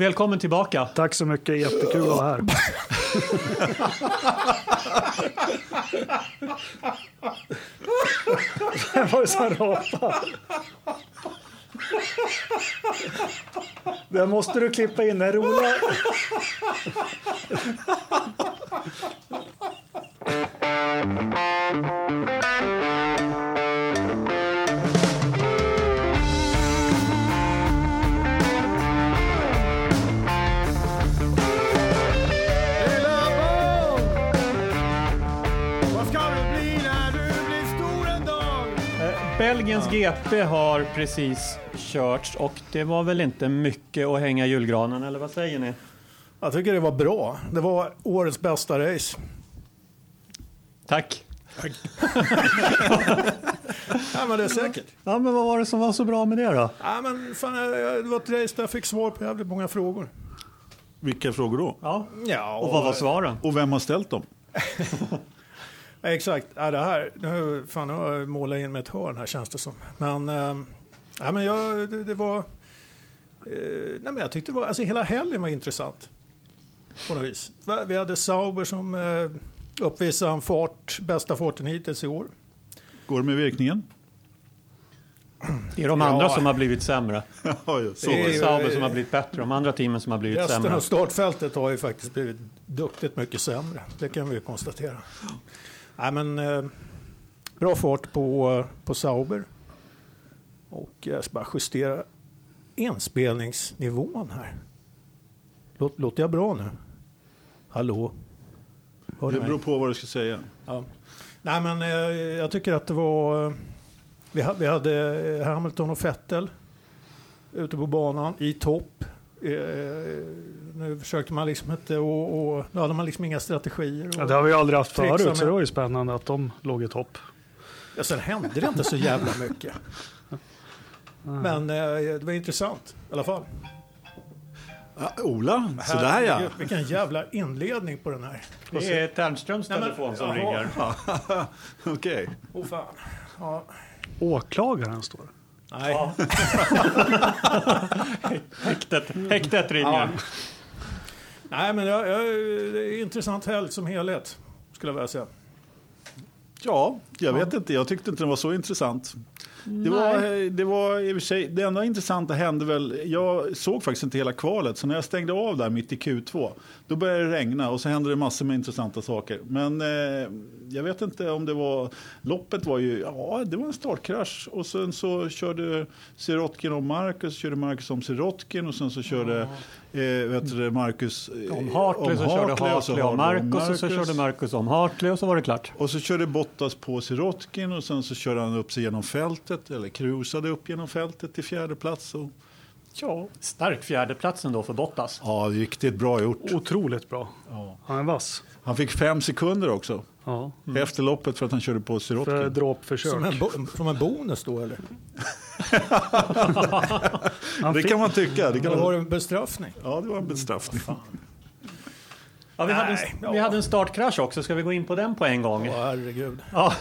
Välkommen tillbaka. Tack så mycket, jättekul att vara här. Det var ju som rapade? Det måste du klippa in, det är roliga. Belgiens GP har precis körts och det var väl inte mycket att hänga julgranen, eller vad säger ni? Jag tycker det var bra. Det var årets bästa race. Tack. Ja, men det är säkert. Ja, men vad var det som var så bra med det då? Ja, men fan, det var ett race där jag fick svar på jävligt många frågor. Vilka frågor då? Ja. Ja, Och vad var svaren? Och vem har ställt dem? Ja, Exakt. Ja, det här, nu, fan, nu har jag målat in med ett hörn här känns det som. Men, eh, ja, men jag, det, det var... Eh, nej, men jag tyckte det var, alltså hela helgen var intressant. På något vis. Vi hade Sauber som eh, uppvisade en fart, bästa farten hittills i år. Går det med virkningen? Det är de Ja. andra som har blivit sämre. Ja, just så. Det är Sauber som har blivit bättre. De andra teamen som har blivit Resten sämre. av startfältet har ju faktiskt blivit duktigt mycket sämre. Det kan vi ju konstatera. Nej, men, eh, bra fart på, på Sauber. Och jag ska bara justera inspelningsnivån här. Låt, låter jag bra nu? Hallå? Hör Det beror på vad du ska säga. Ja. Nej, men eh, jag tycker att det var... eh, Vi hade, vi hade eh, Hamilton och Vettel ute på banan i topp. Eh, nu försökte man liksom inte och, och nu hade man liksom inga strategier. Och, Ja, det har vi aldrig haft förut, med- så det var ju spännande att de låg i topp. ja, sen hände det inte så jävla mycket. Men eh, det var intressant i alla fall. Ah, Ola, sådär ja. Vilken jävla inledning på den här. Det är Ternströms Nej, men- telefon som jaha. ringer. Okej. Åh fan. Ja. Åklagaren står Nej. Ja. häktet, häktet ringer. Ja. Nej, men jag, jag, det är intressant helg som helhet, skulle jag vilja säga. Ja, jag vet inte. Jag tyckte inte den var så intressant. Det var, det var i och för sig, det enda intressanta hände väl, jag såg faktiskt inte hela kvalet, så när jag stängde av där mitt i Q2, då började det regna och så hände det massor med intressanta saker. Men eh, jag vet inte om det var, loppet var ju, ja det var en startkrasch och sen så körde Sirotkin om Marcus, körde Marcus om Sirotkin och sen så körde eh, vet du, Marcus eh, Om Hartley så körde och så Hartley om Hartley Marcus och så körde Marcus om Hartley och så var det klart. och så körde Bottas på Sirotkin och sen så körde han upp sig genom fältet, eller cruisade upp genom fältet till fjärde plats. Och, Ja, stark fjärdeplatsen då för Bottas. ja, riktigt bra gjort. Otroligt bra. Han är vass. Han fick fem sekunder också Ja. efter loppet för att han körde på För Sirotkin. dråpförsök. Som en, bo, som en bonus då, eller? Det fick- kan man tycka. Det kan Eller var det en bestraffning? ja, det var en bestraffning. Ja, vi, hade Nej, en, vi ja. hade en startkrasch också. Ska vi gå in på den på en gång? Åh, herregud. Ja,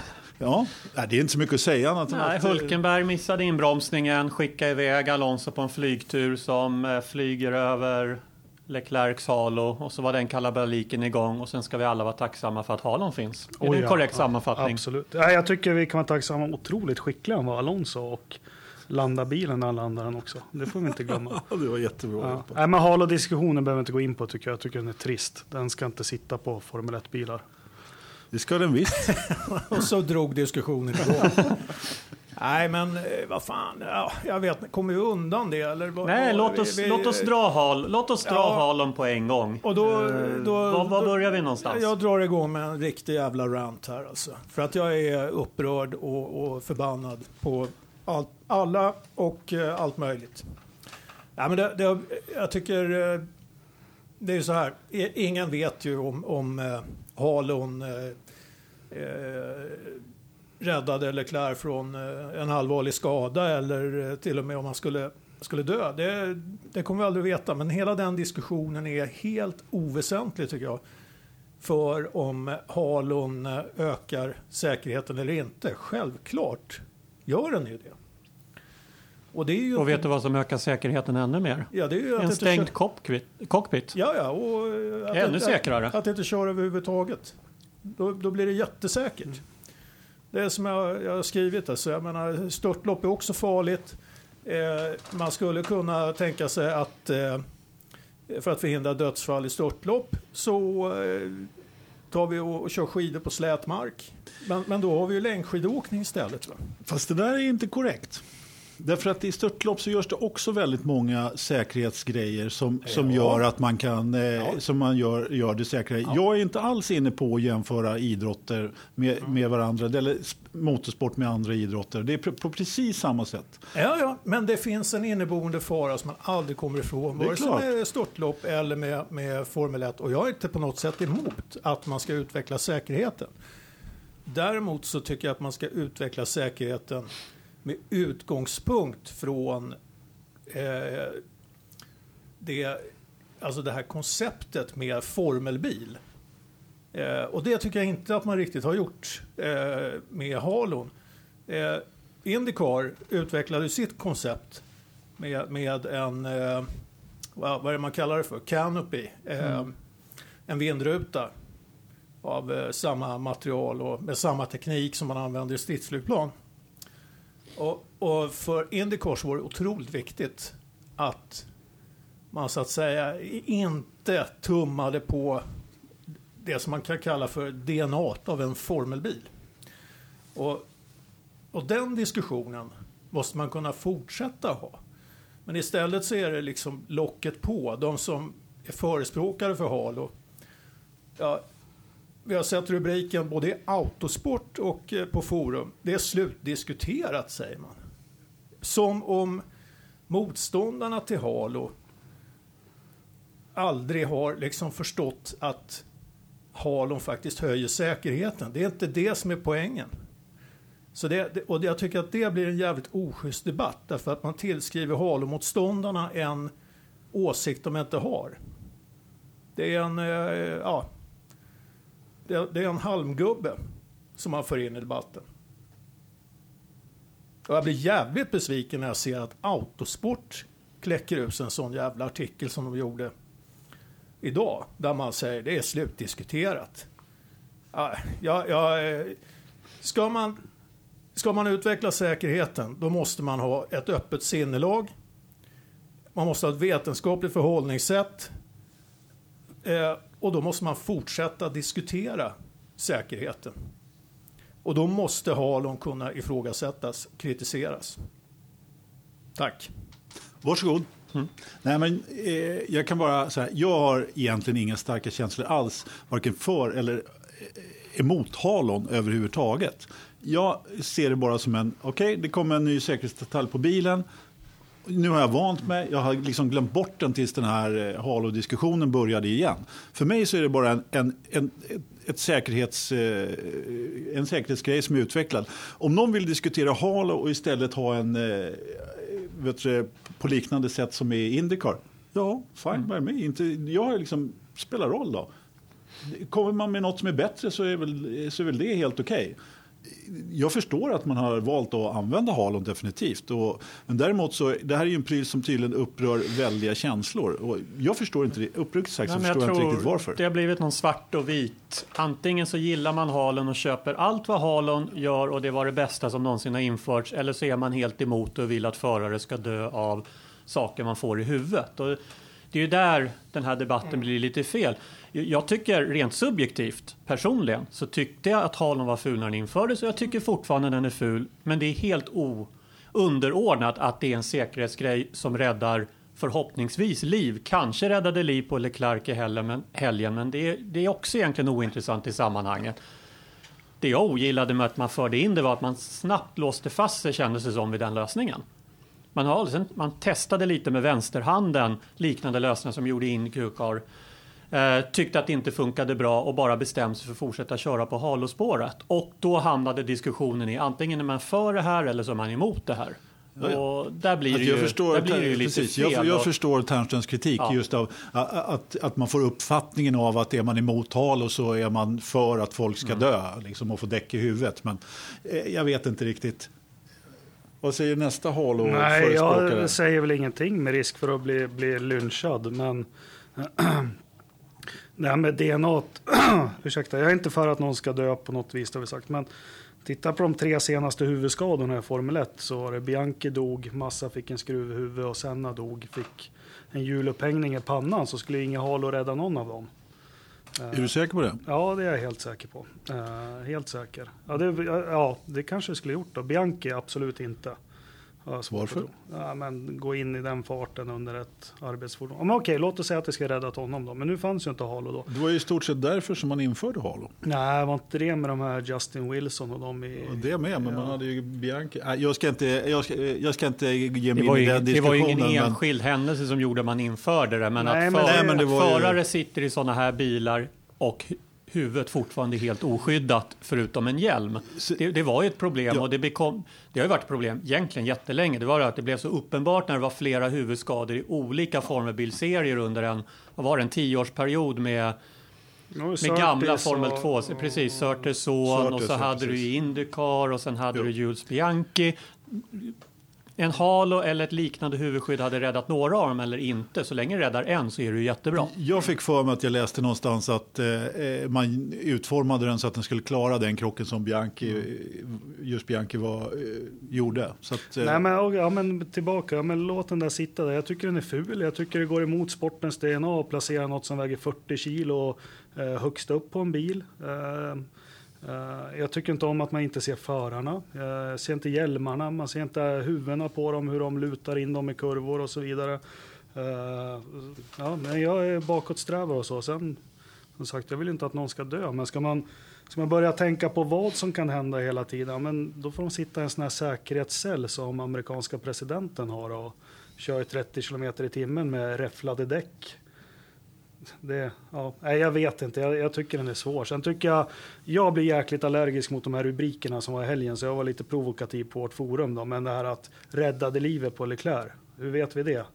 Ja, nej, det är inte så mycket att säga annat nej, att... Hulkenberg missade inbromsningen, skickade iväg Alonso på en flygtur som eh, flyger över Leclercs halo och så var den kalabaliken igång och sen ska vi alla vara tacksamma för att halon finns. Är Oh det en ja, korrekt ja, sammanfattning? Absolut. Ja, jag tycker vi kan vara tacksamma. Otroligt skicklig han var, Alonso. Och landa bilen när han landade den också. Det får vi inte glömma. Det var jättebra. Ja. Nej, men Halo-diskussionen behöver vi inte gå in på tycker jag. Jag tycker den är trist. Den ska inte sitta på Formel 1-bilar. Det ska den visst. Och så drog diskussionen igång. Nej, men eh, vad fan. Ja, jag vet. Kommer vi undan det? Eller vad, Nej, vad- låt oss, vi- vi- låt oss dra, hal, låt oss dra Ja. halon på en gång. Och då, då, Var, var börjar vi någonstans? Jag drar igång med en riktig jävla rant här alltså. För att jag är upprörd och, och förbannad på allt, alla och eh, allt möjligt. Ja, men det, det, jag tycker eh, det är ju så här. I- Ingen vet ju om, om eh, Halon eh, eh räddade Leclerc från eh, en allvarlig skada eller eh, till och med om han skulle, skulle dö. Det, det kommer vi aldrig veta, men hela den diskussionen är helt oväsentlig tycker jag. För om halon ökar säkerheten eller inte. Självklart gör den ju det. Och, det är ju Och vet du vad som ökar säkerheten ännu mer? ja, det är ju att En stängd kö- cockpit. cockpit. Ja, ja. Och eh, att Ännu inte- säkrare. Att, att inte köra överhuvudtaget. Då, då blir det jättesäkert. Mm. Det är som jag, jag har skrivit. Alltså, jag menar, störtlopp är också farligt. Eh, man skulle kunna tänka sig att eh, för att förhindra dödsfall i störtlopp så eh, tar vi och, och kör skidor på slät mark. Men, men då har vi ju längdskidåkning istället. Va? Fast det där är inte korrekt. Därför att i störtlopp så görs det också väldigt många säkerhetsgrejer som, som Ja. gör att man kan eh, som man gör, gör det säkrare. Jag är inte alls inne på att jämföra idrotter med, med varandra eller sp- motorsport med andra idrotter. Det är på, på precis samma sätt. Ja, ja, men det finns en inneboende fara som man aldrig kommer ifrån. Vare sig med störtlopp eller med, med Formel 1. Och jag är inte på något sätt emot att man ska utveckla säkerheten. Däremot så tycker jag att man ska utveckla säkerheten med utgångspunkt från eh, det, alltså det här konceptet med formelbil. Eh, och det tycker jag inte att man riktigt har gjort eh, med Halon. Eh, Indycar utvecklade sitt koncept med, med en, eh, vad, är det man kallar det för, canopy, eh, en vindruta av eh, samma material och med samma teknik som man använder i stridsflygplan. Och, och för Indycars var det otroligt viktigt att man så att säga inte tummade på det som man kan kalla för DNA av en formelbil. Och, och den diskussionen måste man kunna fortsätta ha. Men istället så är det liksom locket på. De som är förespråkare för Halo. Ja, vi har sett rubriken både i Autosport och eh, på forum. Det är slutdiskuterat säger man. Som om motståndarna till Halo aldrig har liksom förstått att Halon faktiskt höjer säkerheten. Det är inte det som är poängen. Så det, och jag tycker att det blir en jävligt oschysst debatt därför att man tillskriver Halo-motståndarna en åsikt de inte har. Det är en, eh, ja, det, det är en halmgubbe som man för in i debatten. Och jag blir jävligt besviken när jag ser att Autosport kläcker ut en sån jävla artikel som de gjorde idag. Där man säger det är slutdiskuterat. Ja, ja, ska, man, ska man utveckla säkerheten då måste man ha ett öppet sinnelag. Man måste ha ett vetenskapligt förhållningssätt. Eh, och då måste man fortsätta diskutera säkerheten. Och då måste Halon kunna ifrågasättas, kritiseras. Tack. Varsågod. Nej, men, eh, jag kan bara säga, jag har egentligen inga starka känslor alls, varken för eller eh, emot Halon överhuvudtaget. Jag ser det bara som en, okej, det kommer en ny säkerhetsdetalj på bilen. Nu har jag vant mig, jag har liksom glömt bort den tills den här eh, Halo-diskussionen började igen. För mig så är det bara en, en, en, ett- säkerhets, eh, en säkerhetsgrej som är utvecklad. Om någon vill diskutera Halo och istället ha en eh, vet du, på liknande sätt som i Indycar. Ja, fine by me. Inte, jag liksom, spelar roll då. Kommer man med något som är bättre så är väl, så är väl det helt okej. Jag förstår att man har valt att använda Halon definitivt. Och, men däremot så, det här är ju en pryl som tydligen upprör väldiga känslor. Och jag förstår inte det, uppriktigt sagt så förstår jag, inte riktigt varför. Det har blivit någon svart och vit. Antingen så gillar man Halon och köper allt vad Halon gör och det var det bästa som någonsin har införts. Eller så är man helt emot och vill att förare ska dö av saker man får i huvudet. Och det är ju där den här debatten blir lite fel. Jag tycker rent subjektivt, personligen, så tyckte jag att Halon var ful när den infördes och jag tycker fortfarande den är ful. Men det är helt o underordnat att det är en säkerhetsgrej som räddar förhoppningsvis liv. Kanske räddade liv på Leclerc i helgen, men, det, är, det är också egentligen ointressant i sammanhanget. Det jag ogillade med att man förde in det var att man snabbt låste fast sig kändes det som vid den lösningen. Man, har, man testade lite med vänsterhanden, liknande lösningar som gjorde in Q-car. Eh, tyckte att det inte funkade bra och bara bestämde sig för att fortsätta köra på halospåret. Och då hamnade diskussionen i antingen är man för det här eller så är man emot det här. Och där blir det ju, jag förstår, där blir det ju lite precis, jag, jag och- förstår Ternströms kritik Ja. just av att, att, man får uppfattningen av att är man emot Halo så är man för att folk ska Mm. dö liksom, och få däck i huvudet. Men eh, jag vet inte riktigt. Vad säger nästa halo Nej, jag säger väl ingenting med risk för att bli, bli lynchad. Men det här med DNA, ursäkta, jag är inte för att någon ska dö på något vis, det har vi sagt. Men titta på de tre senaste huvudskadorna i Formel 1 så var det Bianchi dog, Massa fick en skruv i huvudet och Senna dog, fick en hjulupphängning i pannan så skulle inga halo rädda någon av dem. Är du säker på det? Ja, det är jag helt säker på. Uh, helt säker. Ja det, ja, det kanske skulle gjort då. Bianchi absolut inte. Varför? Ja, men gå in i den farten under ett arbetsfordon. Ja, men okej, låt oss säga att det ska rädda honom då. Men nu fanns ju inte Halo då. Det var ju i stort sett därför som man införde Halo. Nej, var inte det med de här Justin Wilson och de i... Ja, det med, men ja. man hade ju Bianchi. Jag ska inte, jag ska, jag ska inte ge mig in i den diskussionen. Det var ju ingen enskild händelse som gjorde att man införde det. Men nej, att, för, nej, men det var förare ju... sitter i sådana här bilar och huvudet fortfarande helt oskyddat förutom en hjälm. Det, det var ju ett problem ja. och det, bekom, det har ju varit ett problem egentligen jättelänge. Det var att det blev så uppenbart när det var flera huvudskador i olika former bilserier under en, vad var det, en tioårsperiod med med gamla Formel 2, precis, Surtees son och så hade du Indycar och sen hade jo. du Jules Bianchi en halo eller ett liknande huvudskydd hade räddat några av dem eller inte. Så länge det räddar en så är det jättebra. Jag fick för mig att jag läste någonstans att eh, eh, man utformade den så att den skulle klara den krocken som Bianchi, just Bianchi var, eh, gjorde. Så att, eh. Nej, men, ja, men tillbaka, ja, men låt den där sitta där. Jag tycker den är ful. Jag tycker det går emot sportens DNA att placera något som väger 40 kilo eh, högst upp på en bil. Eh, jag tycker inte om att man inte ser förarna. Eh, jag ser inte hjälmarna, man ser inte huvudena på dem, hur de lutar in dem i kurvor och så vidare. Eh, ja, men jag är bakåtsträvare och så. Sen, som sagt, jag vill inte att någon ska dö, men ska man, ska man börja tänka på vad som kan hända hela tiden, men då får de sitta i en sån här säkerhetscell som amerikanska presidenten har och kör 30 kilometer i timmen med räfflade däck det, ja, jag vet inte, jag, jag, tycker den är svår. Sen tycker jag, jag blir jäkligt allergisk mot de här rubrikerna som var i helgen, så jag var lite provokativ på vårt forum då. Men det här att räddade livet på Leclerc, hur vet vi det?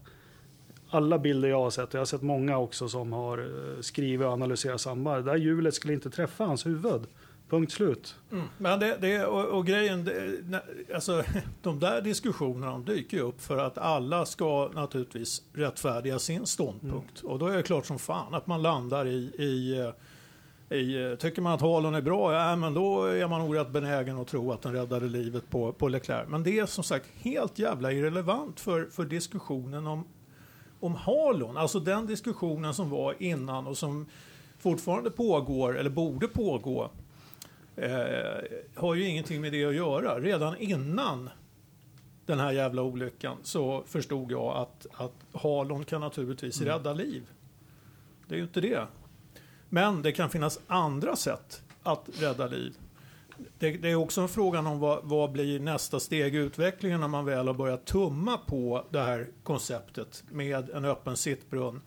Alla bilder jag har sett, och jag har sett många också som har eh, skrivit och analyserat samband, det här hjulet skulle inte träffa hans huvud. Punkt slut. Mm. Men det, det och, och, grejen, det, alltså, de där diskussionerna dyker ju upp för att alla ska naturligtvis rättfärdiga sin ståndpunkt. Mm. Och då är det klart som fan att man landar i, i, i tycker man att halen är bra, ja men då är man nog rätt benägen att tro att den räddade livet på, på Leclerc. Men det är som sagt helt jävla irrelevant för, för diskussionen om, om halon. Alltså den diskussionen som var innan och som fortfarande pågår, eller borde pågå, eh, har ju ingenting med det att göra. Redan innan den här jävla olyckan så förstod jag att, att halon kan naturligtvis mm. rädda liv. Det är ju inte det. Men det kan finnas andra sätt att rädda liv. Det, det är också en fråga om vad, vad, blir nästa steg i utvecklingen när man väl har börjat tumma på det här konceptet med en öppen sittbrunn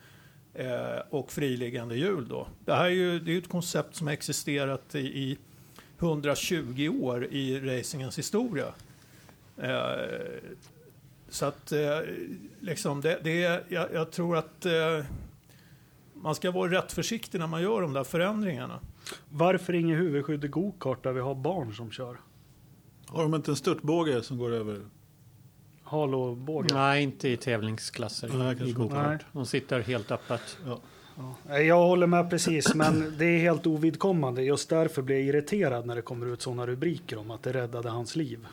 eh, och friliggande hjul. Då. Det här är ju det är ett koncept som har existerat i, i 120 år i racingens historia. Eh, så att eh, liksom det, det jag, jag, tror att eh, man ska vara rätt försiktig när man gör de där förändringarna. Varför inget huvudskydd i gokart där vi har barn som kör? Har de inte en störtbåge som går över? Halobåge? Nej, inte i tävlingsklasser Nej, i gokart. De sitter helt öppet. Ja. Ja. Jag håller med precis, men det är helt ovidkommande. Just därför blir jag irriterad när det kommer ut sådana rubriker om att det räddade hans liv.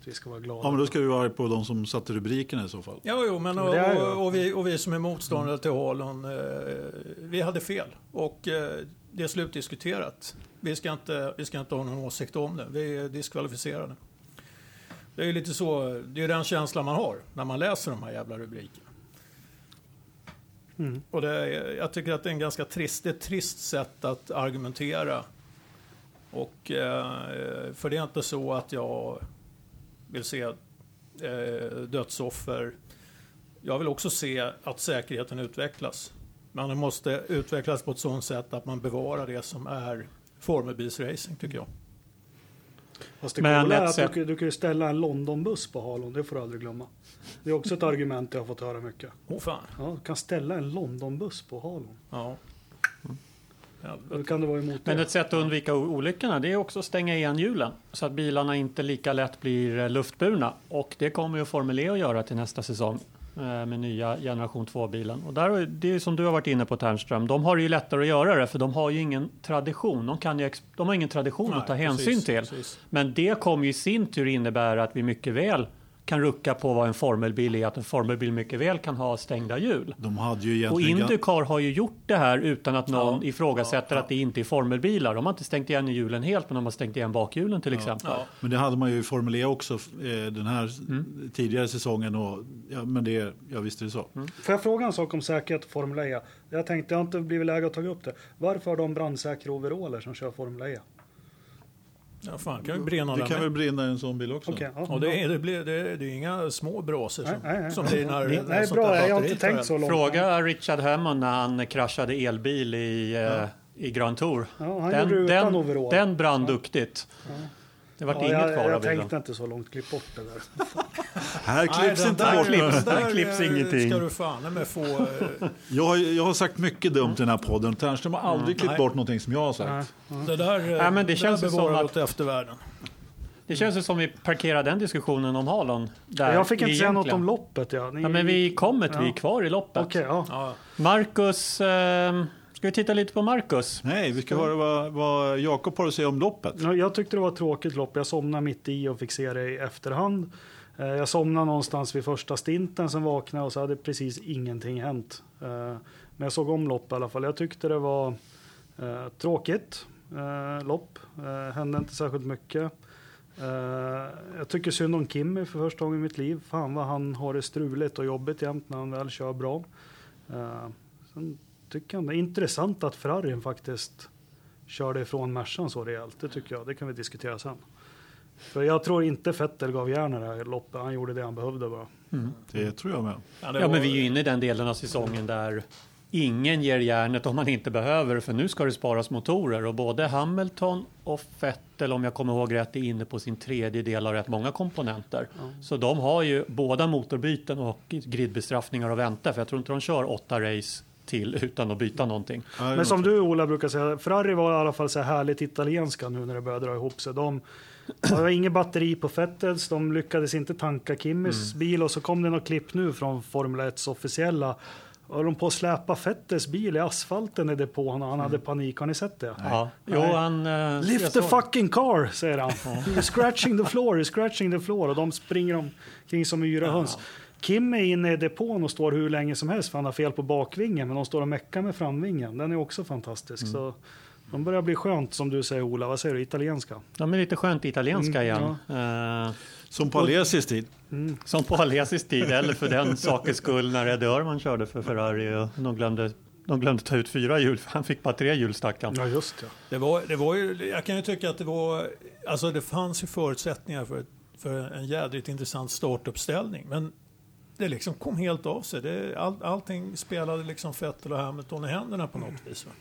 Att vi ska vara glada. Ja, men då ska vi vara på de som satte rubrikerna i så fall. Ja, jo, men och, och, och, vi, och vi som är motståndare mm. till Holland, eh, vi hade fel. Och eh, det är slutdiskuterat. Vi ska, inte, vi ska inte ha någon åsikt om det. Vi är diskvalificerade. Det är lite så, det är den känslan man har när man läser de här jävla rubrikerna. Mm. Och det, jag tycker att det är en ganska trist, ett trist sätt att argumentera. Och, eh, för det är inte så att jag vill se eh, dödsoffer. Jag vill också se att säkerheten utvecklas. Men den måste utvecklas på ett sådant sätt att man bevarar det som är formelbilsracing tycker jag. Fast det Men är att du, du kan ju ställa en Londonbuss på Halon, det får du aldrig glömma. Det är också ett argument jag har fått höra mycket. Oh, fan. Ja, du kan ställa en Londonbuss på Halon. Ja. Då kan det vara emot Men det. ett sätt att undvika olyckorna det är också att stänga igen hjulen så att bilarna inte lika lätt blir eh, luftburna. Och det kommer ju Formel E att göra till nästa säsong med nya generation 2-bilen. Och där, är- det är som du har varit inne på Ternström, de har det ju lättare att göra det för de har ju ingen tradition. De, kan ju, de har ingen tradition att ta Nej, hänsyn precis, till. precis. Men det kommer ju i sin tur innebära att vi mycket väl kan rucka på vad en formelbil är, att en formelbil mycket väl kan ha stängda hjul. De hade ju Och egentligen... Indycar har ju gjort det här utan att någon Ja, ifrågasätter att det inte är formelbilar. De har inte stängt igen hjulen helt, men de har stängt igen bakhjulen till exempel. Ja. Men det hade man ju i Formel E också eh, den här tidigare säsongen. Och, ja, men det, ja, visst är det så. Får jag fråga en sak om säkerhet och Formel E? Jag tänkte, jag har inte blivit läge att ta upp det. Varför har de brandsäkra overaller som kör Formel E? Ja, fan, kan ju brinna Det kan med. väl brinna i en sån bil också. Okej, ja, Och det, är, det, blir, det, är- det är inga små brasor som, Nej, nej, som blir när, Nej, bra, jag har inte tänkt så långt. Fråga Richard Hammond när han kraschade elbil i, eh, i Grand Tour. Ja, han den, gjorde det utan den, den brann duktigt. Det vart Ja, inget jag, kvar av jag bilen. tänkte inte så långt, klipp bort det där. Här Nej, klipps den inte där bort klipps. där Där klipps ingenting. ska du fan med få... eh, Jag har, jag har sagt mycket dumt i den här podden. Ternström har aldrig klippt Nej. bort någonting som jag har sagt. Nej. Det där, eh, Ja, men det där känns som bevarar att- åt eftervärlden. Det känns ju som vi parkerar den diskussionen om Halon. Där Jag fick inte säga något egentligen. om loppet. Ja. Ni, Ja, men vi kommer till, vi är Ja. kvar i loppet. Okej, ja. Ja. Marcus, eh, ska vi titta lite på Marcus? Nej, vi ska höra vad, vad Jakob har att säga om loppet. Ja, Jag tyckte det var ett tråkigt lopp. Jag somnade mitt i och fick se det i efterhand. Eh, Jag somnade någonstans vid första stinten, sen vaknade och så hade precis ingenting hänt. Eh, Men jag såg om lopp i alla fall. Jag tyckte det var eh, tråkigt lopp. Hände inte särskilt mycket. Jag tycker synd om Kimmy för första gången i mitt liv. Fan vad han har det struligt och jobbigt jämt när han väl kör bra. Sen tycker jag det är intressant att Ferrarin faktiskt körde ifrån Mercan så rejält. Det tycker jag. Det kan vi diskutera sen. För jag tror inte Vettel gav järn i det här loppet. Han gjorde det han behövde bara. Det tror jag med. Ja, det Ja, var- men vi är ju inne i den delen av säsongen där ingen ger järnet om man inte behöver för nu ska det sparas motorer och både Hamilton och Vettel om jag kommer ihåg rätt är inne på sin tredje del av rätt många komponenter. Så de har ju båda motorbyten och gridbestraffningar att vänta för jag tror inte de kör åtta race till utan att byta någonting. Ja, Men som du Ola brukar säga, Ferrari var i alla fall så här härligt italienska nu när det började dra ihop sig. De var inget batteri på Vettels, de lyckades inte tanka Kimmys bil och så kom det något klipp nu från Formel 1 officiella. Och de på att släpa Vettels bil i asfalten i depån och han hade panik. Har ni sett det? Ja. Jo, han... eh, Lift the fucking car, säger han. You're scratching the floor, you're scratching the floor. Och de springer omkring som yra höns. Kim är inne i depån och står hur länge som helst för han har fel på bakvingen. Men de står och meckar med framvingen. Den är också fantastisk. Mm. Så de börjar bli skönt som du säger Ola. Vad säger du? Italienska? De är lite skönt italienska Mm, igen. Eh, Som på Alesis tid. Som på Alesis tid, eller för den sakens skull när Eddie Öhrman körde för Ferrari och de glömde, de glömde ta ut fyra hjul, för han fick bara tre hjul stackaren. Ja, just det. Det var, det var ju, jag kan ju tycka att det var, alltså det fanns ju förutsättningar för, för en jädrigt intressant startuppställning. Men det liksom kom helt av sig. Det, all, allting spelade liksom Vettel och Hamilton i händerna på något vis. va.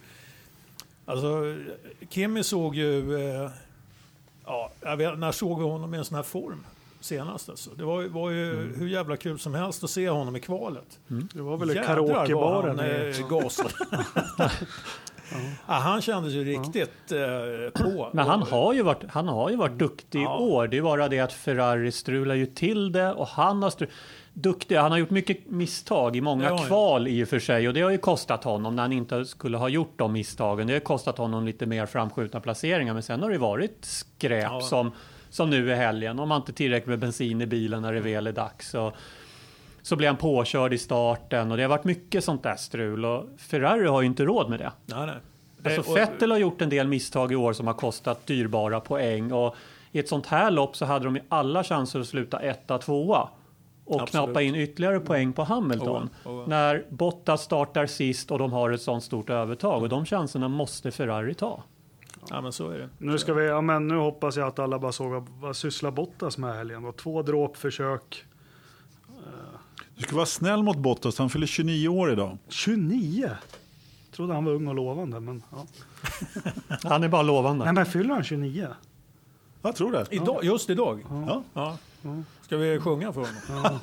Alltså, Kimi såg ju, eh, ja, jag vet, när såg vi honom i en sån här form senast? Alltså? Det var, ju- var ju hur jävla kul som helst att se honom i kvalet. Det var väl karaokebaren. han, i- eh, gasade. ja, han kändes ju riktigt eh, på. Men han har ju varit, han har ju varit duktig i Ja. år. Det är bara det att Ferrari strular ju till det och han har stru- duktig. Han har gjort mycket misstag i många han. kval i och för sig och det har ju kostat honom när han inte skulle ha gjort de misstagen. Det har kostat honom lite mer framskjutna placeringar men sen har det varit skräp Ja. som, som nu i helgen. Om man inte tillräckligt med bensin i bilen när det väl är dags. Så, så blir han påkörd i starten och det har varit mycket sånt där strul och Ferrari har ju inte råd med det. Nej, nej. Alltså och- Vettel har gjort en del misstag i år som har kostat dyrbara poäng och i ett sånt här lopp så hade de ju alla chanser att sluta etta, tvåa och Absolut. knappa in ytterligare poäng på Hamilton. Oh, oh. När Bottas startar sist och de har ett sånt stort övertag och de chanserna måste Ferrari ta. Ja, men så är det. Nu, ska vi, ja, men nu hoppas jag att alla bara såg vad- sysslar Bottas med helgen. då? Två dråpförsök. Du ska vara snäll mot Bottas, han fyller 29 år idag. 29! Trodde han var ung och lovande. Men, ja. Han är bara lovande. Nej, men fyller han 29? Jag tror det. Idag, just idag? Ja. Ja. Ska vi sjunga för honom?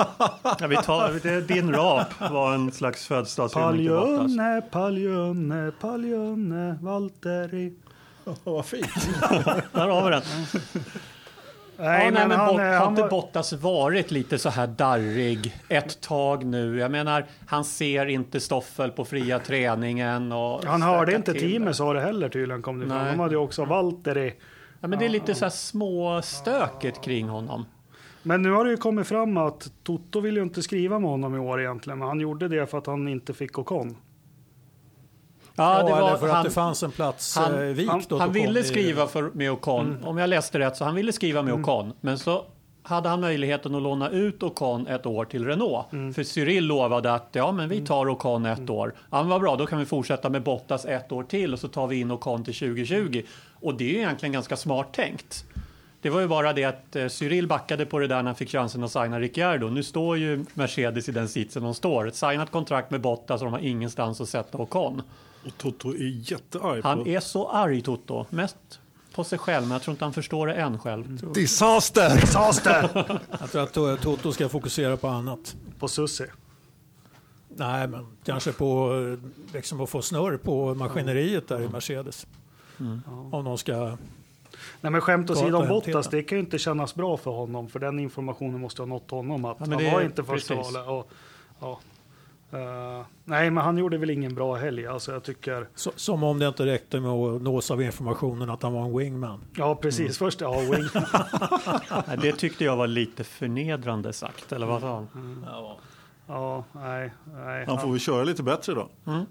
Ja, vi tar, det, din rap var en slags födelsedagshyllning till Bottas. Paljunne, paljunne, paljunne, Valtteri. Vad fint. Där har vi den. Nej, ja, nej, men han, Bott, har inte Bottas varit lite så här darrig ett tag nu? Jag menar, han ser inte Stoffel på fria träningen. Och Han hörde inte teamet det. sa det heller tydligen kom det. De hade ju också Valtteri. Ja, men det är lite så här små stöket kring honom. Men nu har det ju kommit fram att Toto vill ju inte skriva med honom i år egentligen. Men han gjorde det för att han inte fick Ocon. Ja, det eller var, för att han, det fanns en plats han- eh, vikt han- han ville i- skriva för, med Ocon. Om jag läste rätt så han ville skriva med Ocon. Men så hade han möjligheten att låna ut Ocon ett år till Renault. För Cyril lovade att ja, men vi tar Ocon ett år. Ja, men vad bra, då kan vi fortsätta med Bottas ett år till och så tar vi in Ocon till 2020. Och det är ju egentligen ganska smart tänkt. Det var ju bara det att eh, Cyril backade på det där när han fick chansen att signa Ricciardo. Nu står ju Mercedes i den sitsen de står. Ett signat kontrakt med Bottas och de har ingenstans att sätta Ocon. Och Toto är jättearg Han på... är så arg Toto. Mest på sig själv, men jag tror inte han förstår det än själv. Disaster! Disaster! Jag tror att eh, Toto ska fokusera på annat. på Sussi. Nej, men kanske på eh, liksom att få snurr på maskineriet där i Mercedes. Om de ska... Nej men skämt åsido om Bottas, det kan ju inte kännas bra för honom. För den informationen måste ha nått honom att Ja, han var inte första valet. Och, ja. Eh, nej men han gjorde väl ingen bra helg. Alltså jag tycker, Så, som om det inte räckte med att nås av informationen att han var en wingman. ja precis, först ja, wing. Nej, Det tyckte jag var lite förnedrande sagt, eller vad sa han? ja, nej, nej. Han får väl köra lite bättre då. Mm.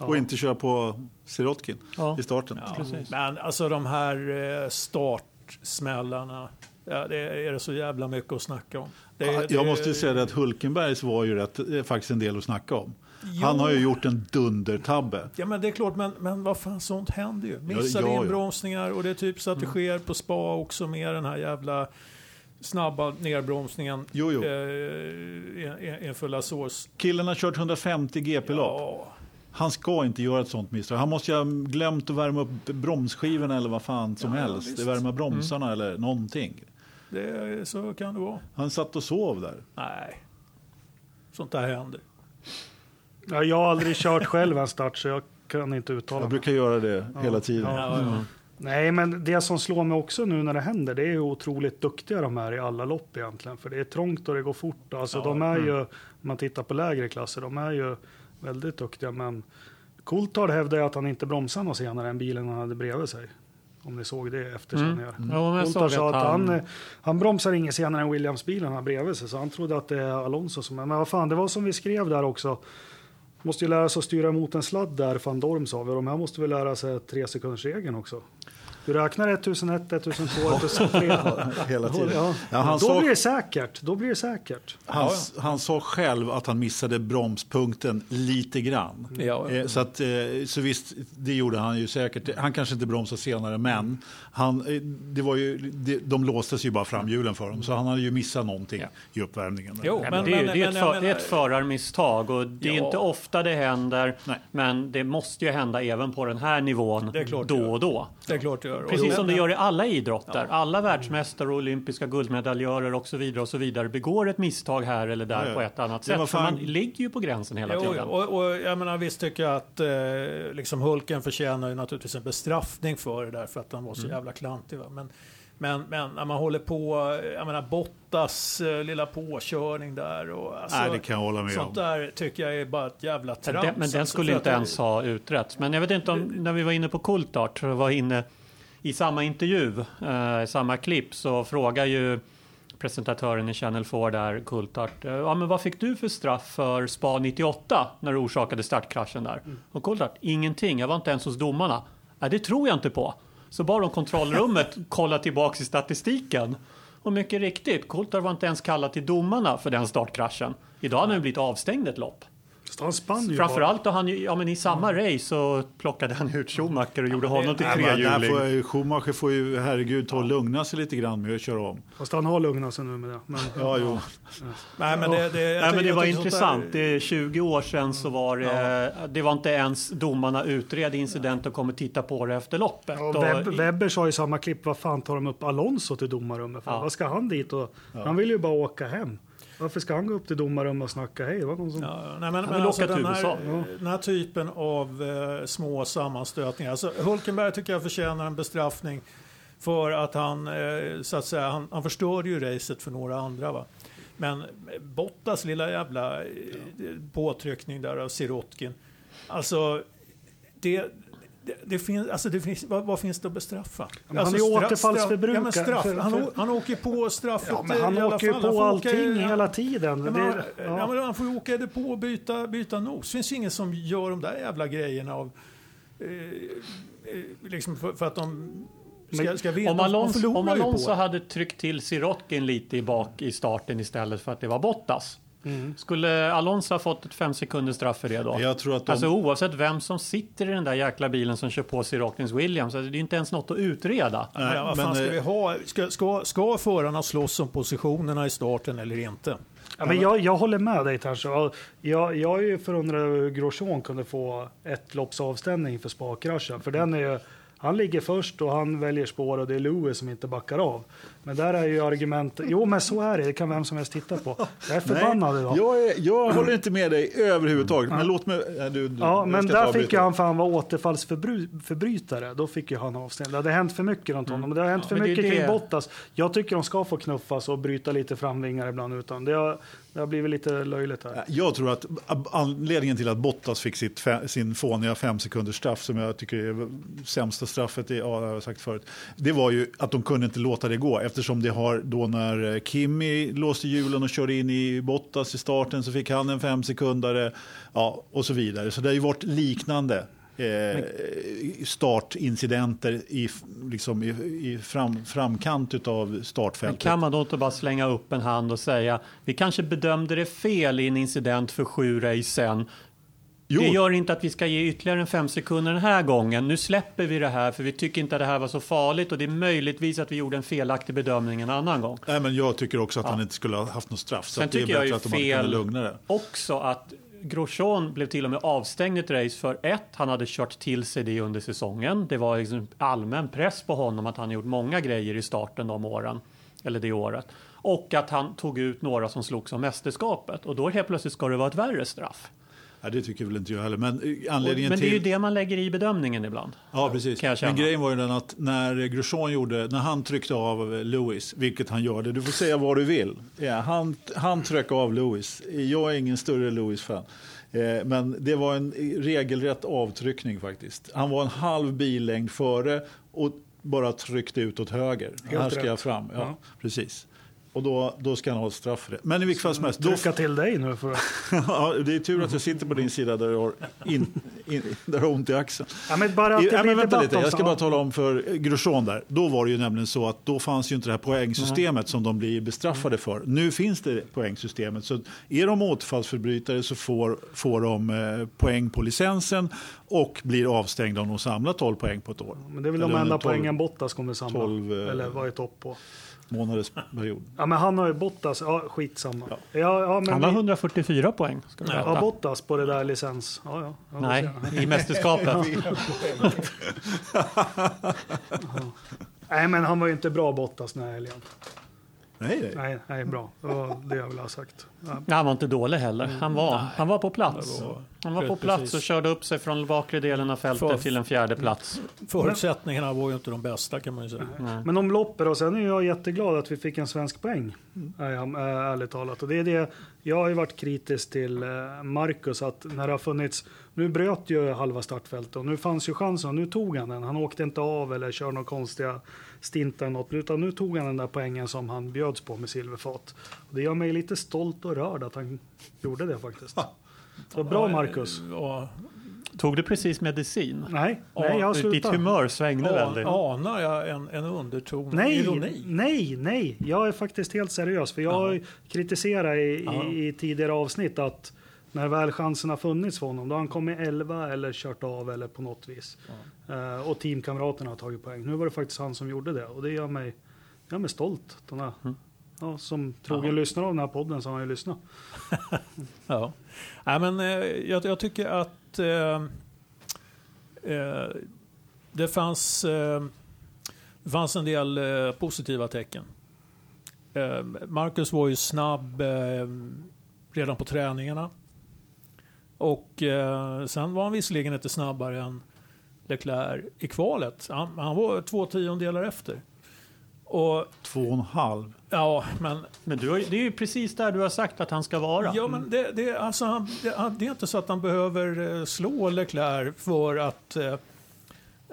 Och inte köra på Sirotkin Ja. i starten. Precis. Men alltså de här eh, startsmällarna, ja, det är det så jävla mycket att snacka om. Det, Ja, det- Jag måste ju säga det att Hulkenbergs var ju rätt, eh, faktiskt en del att snacka om. Han har ju gjort en dundertabbe. Ja men det är klart, men, men vad fan sånt händer ju. Missade Ja, ja, ja. inbromsningar och det är typ så att det sker på spa också med den här jävla snabba nerbromsningen Jo, jo. eh, inför Lasås. Killen har kört 150 GP-lopp. Ja, Han ska inte göra ett sånt misstag. Han måste ju ha glömt att värma upp bromsskivorna eller vad fan som Ja, ja, helst. visst. Värma bromsarna eller någonting. det, så kan det vara. Han satt och sov där. Nej, sånt där händer. Ja, jag har aldrig kört själv en start så jag kan inte uttala Jag mig. brukar göra det hela tiden. Ja. Nej, men det som slår mig också nu när det händer, det är hur otroligt duktiga de är i alla lopp egentligen. För det är trångt och det går fort. Alltså Ja, de är ju, om man tittar på lägre klasser, de är ju väldigt duktiga. Men Coulthard hävdar ju att han inte bromsade något senare än bilen han hade bredvid sig. Om ni såg det efterkänningar. Mm. Ja, men jag såg sa att han, han... eh, han bromsar inget senare än Williams-bilen han har bredvid sig. Så han trodde att det är Alonso som. Men vad fan, det var som vi skrev där också. Måste ju lära sig att styra emot en sladd där, van Dorm sa vi. Och de här måste väl lära sig tre sekunders regeln också. Du räknar 1001, 1002, 1003. Hela tiden. Ja. Ja, han, Då sa, blir det säkert. Då blir det säkert. han, han sa själv att han missade bromspunkten lite grann. Ja, Eh, Så, att, eh, så visst, det gjorde han ju säkert. Han kanske inte bromsade senare, men han, eh, det var ju, det, de låstes ju bara framhjulen för honom. Så han hade ju missat någonting i uppvärmningen. Jo, Ja, men, det, är, men, det, är ett för, det är ett förarmisstag och det är Ja. inte ofta det händer. Nej. Men det måste ju hända även på den här nivån Det är klart det då och då. Det är klart det gör. Precis som det gör i alla idrotter. Alla världsmästare och olympiska guldmedaljörer och så vidare och så vidare begår ett misstag här eller där Ja, på ett annat sätt. fan- man ligger ju på gränsen hela tiden. jo, och, och jag menar, visst tycker jag att eh, liksom Hulken förtjänar ju naturligtvis en bestraffning för det där för att han var så jävla klantig. Va? Men, men, men när man håller på, jag menar Bottas eh, lilla påkörning där och alltså, Nej, det kan jag hålla med sånt om. där tycker jag är bara ett jävla Men trams. den, men den alltså, skulle inte ens ha utretts. Men jag vet inte om, när vi var inne på Coulthard, så var inne i samma intervju, eh, i samma klipp, så frågar ju presentatören i Channel 4 där, Coulthard, eh, ja men vad fick du för straff för Spa 98 när du orsakade startkraschen där? Och Coulthard, ingenting, jag var inte ens hos domarna. Nej, det tror jag inte på. Så bad de kontrollrummet kolla tillbaks i statistiken. Och mycket riktigt, Coulthard var inte ens kallad till domarna för den startkraschen. Idag hade han ju blivit avstängd ett lopp. Så han spann ju Framförallt då han, ju- ja men i samma race så plockade han ut Schumacher och gjorde honom till trehjuling. Schumacher får ju, herregud, ta och lugna sig lite grann med att köra om. Fast han har lugnat sig nu med det. Men, Ja, jo. Nej, men det, det, jag Nej, men det var intressant. där- Det är 20 år sedan så var det, det var inte ens domarna utredde incident och kommer titta på det efter loppet. Ja, Och Web, i- Webber sa i samma klipp, vad fan tar de upp Alonso till domarrummet för? Ja. Vad ska han dit? Och, Han vill ju bara åka hem. Varför ska han gå upp till domarrummet och snacka hej? Det var någon som... Ja, nej, men, men alltså den, här, den här typen av eh, små sammanstötningar. Alltså, Hulkenberg tycker jag förtjänar en bestraffning för att han, eh, så att säga, han, han förstörde ju racet för några andra. Va? Men Bottas lilla jävla eh, påtryckning där av Sirotkin. Alltså, det, det, det finns, alltså det finns, vad, vad finns det att bestraffa? han alltså, är straff- återfallsförbrukare. Ja, straff. Han, han åker på straffet Ja, men han i alla åker ju fall. Han på får åka- allting ja, hela tiden. Ja, men, han, det, ja. ja. men han får ju åka det på och byta, byta nos. Det finns ju ingen som gör de där jävla grejerna av... Eh, eh, liksom för, för att de ska, ska vinna. Om Alonso, om Alonso det. hade tryckt till Sirotkin lite i bak i starten istället för att det var Bottas. Mm. Skulle Alonso ha fått ett fem sekunders straff för det då? Jag tror att de, Alltså oavsett vem som sitter i den där jäkla bilen som kör på Sirotkins Williams, alltså, det är inte ens något att utreda. Nej, Ja, vad fan men, ska eh, vi ha? Ska, ska, ska förarna slåss om positionerna i starten eller inte? Ja, men jag, jag håller med dig. Ja, Jag, jag är ju förundrad över hur Grosjean kunde få ett lopps avstängning för sparkraschen. För den är ju, han ligger först och han väljer spår och det är Lewis som inte backar av. Men där är ju argument. Jo, men så är det. Det kan vem som helst titta på. Jag är förbannad idag. jag, är, jag håller inte med dig överhuvudtaget. Men låt mig... ja, Du, du, Ja, men där fick ju han för han var återfallsförbrytare. Då fick ju han avstängning. Det hade hänt för mycket runt honom. Men det har hänt för men det mycket kring det. Bottas. Jag tycker de ska få knuffas och bryta lite framvingar ibland. Utan det, har, det har blivit lite löjligt här. Jag tror att anledningen till att Bottas fick sitt, sin fåniga fem sekunders straff, som jag tycker är sämsta straffet, i, ja, det har jag sagt förut, det var ju att de kunde inte låta det gå. Eftersom det har då när eh, Kimi låste hjulen och körde in i Bottas i starten så fick han en femsekundare ja, och så vidare. Så det har ju varit liknande. Eh, startincidenter i, liksom i, i fram, framkant av Men startfältet. kan man då inte bara slänga upp en hand och säga vi kanske bedömde det fel i en incident för sju race sen. Jo. Det gör inte att vi ska ge ytterligare en fem sekunder den här gången. Nu släpper vi det här för vi tycker inte att det här var så farligt och det är möjligtvis att vi gjorde en felaktig bedömning en annan gång. Nej, men jag tycker också att han inte skulle ha haft något straff. Så Sen det är tycker jag bättre ju att de fel lugna det. också att Grosjean blev till och med avstängd i ett race för ett, han hade kört till sig det under säsongen. Det var liksom allmän press på honom att han gjort många grejer i starten de åren, eller det året. Och att han tog ut några som slogs om mästerskapet och då helt plötsligt ska det vara ett värre straff. Ja, det tycker väl inte jag heller. Men eh, anledningen men det är till... ju det man lägger i bedömningen ibland. Ja, precis. Men grejen var ju den att när Grosjean gjorde, när han tryckte av eh, Lewis, vilket han gjorde, du får säga vad du vill. Ja, han, han tryckte av Lewis. Jag är ingen större Lewis-fan. Eh, Men det var en regelrätt avtryckning faktiskt. Han var en halv billängd före och bara tryckte ut åt höger. Helt Här ska rätt. jag fram. Ja, Ja. Precis. Och då, då ska han ha ett straff för det. Men i vilket fall som helst. Då, Trycka till dig nu för att... ja, det är tur att jag sitter på din sida där du har, in, in, där har ont i axeln. Ja, men bara att det ja, men vänta lite, jag ska bara tala om för Grosjean där. Då var det ju nämligen så att då fanns ju inte det här poängsystemet som de blir bestraffade för. Nu finns det poängsystemet. Så är de återfallsförbrytare så får, får de eh, poäng på licensen och blir avstängda om de samlar 12 poäng på ett år. Men det är väl Eller de enda under 12 poängen Bottas kommer samla. 12, eh, Eller var i topp på. Månaders period. Ja, men han har ju Bottas. Ja, skitsamma. Ja. Ja, men Han har vi- 144 poäng. Ska Ja, veta. Bottas på det där licens. Ja, ja. ja Nej, i mästerskapet. Nej, men han var ju inte bra Bottas den här helgen. Nej, nej. Nej, nej, bra. Det var det jag ville ha sagt. Ja. Nej, han var inte dålig heller. Han var, han var på plats. Var- Han var på Precis. plats och körde upp sig från bakre delen av fältet För- till en fjärde plats. Förutsättningarna var ju inte de bästa kan man ju säga. Men om loppet och sen är jag jätteglad att vi fick en svensk poäng. Är äh, ärligt talat. Och det är det jag har ju varit kritisk till eh, Marcus att när det har funnits. Nu bröt ju halva startfältet och nu fanns ju chansen och nu tog han den. Han åkte inte av eller kör några konstiga stintar eller något utan nu tog han den där poängen som han bjöds på med silverfat. Och det gör mig lite stolt och rörd att han gjorde det faktiskt. Så bra Marcus. Ja, Tog du precis medicin? Nej, nej jag har Ditt slutat. humör svängde ja, väldigt. anar jag en, en underton Nej, ironi? nej, nej. Jag är faktiskt helt seriös. För jag har kritiserat i, Ja. i, i tidigare avsnitt att när väl chansen har funnits för honom, då har han kommit 11 eller kört av eller på något vis. Eh, och teamkamraterna har tagit poäng. Nu var det faktiskt han som gjorde det och det gör mig, gör mig stolt. Den här, ja, som trogen Ja. lyssnare av den här podden så har han ju lyssnat. Ja. Nej, men, eh, jag, jag tycker att eh, eh, det, fanns, eh, det fanns en del eh, positiva tecken. Eh, Marcus var ju snabb eh, redan på träningarna. Och eh, sen var han visserligen inte snabbare än Leclerc i kvalet. Han, han var två tiondelar efter. Och Två och en halv. ja, men Men du har, det är ju precis där du har sagt att han ska vara. Ja, men det, det, alltså, han, det, det är inte så att han behöver eh, slå Leclerc för att eh,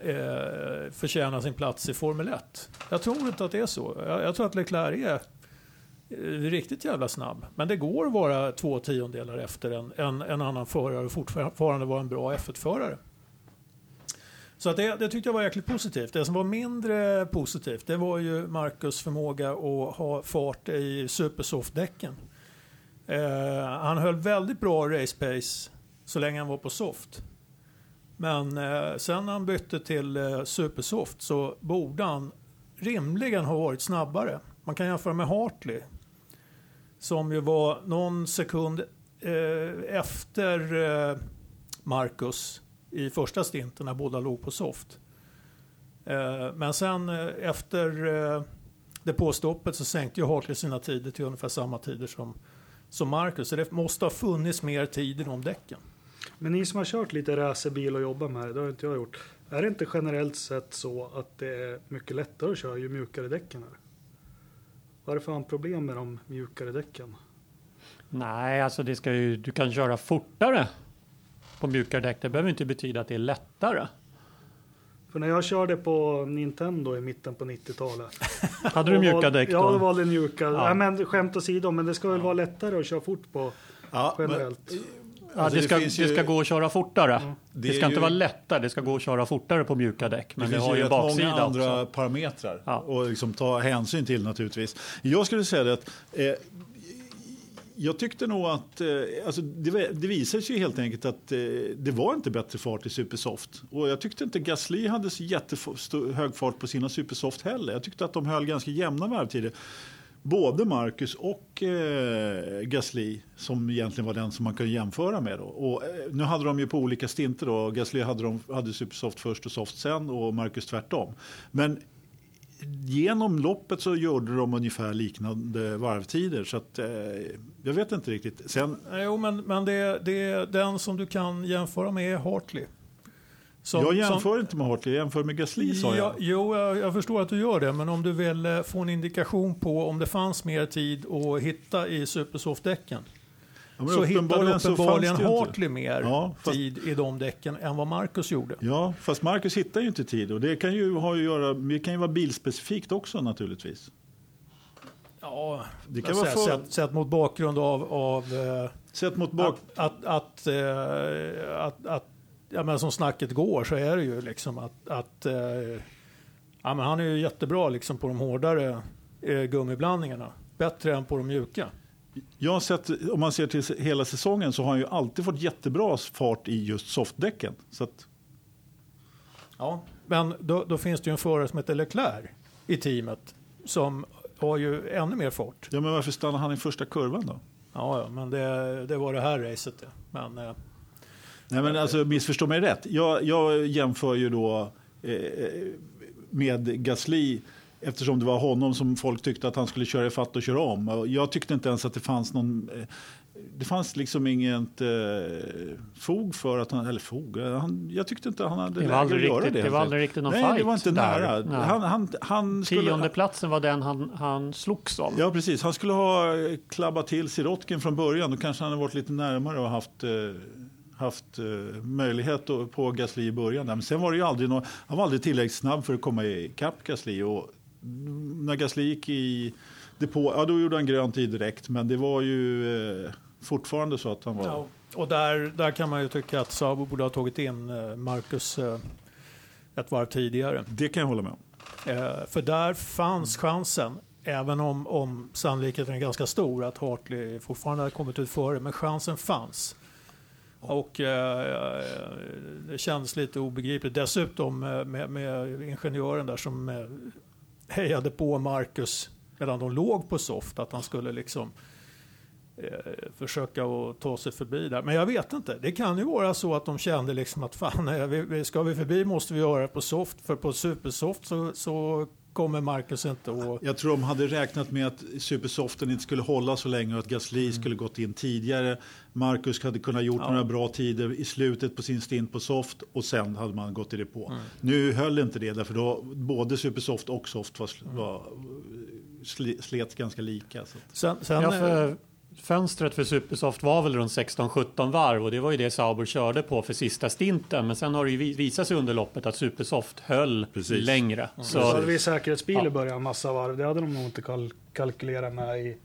eh, förtjäna sin plats i Formel 1. Jag tror inte att det är så. Jag, jag tror att Leclerc är Eh, riktigt jävla snabb. Men det går att vara två tiondelar efter en, en, en annan förare och fortfarande vara en bra F1-förare. Så att det, det tyckte jag var jäkligt positivt. Det som var mindre positivt det var ju Marcus förmåga att ha fart i supersoft-däcken. Eh, han höll väldigt bra race pace så länge han var på soft. Men eh, sen när han bytte till eh, supersoft så borde han rimligen ha varit snabbare. Man kan jämföra med Hartley som ju var någon sekund eh, efter eh, Marcus i första stinten när båda låg på soft. Eh, men sen eh, efter eh, depåstoppet så sänkte ju Hartley sina tider till ungefär samma tider som, som Marcus. Så det måste ha funnits mer tid i de däcken. Men ni som har kört lite racerbil och jobbat med det, det har inte jag gjort. Är det inte generellt sett så att det är mycket lättare att köra ju mjukare däcken är? Varför har han problem med de mjukare däcken? Nej, alltså det ska ju, du kan köra fortare på mjukare däck. Det behöver inte betyda att det är lättare. För när jag körde på Nintendo i mitten på 90-talet. Hade du mjuka däck Ja, det då? var det mjuka. Ja. Ja. men skämt åsido, men det ska väl vara lättare att köra fort på Ja, men- Ja, Alltså, det, ska, det, ju- ska gå att köra fortare. Det Det, är ska inte ju- vara lättare, det ska gå att köra fortare på mjuka däck. Men det, finns har ju en rätt många baksida andra också. parametrar Ja. och liksom ta hänsyn till naturligtvis. Jag skulle säga det att eh, jag tyckte nog att eh, alltså det, det visade sig helt enkelt att eh, det var inte bättre fart i Supersoft. Och jag tyckte inte Gasly hade så jättehög fart på sina Supersoft heller. Jag tyckte att de höll ganska jämna varvtider. Både Marcus och eh, Gasly som egentligen var den som man kunde jämföra med. Då. Och, eh, nu hade de ju på olika stinter. Då. Gasly hade, de, hade Supersoft först och Soft sen och Marcus tvärtom. Men genom loppet så gjorde de ungefär liknande varvtider. Så att, eh, jag vet inte riktigt. Sen, Jo, men, men det, det, den som du kan jämföra med är Hartley. Som- jag som- jämför inte med Hartley, jag jämför med Gasly sa Ja, jag. jo, jag, jag förstår att du gör det, men om du vill eh, få en indikation på om det fanns mer tid att hitta i supersoft-däcken Ja, så hittar du uppenbarligen. Hartley mer Ja, fast- tid i de däcken än vad Marcus gjorde. Ja, fast Marcus hittar ju inte tid och det kan ju ha att göra, det kan ju vara bilspecifikt också naturligtvis. Ja, Det kan vara sett, för- sett, sett mot bakgrund av, av eh, Sett mot bak... att, att, att, eh, att, att ja, men som snacket går så är det ju liksom att, att eh, ja, men han är ju jättebra liksom på de hårdare eh, gummiblandningarna. Bättre än på de mjuka. Jag har sett, om man ser till hela säsongen så har han ju alltid fått jättebra fart i just softdäcken. Så att, Ja. Men då, då finns det ju en förare som heter Leclerc i teamet som har ju ännu mer fart. ja, men varför stannar han i första kurvan då? Ja, ja men det, det var det här racet. Men eh, Nej, men alltså, missförstå mig rätt. Jag, jag jämför ju då eh, med Gasly eftersom det var honom som folk tyckte att han skulle köra i fatt och köra om. Och Jag tyckte inte ens att det fanns någon... Eh, det fanns liksom inget eh, fog för att han... Eller fog? Han, jag tyckte inte han hade Det läge att göra riktigt- det. det helt var aldrig riktigt någon Nej, det var fight inte där. nära. Nej. Han, han, han skulle... Tiondeplatsen var den han, han slogs om. Ja, precis. Han skulle ha eh, klabbat till Sirotkin från början. Då kanske han hade varit lite närmare och haft, eh, haft eh, möjlighet på Gasly i början. Men sen var det ju aldrig någon, han var aldrig tillräckligt snabb för att komma ikapp Gasly. Och när Gasly gick i depå, ja då gjorde han grön tid direkt. Men det var ju eh, fortfarande så att han var... ja, och där, där kan man ju tycka att Sabo borde ha tagit in eh, Marcus eh, ett varv tidigare. Det kan jag hålla med om. Eh, för där fanns chansen, även om, om sannolikheten är ganska stor att Hartley fortfarande hade kommit ut före, men chansen fanns. Och eh, det kändes lite obegripligt. Dessutom eh, med, med ingenjören där som eh, hejade på Marcus medan de låg på soft, att han skulle liksom eh, försöka att ta sig förbi där. Men jag vet inte, det kan ju vara så att de kände liksom att fan, vi- ska vi förbi måste vi göra det på soft, för på supersoft så, så kommer Marcus inte att... Jag tror de hade räknat med att Supersoften inte skulle hålla så länge och att Gasly Mm. skulle gått in tidigare. Marcus hade kunnat gjort några bra tider i slutet på sin stint på soft och sen hade man gått i depå. Mm. Nu höll inte det därför då både Supersoft och soft var, Mm. var sli- slets ganska lika. Så. att- Sen, sen, Ja, eh, för fönstret för Supersoft var väl runt 16-17 varv och det var ju det Sauber körde på för sista stinten. Men sen har det ju vi- visat sig under loppet att Supersoft höll Precis. längre. Så Så hade vi säkerhetsbil i Ja. början, massa varv. Det hade de nog inte kal- kalkylerat med i...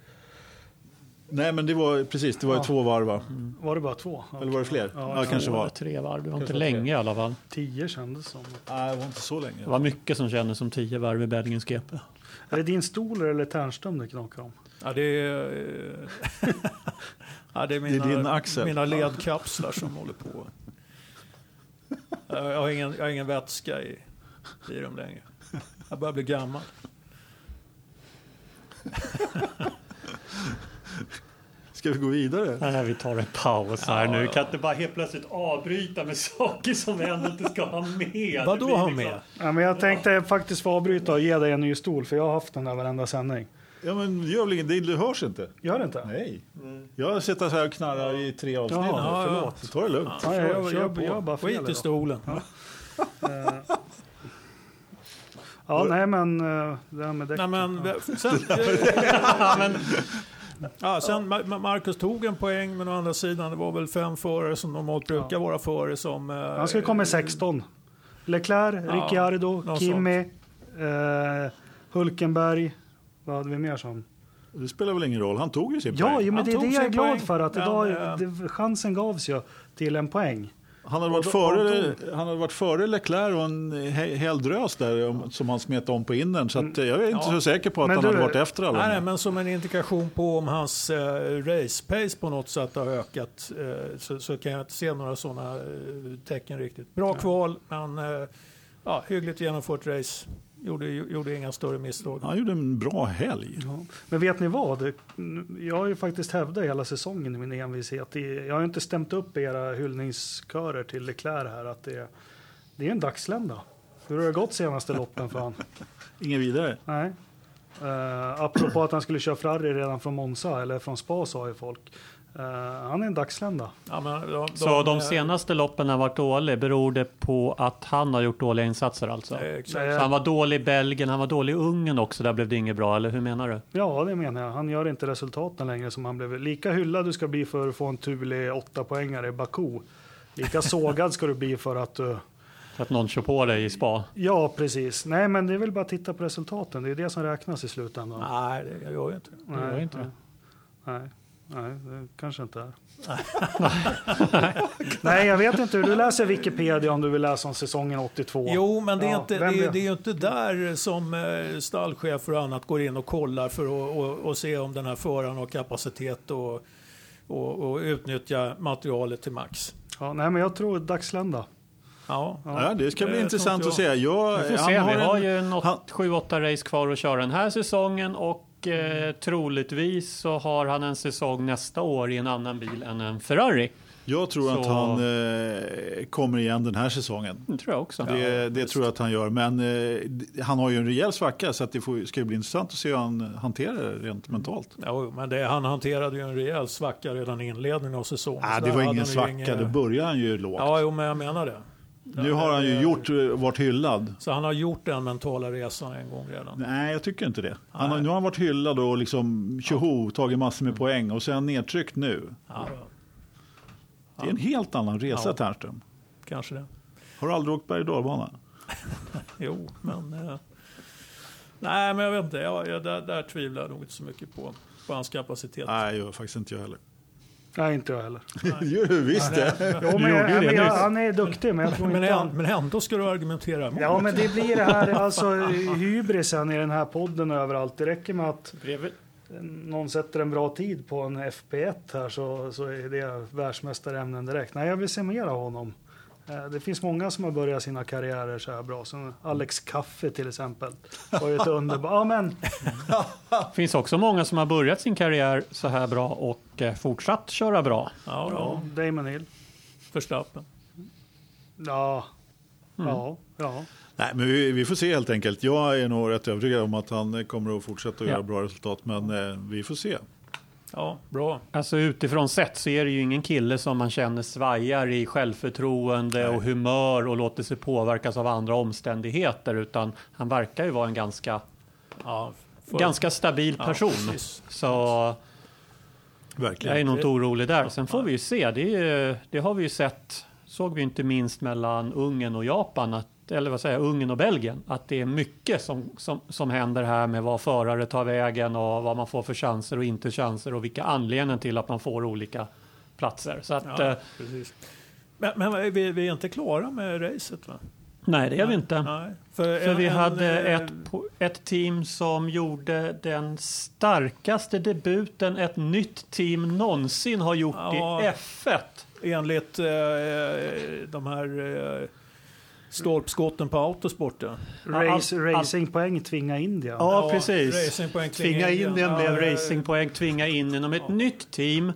Nej men det var precis, det var ju Ja. två varv va? Var det bara två? Eller var det fler? Ja, Ja, kanske det var. tre varv. Det var Kanske inte länge tre. i alla fall. Tio kändes som. Nej, det var inte så länge. Det var mycket som kändes som 10 varv i Belgiens GP. Är det din stol eller Tärnström det knakar om? Ja, det är, eh, ja, det är, mina, din axel. mina ledkapslar som håller på. Jag har ingen, jag har ingen vätska i, i dem längre. Jag börjar bli gammal. Ska vi gå vidare? Nej, vi tar en paus här Ja, nu. Kan inte bara helt plötsligt avbryta med saker som vi ändå inte ska ha med? Vad Det då ha liksom- med? Ja, men jag tänkte faktiskt få avbryta och ge dig en ny stol, för jag har haft den där varenda sändning. Ja men gör väl inget, det hörs inte. Gör det inte? Nej. Jag har suttit här och knarrat i tre avsnitt nu. ja, Förlåt. Så ta det lugnt. Ja, jag, jag, jag, jag, bara fel Skit i stolen. Ja, nej men eh, det här med däck. Nej, men, sen, ja, sen Ma- Ma- Marcus tog en poäng, men å andra sidan det var väl fem förare som normalt brukar vara före som... eh, Han skulle komma i 16. Leclerc, Ja, Ricciardo, Kimi, eh, Hulkenberg. Vad hade vi mer som? Det spelar väl ingen roll, han tog ju sin Ja, poäng. jo, men det är det jag är glad poäng, för. Att idag, eh, det, chansen gavs ju till en poäng. Han hade varit före, han hade varit före Leclerc och en he- hel drös där om- som han smet om på innern. Så att, eh, jag är inte Ja. så säker på att Men han du- hade varit efter alla. Nej, men som en indikation på om hans eh, race pace på något sätt har ökat eh, så, så kan jag inte se några sådana eh, tecken riktigt. Bra kval, men eh, ja, hyggligt genomfört race. Gjorde, gjorde inga större misstag. Han gjorde en bra helg. Ja. Men vet ni vad? Jag har ju faktiskt hävdat hela säsongen i min envishet. Jag har ju inte stämt upp era hyllningskörer till Leclerc här. Att det, det är en dagslända. Hur har det gått senaste loppen för han? Ingen vidare. Nej. Uh, apropå att han skulle köra Ferrari redan från Monza, eller från Spa sa ju folk. Eh, han är en dagslända. Ja, men de, Så de eh, senaste loppen har varit dålig. Beror det på att han har gjort dåliga insatser alltså? eh, exakt. Nej, Så han var dålig i Belgien, han var dålig i Ungern också. Där blev det inget bra, eller hur menar du? Ja, det menar jag. Han gör inte resultaten längre som han blev. Lika hyllad du ska bli för att få en Thule 8 poängare i Baku. Lika sågad ska du bli för att du... För att någon kör på dig i spa. Ja, precis. Nej, men det är väl bara att titta på resultaten. Det är det som räknas i slutändan. Nej, det gör ju inte det. gör inte det. Nej, nej, det kanske inte är. nej, jag vet inte hur du läser Wikipedia om du vill läsa om säsongen 82. Jo, men det är, Ja, inte, det, är, det är ju inte där som eh, stallchefer och annat går in och kollar för att och, och se om den här föraren har kapacitet och, och, och utnyttja materialet till max. Ja, nej, men jag tror dagslända. Ja, Ja, det ska bli Det intressant tror att se. Jag, Vi får han se, vi har ju en han- 7-8 race kvar att köra den här säsongen och eh, troligtvis så har han en säsong nästa år i en annan bil än en Ferrari. Jag tror att Så- han eh, kommer igen den här säsongen. Det tror jag också. Det, det tror jag att han gör. Men eh, han har ju en rejäl svacka så att det får, ska ju bli intressant att se hur han hanterar det rent mentalt. jo, men det, han hanterade ju en rejäl svacka redan i inledningen av säsongen. Nej, Så det var ingen svacka, ingen- då börjar han ju lågt. Ja, jo, men jag menar det. Nu har han ju det- gjort, eh, varit hyllad. Så han har gjort den mentala resan en gång redan. Nej, jag tycker inte det. Han har, nu har han varit hyllad och liksom tjoho, tagit massor med poäng och sen nedtryckt nu. Ja, Det är en helt annan resa, Ja. Ternström. kanske det. Har du aldrig åkt berg och? Jo, men... Eh, nej, men jag vet inte. Jag, jag, där, där tvivlar jag nog inte så mycket på, på hans kapacitet. Nej, jag faktiskt inte jag heller. Nej, inte jag heller. Du visst det? Jo, men, det men jag, han är duktig, men jag tror Men, inte han... men ändå ska du argumentera emot. Ja, men det blir det här, alltså hybrisen i den här podden överallt. Det räcker med att... Väl, någon sätter en bra tid på en FP1 här så, så är det världsmästarämnen direkt. Nej, jag vill se mer av honom. Eh, Det finns många som har börjat sina karriärer så här bra. Som Alex Kaffe till exempel. Var ju ett underbart... Ja, men Det finns också många som har börjat sin karriär så här bra och eh, fortsatt köra bra. Ja, ja, ja. Damon Hill. Förstappen. Ja, Mm. ja, ja. Nej, men vi, vi får se helt enkelt. Jag är nog rätt övertygad om att han kommer att fortsätta att Ja. göra bra resultat, men eh, vi får se. Ja, bra. Alltså utifrån sett så är det ju ingen kille som man känner svajar i självförtroende och humör och låter sig påverkas av andra omständigheter utan han verkar ju vara en ganska, Ja, för- ganska stabil Ja, person. precis. så jag Verkligen. är nog inte orolig där. Sen får vi ju se, det, är, ju- det har vi ju sett, såg vi inte minst mellan Ungern och Japan, att, eller vad säger jag, Ungern och Belgien, att det är mycket som, som, som händer här med vad förare tar vägen och vad man får för chanser och inte chanser och vilka anledningar till att man får olika platser. Så att, Ja, eh. Men, men vi, vi är inte klara med racet va? nej det är vi inte. Nej. För, För en- vi en, hade eh, ett, ett team som gjorde den starkaste debuten ett nytt team någonsin har gjort Ja. i F1. Enligt eh, de här eh, stolpskotten på autosporten. Race, all- all- racingpoäng tvinga Indien. Ja, Ja, precis. racingpoäng Tvinga Indien. Ja, blev racingpoäng, tvinga Indien om ett nytt team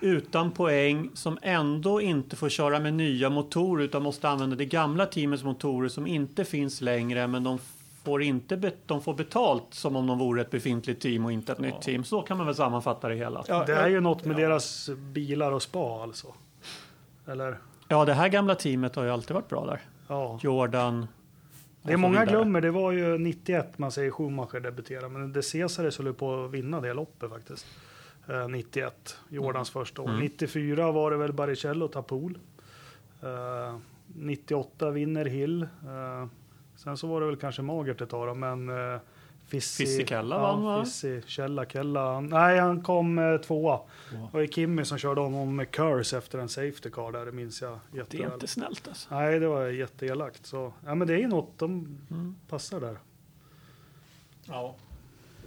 utan poäng som ändå inte får köra med nya motorer utan måste använda det gamla teamets motorer som inte finns längre men de får, inte de får betalt som om de vore ett befintligt team och inte ett nytt team. Så kan man väl sammanfatta det hela. Ja, Det är ju något med ja. deras bilar och spa alltså. Eller? Ja, det här gamla teamet har ju alltid varit bra där. Ja. Jordan. Det är och många glömmer, det var ju 91 man säger Schumacher debuterade, men De Cesares höll på att vinna det loppet faktiskt. Eh, 91, Jordans första år. Mm. 94 var det väl Baricello pool. Eh, 98 vinner Hill. Eh, sen så var det väl kanske magert ett tag då, men Fissi, Fisichella vann, va? Fissi, Kella, Kella. Nej, han kom uh, tvåa. Det var Kimmy som körde honom med curse efter en safety car där, det minns jag Det jätteväl. är inte snällt alltså. Nej, det var jätteelakt. Så, ja, men det är ju något, de Mm. passar där. Ja.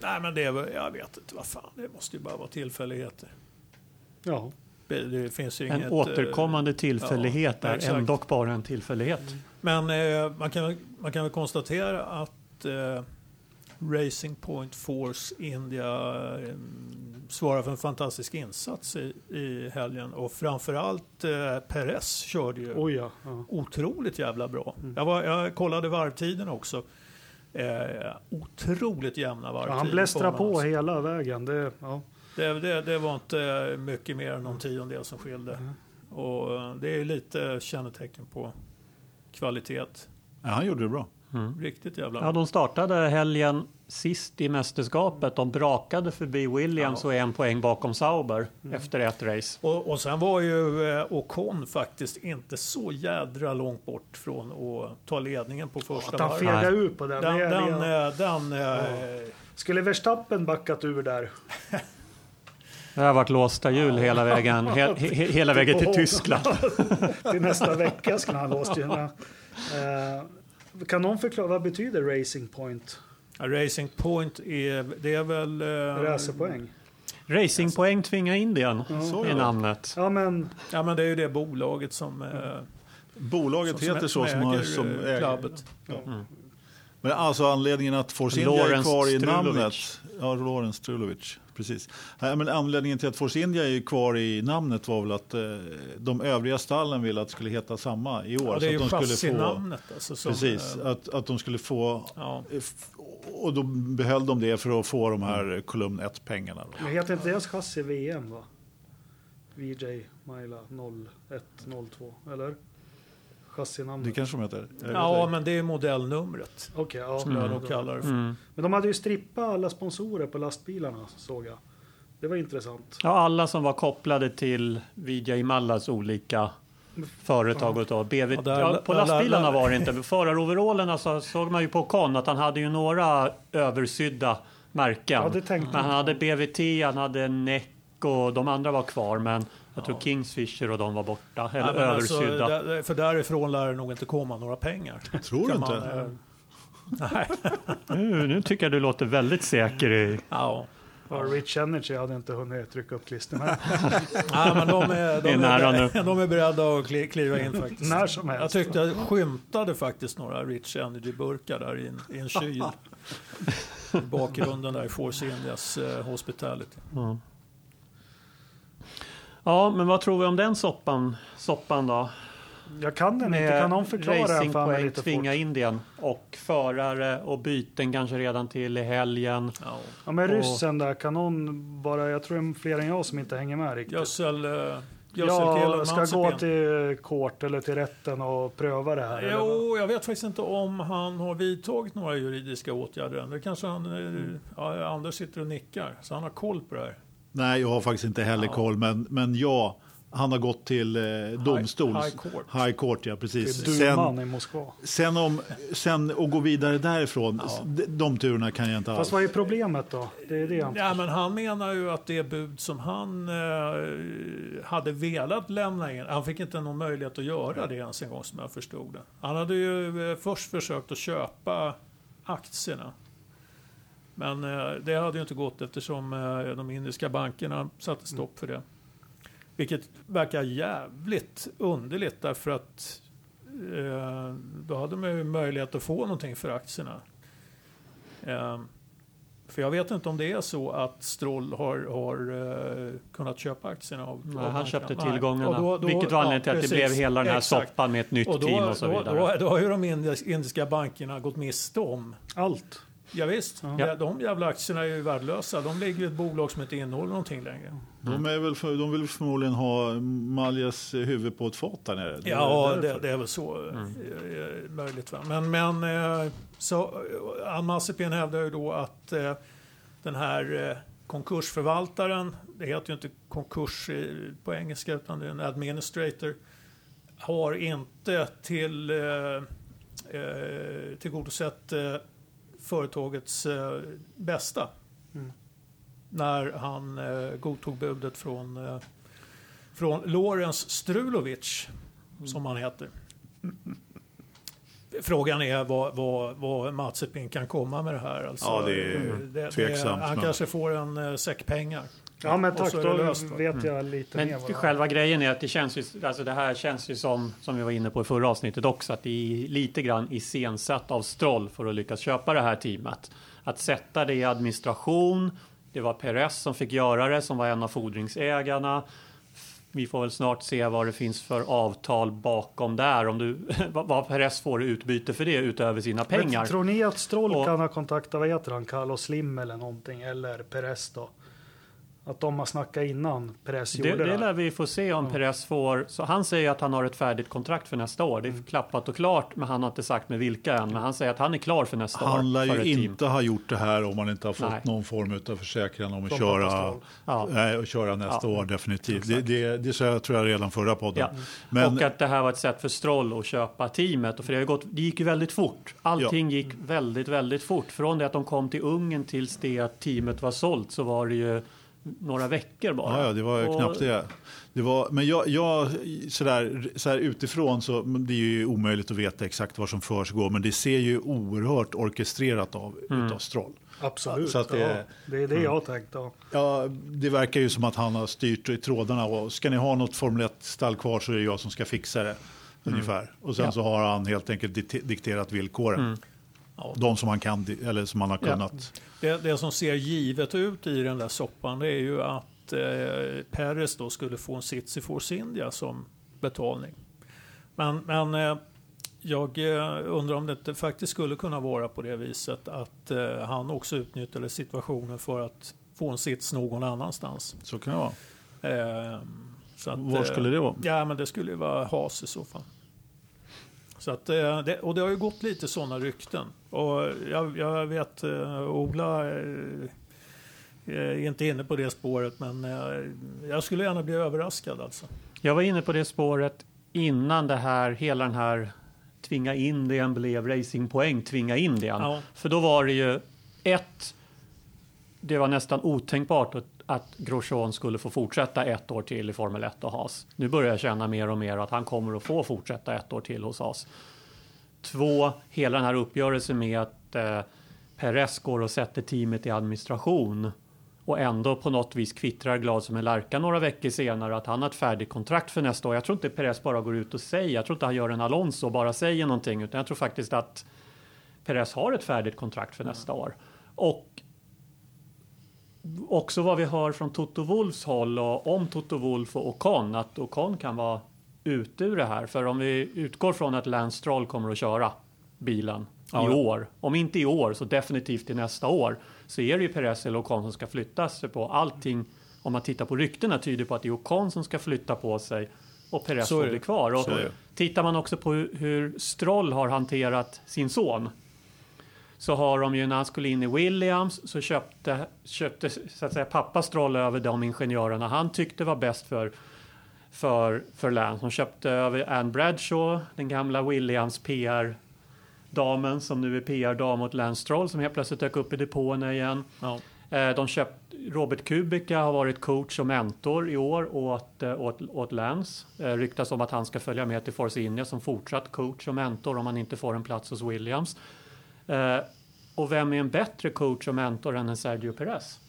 Nej men det är väl, jag vet inte vad fan, det måste ju bara vara tillfälligheter. Ja, Det, det finns ju En inget... eh, återkommande tillfällighet ja, är exakt. ändå bara en tillfällighet. Men eh, man, kan, man kan väl konstatera att eh, Racing Point Force India eh, svarar för en fantastisk insats i, i helgen och framförallt eh, Perez körde ju oj ja. ja. otroligt jävla bra. Mm. Jag, var, jag kollade varvtiden också. Eh, otroligt jämna ja varvtider. han blästrar honom, på alltså. hela vägen. Det, ja. Det, det, det var inte mycket mer än någon tiondel som skilde. Mm. Och eh, det är lite kännetecken på kvalitet. Ja, han gjorde det bra. Mm. Riktigt jävla Ja, de startade helgen sist i mästerskapet. De brakade förbi Williams Ja. och en poäng bakom Sauber Mm. efter ett race. Och, och sen var ju eh, Ocon faktiskt inte så jädra långt bort från att ta ledningen på första Att han varvet. fegar Nej. ur på den. Den, den, eh, den, eh, skulle Verstappen backat ur där? Det har varit låsta hjul hela vägen, he, he, hela vägen till Tyskland. Till nästa vecka skulle han låst ju. Eh, kan någon förklara, vad betyder Racing Point? Racing Point är, det är väl... eh, Racerpoäng? Racingpoäng tvinga Indien Så är det. namnet. Ja, men Ja men det är ju det bolaget som... eh, Bolaget heter så som, har, som äger, eh, äger. klubbet. Men alltså anledningen att Force India är kvar i Strulovic. namnet. Ja, Lawrence Strulovic. Precis. Nej, men anledningen till att Force India är kvar i namnet var väl att eh, de övriga stallen ville att det skulle heta samma i år. Ja, det är ju så att de skulle få, chassinamnet. Alltså, som, precis, eh, att, att de skulle få, Ja. och då behöll de det för att få de här kolumn 1-pengarna. men heter inte deras chassi VM va? VJ Maila 0102, eller? Chassinamnet. Det kanske de heter. Ja, inte. men det är modellnumret. Okej, ja. Skulle jag Mm. nog kalla det för. Mm. Men de hade ju strippat alla sponsorer på lastbilarna såg jag. Det var intressant. Ja, alla som var kopplade till Vijay Mallas olika företag och. BV, Ja, där- ja, på där- lastbilarna där- var det inte. Föraroverallerna så såg man ju på Con att han hade ju några översydda märken. Ja, det tänkte men han hade BVT, han hade NEC och de andra var kvar. Men jag tror Kingsfisher och de var borta. Eller Nej, men alltså, översydda. där, för därifrån lär det nog inte komma några pengar. Tror du Kan inte? man, eh, nej, nu, nu tycker jag du låter väldigt säker i... ja. Rich Energy hade inte hunnit trycka upp klistermärken Nej, men de är, de är nära nu. de är beredda att kli- kliva in faktiskt. när som Jag helst. tyckte jag skymtade faktiskt några Rich Energy-burkar där i en, i en kyl. I bakgrunden där i Force Indias eh, Hospitality. Ja. Ja, men vad tror vi om den soppan, soppan då? Jag kan den inte. Kan någon förklara den för mig racingpoäng, lite tvinga fort? Indien och förare och byten kanske redan till i helgen. Ja. Ja, men ryssen där, kan någon bara... Jag tror det är fler än jag som inte hänger med riktigt. Gödsel, eh, gödselkillen Jag ska gå till kort eller till rätten och pröva det här. Jo, jag vet faktiskt inte om han har vidtagit några juridiska åtgärder än. Det kanske han, eh, ja, Anders sitter och nickar, så han har koll på det här. Nej, jag har faktiskt inte heller Ja. koll, men, men ja, han har gått till eh, domstol. High Court. High Court, ja precis. Till Sen, i Moskva. sen, om, sen att gå vidare därifrån, Ja. de, de turerna kan jag inte alls. Fast vad är problemet då? Det är det jag inte Ja, men han menar ju att det bud som han eh, hade velat lämna in, han fick inte någon möjlighet att göra det ens en gång som jag förstod det. Han hade ju eh, först försökt att köpa aktierna. Men eh, det hade ju inte gått eftersom eh, de indiska bankerna satte stopp för det. Vilket verkar jävligt underligt därför att eh, då hade man ju möjlighet att få någonting för aktierna. För jag vet inte om det är så att Stroll har, har kunnat köpa aktierna av, Nej, av han köpte tillgångarna. Och då- då- vilket var anledningen till ja, att det precis. blev hela den här Exakt. soppan med ett nytt Och då, team och så vidare. då, då har ju de indiska- indiska bankerna gått miste om Allt. Ja, visst. Ja. De jävla aktierna är ju värdelösa. De ligger i ett bolag som inte innehåller någonting längre. De, är väl för, de vill förmodligen ha Maljas huvud på ett fat där nere. Det Ja, det, det är väl så eh, eh, möjligt. Va? Men, men eh, så eh, Ann hävdar ju då att eh, den här eh, konkursförvaltaren, det heter ju inte konkurs på engelska utan det är en administrator, har inte till, eh, eh, tillgodosett eh, företagets eh, bästa. Mm. När han eh, godtog budet från, eh, från Lorenz Strulovic, som han heter. Frågan är vad, vad, vad Mazepin kan komma med det här. Alltså, Ja, det är tveksamt, han men- kanske får en uh, säck pengar. Ja, men tack. Då löst, vet jag lite Men mer. är. själva grejen är att det känns ju, alltså det här känns ju som, som vi var inne på i förra avsnittet också, att det är lite grann iscensatt av Stroll för att lyckas köpa det här teamet. Att sätta det i administration, det var Perez som fick göra det, som var en av fordringsägarna. Vi får väl snart se vad det finns för avtal bakom där, om du, vad vad Perez får i utbyte för det utöver sina pengar. Men tror ni att Stroll Och- kan ha kontaktat, vad heter han, Carlos Slim eller någonting, eller Perez då? Att de har snackat innan Perez Det, gjorde det. det lär vi få se om Perez får. Så han säger att han har ett färdigt kontrakt för nästa år. Det är Mm. klappat och klart, men han har inte sagt med vilka än. Men han säger att han är klar för nästa år. Han lär ju team. inte ha gjort det här om han inte har fått Nej. någon form av försäkran om att köra. Ja. nej, att köra nästa Ja. år definitivt. Det, det, det sa jag tror jag redan förra podden. Ja. Men Och att det här var ett sätt för Stroll att köpa teamet. Och för det, har gått, det gick ju väldigt fort. Allting gick väldigt, väldigt fort. Från det att de kom till Ungern tills det att teamet var sålt så var det ju några veckor bara. Ja, ja, det var ju Och- knappt det. det var, men jag, jag sådär, sådär utifrån så det är ju omöjligt att veta exakt vad som försiggår. Men det ser ju oerhört orkestrerat av Mm. utav Stroll. Absolut. Så att det- ja, det är det jag har tänkt. Ja. Ja, det verkar ju som att han har styrt i trådarna. Och ska ni ha något Formel 1-stall kvar så är det jag som ska fixa det. Ungefär. Och sen Mm. Ja. så har han helt enkelt dikte- dikterat villkoren. Mm. Ja. De som han kan, eller som han har Ja. Det, det som ser givet ut i den där soppan det är ju att eh, Peres då skulle få en sits i Force India som betalning. Men, men eh, jag eh, undrar om det inte faktiskt skulle kunna vara på det viset att eh, han också utnyttjade situationen för att få en sits någon annanstans. Så kan det vara. Eh, så att, Var skulle det vara? Ja, men det skulle ju vara Haas i så fall. Så att, eh, det, och det har ju gått lite sådana rykten. Och jag, jag vet, eh, Ola eh, är inte inne på det spåret, men jag skulle gärna bli överraskad alltså. Jag var inne på det spåret innan det här, hela den här tvinga in det blev racingpoäng, tvinga in det. Ja. För då var det ju ett, det var nästan otänkbart att, att Grosjean skulle få fortsätta ett år till i Formel 1 och Haas. Nu börjar jag känna mer och mer att han kommer att få fortsätta ett år till hos Haas. Två, hela den här uppgörelsen med att eh, Perez går och sätter teamet i administration och ändå på något vis kvittrar glad som en lärka några veckor senare att han har ett färdigt kontrakt för nästa år. Jag tror inte Perez bara går ut och säger, jag tror inte han gör en Alonso och bara säger någonting, utan jag tror faktiskt att Perez har ett färdigt kontrakt för nästa år. Och också vad vi hör från Toto Wolfs håll och om Toto Wolf och Ocon, att Ocon kan vara ute ur det här. För om vi utgår från att Lance Stroll kommer att köra bilen ja, i år, om inte i år så definitivt till nästa år, så är det ju Perez eller Ocon som ska flytta sig på. Allting, om man tittar på ryktena, tyder på att det är Ocon som ska flytta på sig och Perez får bli kvar. Och tittar man också på hur Stroll har hanterat sin son så har de ju när han skulle in i Williams så köpte, köpte så att säga pappa Stroll över de ingenjörerna han tyckte var bäst för för, för Lance. Hon köpte över Anne Bradshaw, den gamla Williams PR damen som nu är PR-dam åt Lance Stroll som helt plötsligt dök upp i depåerna igen. Ja. Eh, de köpt, Robert Kubica har varit coach och mentor i år åt, eh, åt, åt Lance. Eh, ryktas om att han ska följa med till Force India som fortsatt coach och mentor om han inte får en plats hos Williams. Och vem är en bättre coach och mentor än en Sergio Perez?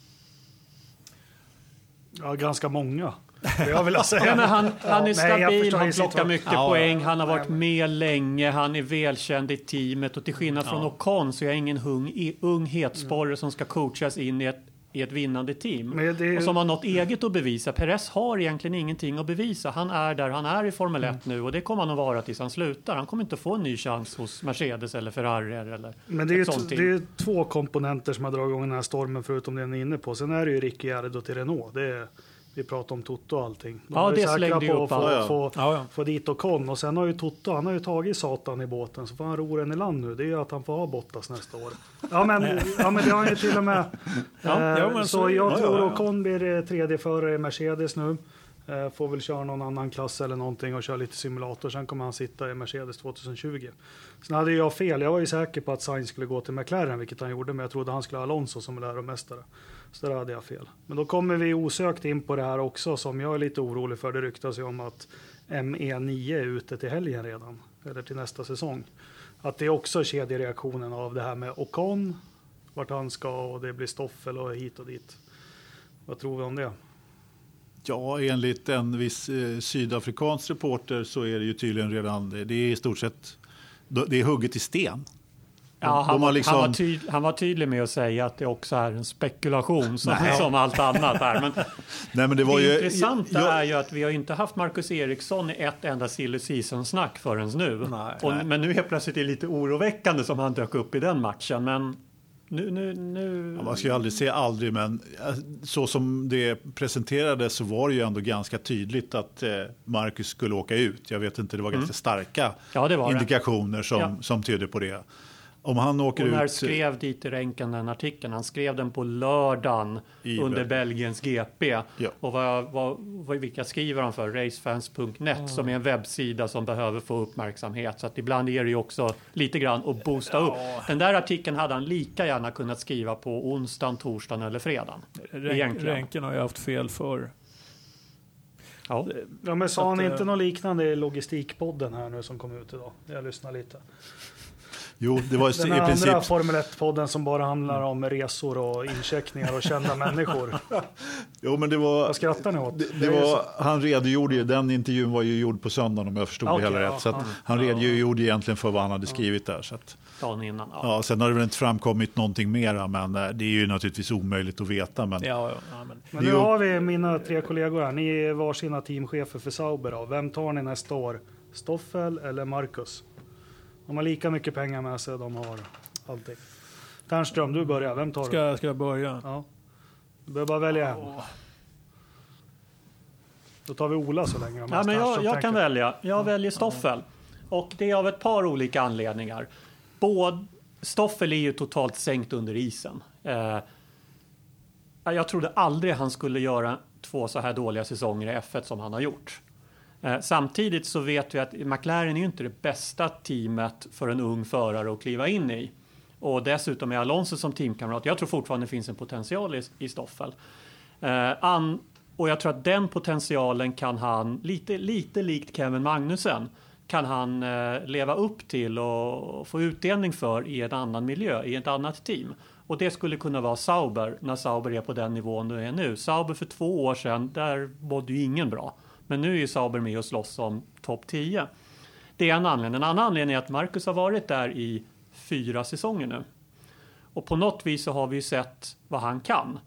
Ja, ganska många. Jag vill säga. Ja, men han, han är stabil, han plockar mycket ja, poäng, han har varit med länge, han är välkänd i teamet och till skillnad från Ocon så är jag ingen ung, ung hetsporre som ska coachas in i ett i ett vinnande team. Det... Och som har något eget att bevisa. Perez har egentligen ingenting att bevisa. Han är där han är i Formel 1 mm. nu och det kommer han att vara tills han slutar. Han kommer inte få en ny chans hos Mercedes eller Ferrari eller Men det är, ett det är två komponenter som har dragit igång den här stormen förutom det ni är inne på. Sen är det ju Ricciardo till Renault. Det är vi pratar om Toto och allting. De ja, det slängde ju upp. Få, få, ja, få dit och kon. Och sen har ju Toto, han har ju tagit satan i båten. Så får han ro den i land nu. Det är ju att han får ha Bottas nästa år. Ja, men, ja, men det har han ju till och med. eh, så, så jag tror ja, Ocon blir eh, tredje förare i Mercedes nu. Eh, får väl köra någon annan klass eller någonting och köra lite simulator. Sen kommer han sitta i Mercedes 2020. Sen hade jag fel. Jag var ju säker på att Sainz skulle gå till McLaren, vilket han gjorde. Men jag trodde han skulle ha Alonso som läromästare. Så där hade jag fel. Men då kommer vi osökt in på det här också som jag är lite orolig för. Det ryktas ju om att ME9 är ute till helgen redan, eller till nästa säsong. Att det är också kedjereaktionen av det här med Ocon, vart han ska och det blir Stoffel och hit och dit. Vad tror vi om det? Ja, enligt en viss eh, sydafrikansk reporter så är det ju tydligen redan, det är i stort sett, det är hugget i sten. Ja, han, var, liksom... han, var tyd, han var tydlig med att säga att det också är en spekulation som, som allt annat är. Men, Nej, men det, var det ju, intressanta jag, är ju att vi har inte haft Marcus Eriksson i ett enda silly season-snack förrän nu. Nej, Och, nej. Men nu helt plötsligt är det lite oroväckande som han dök upp i den matchen. Men nu, nu, nu... Ja, man ska ju aldrig säga aldrig, men eh, så som det presenterades så var det ju ändå ganska tydligt att eh, Marcus skulle åka ut. Jag vet inte, det var mm. ganska starka ja, indikationer som, ja. som tydde på det. Om han åker och när ut... skrev Dieter Renken den artikeln? Han skrev den på lördagen under Belgiens GP. Ja. Och vad, vad, vad, vilka skriver han för? Racefans.net mm. som är en webbsida som behöver få uppmärksamhet. Så att ibland är det ju också lite grann att boosta ja. upp. Den där artikeln hade han lika gärna kunnat skriva på onsdagen, torsdagen eller fredagen. Renken, Renken har ju haft fel för Ja. ja, men sa han inte något liknande i Logistikpodden här nu som kom ut idag? Jag lyssnar lite. Jo, det var Den i andra princip... Formel 1-podden som bara handlar om resor och incheckningar och kända människor. Jo, men det var... Vad skrattar ni åt? Det, det var, han redogjorde ju, den intervjun var ju gjord på söndagen om jag förstod okay, det hela ja, rätt. Så ja, han redogjorde egentligen för vad han hade skrivit där. Så att, Dagen innan. Ja. ja, sen har det väl inte framkommit någonting mera, men eh, det är ju naturligtvis omöjligt att veta. Men, ja, ja, men. men nu har vi mina tre kollegor här. Ni är varsina teamchefer för Sauber. Då. Vem tar ni nästa år? Stoffel eller Marcus? De har lika mycket pengar med sig, de har allting. Ternström, du börjar. Vem tar ska, du? Ska jag börja? Ja. Du behöver bara välja en. Då tar vi Ola så länge. Ja, men jag, jag kan välja. Jag väljer Stoffel. Och det är av ett par olika anledningar. Både, Stoffel är ju totalt sänkt under isen. Eh, jag trodde aldrig han skulle göra två så här dåliga säsonger i F1 som han har gjort. Eh, samtidigt så vet vi att McLaren är ju inte det bästa teamet för en ung förare att kliva in i. Och dessutom är Alonso som teamkamrat. Jag tror fortfarande det finns en potential i, i Stoffel. Eh, an, och jag tror att den potentialen kan han, lite, lite likt Kevin Magnussen, kan han eh, leva upp till och få utdelning för i en annan miljö, i ett annat team. Och det skulle kunna vara Sauber när Sauber är på den nivån du är nu. Sauber för två år sedan, där mådde ju ingen bra. Men nu är ju Sauber med och slåss om topp 10. Det är en anledning. En annan anledning är att Marcus har varit där i fyra säsonger nu. Och på något vis så har vi ju sett vad han kan.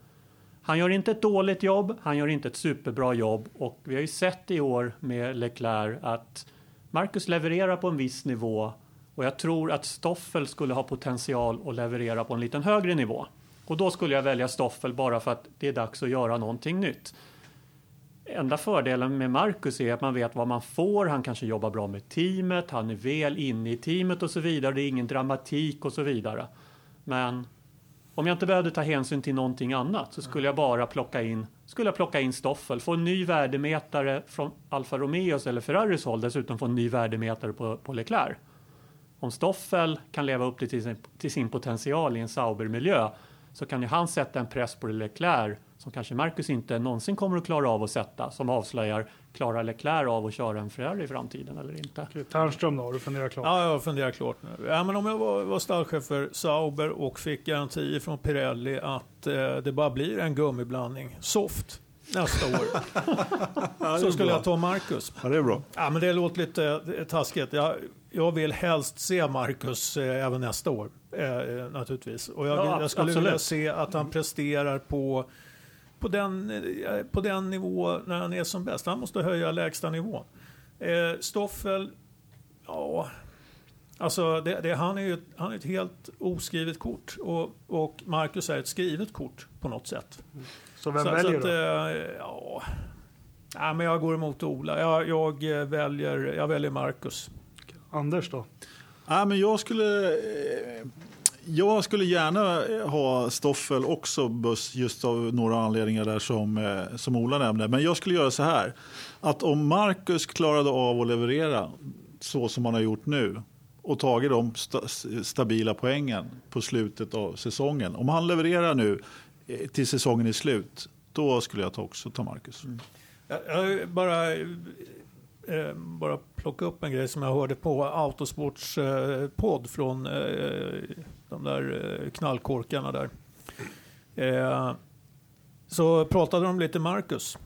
Han gör inte ett dåligt jobb, han gör inte ett superbra jobb och vi har ju sett i år med Leclerc att Marcus levererar på en viss nivå och jag tror att Stoffel skulle ha potential att leverera på en liten högre nivå. Och då skulle jag välja Stoffel bara för att det är dags att göra någonting nytt. Enda fördelen med Marcus är att man vet vad man får. Han kanske jobbar bra med teamet, han är väl inne i teamet och så vidare. Det är ingen dramatik och så vidare. Men om jag inte behövde ta hänsyn till någonting annat så skulle jag bara plocka in, skulle jag plocka in Stoffel, få en ny värdemätare från Alfa Romeos eller Ferraris håll, dessutom få en ny värdemätare på, på Leclerc. Om Stoffel kan leva upp till sin, till sin potential i en Sauber-miljö så kan ju han sätta en press på Leclerc som kanske Marcus inte någonsin kommer att klara av att sätta, som avslöjar, klarar Leclerc av att köra en Ferrari i framtiden eller inte? Tärnström då, har du funderat klart? Ja, jag har funderat klart nu. Ja, men om jag var, var stallchef för Sauber och fick garantier från Pirelli att eh, det bara blir en gummiblandning, soft, nästa år. så skulle jag ta Marcus. Ja, det är bra. Ja, men det låter lite eh, taskigt. Jag, jag vill helst se Marcus eh, även nästa år, eh, naturligtvis. Och jag, Ja, jag skulle absolut. vilja se att han presterar på, på, den, eh, på den nivå när han är som bäst. Han måste höja lägsta nivån. Eh, Stoffel, ja... Alltså, det, det, han är ju ett, han är ett helt oskrivet kort och, och Marcus är ett skrivet kort på något sätt. Så vem så, väljer så du? att, eh, ja, ja, men jag går emot Ola. Jag, jag, eh, väljer, jag väljer Marcus. Anders då? Ja, men jag skulle... Jag skulle gärna eh, ha Stoffel också buss just av några anledningar där som, eh, som Ola nämnde. Men jag skulle göra så här. Att om Marcus klarade av att leverera så som han har gjort nu och tagit de sta, stabila poängen på slutet av säsongen. Om han levererar nu eh, till säsongen är slut, då skulle jag också ta Marcus. Mm. Jag, jag bara, bara plocka upp en grej som jag hörde på Autosports eh, podd från eh, de där eh, knallkorkarna där. Eh, så pratade de lite Marcus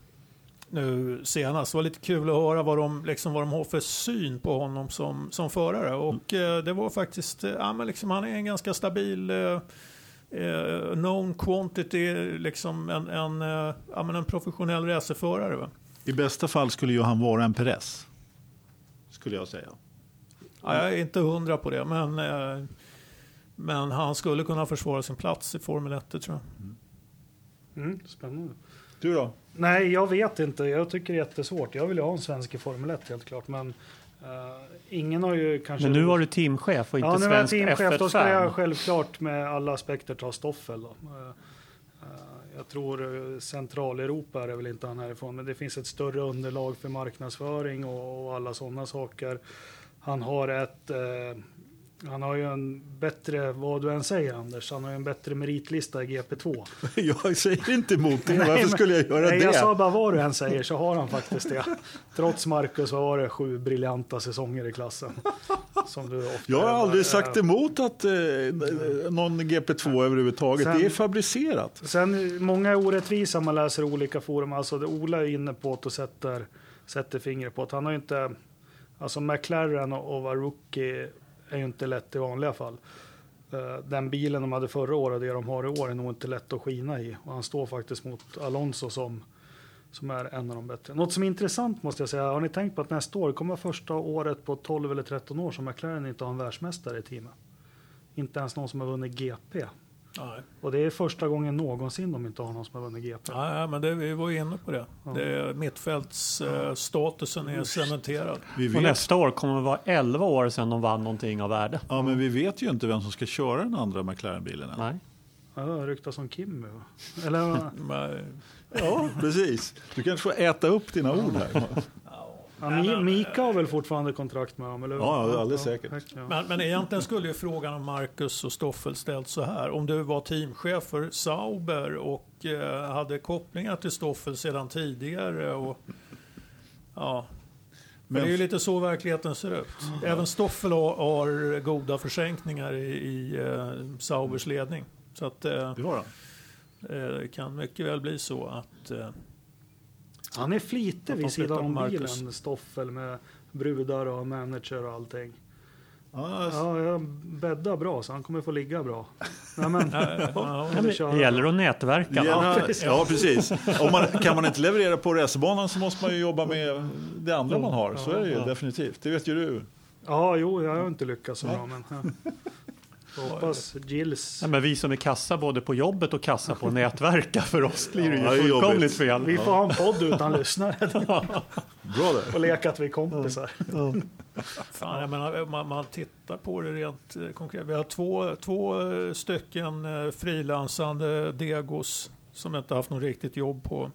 nu senast. Det var lite kul att höra vad de, liksom, vad de har för syn på honom som, som förare. Och eh, det var faktiskt, ja, men liksom, han är en ganska stabil eh, known quantity, liksom en, en, ja, men en professionell racerförare. Va? I bästa fall skulle ju han vara en Perez. Skulle jag säga. Ja, jag är inte hundra på det, men, men han skulle kunna försvara sin plats i Formel 1, det tror jag. Mm, spännande. Du då? Nej, jag vet inte. Jag tycker det är jättesvårt. Jag vill ju ha en svensk i Formel 1 helt klart, men eh, ingen har ju kanske... Men nu var du teamchef och inte ja, nu är jag svensk teamchef. Då ska jag F1-fan. självklart med alla aspekter ta Stoffel. Då. Eh, Jag tror Centraleuropa är väl inte han härifrån, men det finns ett större underlag för marknadsföring och, och alla sådana saker. Han har ett eh, han har ju en bättre, vad du än säger Anders, han har ju en bättre meritlista i GP2. Jag säger inte emot det. Nej, Varför men- skulle jag göra Nej, det? jag sa bara vad du än säger så har han faktiskt det. Trots Marcus så var det sju briljanta säsonger i klassen. Som du ofta Jag har aldrig sagt Eh, emot att eh, någon GP2 överhuvudtaget. Sen- det är fabricerat. Sen, många är orättvisa man läser olika forum. Alltså det Ola är inne på och sätter, sätter fingret på att han har ju inte... Alltså McLaren och, och vara rookie är ju inte lätt i vanliga fall. Eh, den bilen de hade förra året och det de har i år är nog inte lätt att skina i. Och han står faktiskt mot Alonso som, som är en av de bättre. Något som är intressant måste jag säga. Har ni tänkt på att nästa år kommer första året på 12 eller 13 år som McLaren inte har en världsmästare i teamet? Inte ens någon som har vunnit GP. Nej. Och det är första gången någonsin de inte har någon som har vunnit GP. Ja, men det, vi var ju inne på det. Ja. det Mittfältsstatusen är cementerad. Vi Och vet, nästa år kommer det vara 11 år sedan de vann någonting av värde. ja, men vi vet ju inte vem som ska köra den andra McLaren-bilen. än. Nej. Ja, det ryktas om Kimmy. Eller Ja, precis. Du kanske får äta upp dina ord här. Ja, Mi- Mika har väl fortfarande kontrakt med dem? Eller? hur? Ja, alldeles säkert. Ja. men, men egentligen skulle ju frågan om Marcus och Stoffel ställt så här. Om du var teamchef för Sauber och eh, hade kopplingar till Stoffel sedan tidigare och ja, Men det är ju lite så verkligheten ser ut. Även Stoffel har, har goda försänkningar i, i uh, Saubers ledning. Så att uh, Det var han. uh, det kan mycket väl bli så att... Han är flitig vid sidan om Marcus. bilen, Stoffel med brudar och manager och allting. Ja, Ja, jag bäddar bra så han kommer få ligga bra. Nej, men, ja, Ja, det men kör det gäller att nätverka. Ja, precis. ja, precis. Om man, kan man inte leverera på racerbanan så måste man ju jobba med det andra man har. Så är det ju Ja. definitivt. Det vet ju du. ja, jo, jag har inte lyckats så bra. Men, ja. Jag hoppas Gills. Ja, men vi som är kassa både på jobbet och kassa på nätverka, för oss blir det Ja, ju är fullkomligt fel. Vi får ha en podd utan lyssnare Bra där. och leka att vi är kompisar. Fan, jag menar, man, man tittar på det rent eh, konkret. Vi har två, två eh, stycken eh, frilansande degos som inte haft något riktigt jobb på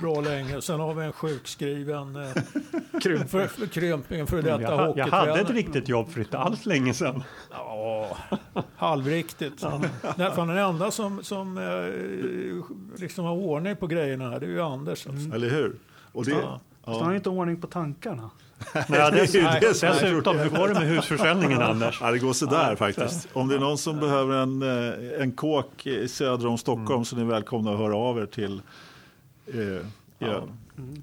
bra länge. Sen har vi en sjukskriven eh, Krymp. för, för krymping, en före Jag, detta ha- jag hade ett hockeytränare. riktigt jobb för inte alls länge sedan. Ja, halvriktigt. Fan, den enda som, som eh, liksom har ordning på grejerna här, det är ju Anders. Alltså. Eller hur? Och det, Ja. Så han har inte ordning på tankarna. Nej, det är ju dess, är dessutom, hur går det med husförsäljningen Anders? Ja, det går sådär faktiskt. Om det är någon som behöver en, eh, en kåk söder om Stockholm så är ni välkomna att höra av er till eh, ja.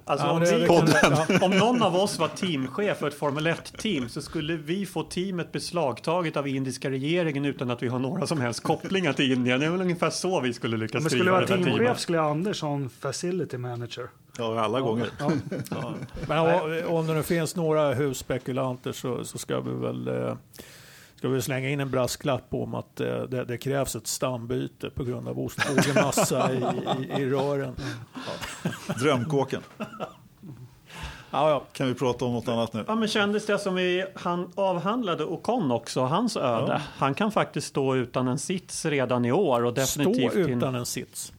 Alltså, Ja, om, men vi, väl- om någon av oss var teamchef för ett Formel 1-team så skulle vi få teamet beslagtaget av indiska regeringen utan att vi har några som helst kopplingar till Indien. Det är väl ungefär så vi skulle lyckas det skulle driva vara det här teamchef teamet. skulle Anders ha en facility manager. ja, alla gånger. Ja. Men om- om det nu finns några husspekulanter så, så ska vi väl eh, ska vi slänga in en brasklapp om att eh, det, det krävs ett stambyte på grund av ostbågemassa i, i, i rören. Drömkåken. Ja, ja. Kan vi prata om något annat nu? Ja, men kändes det som vi han avhandlade Ocon också, hans öde. Han kan faktiskt stå utan en sits redan i år och definitivt Stå utan en sits.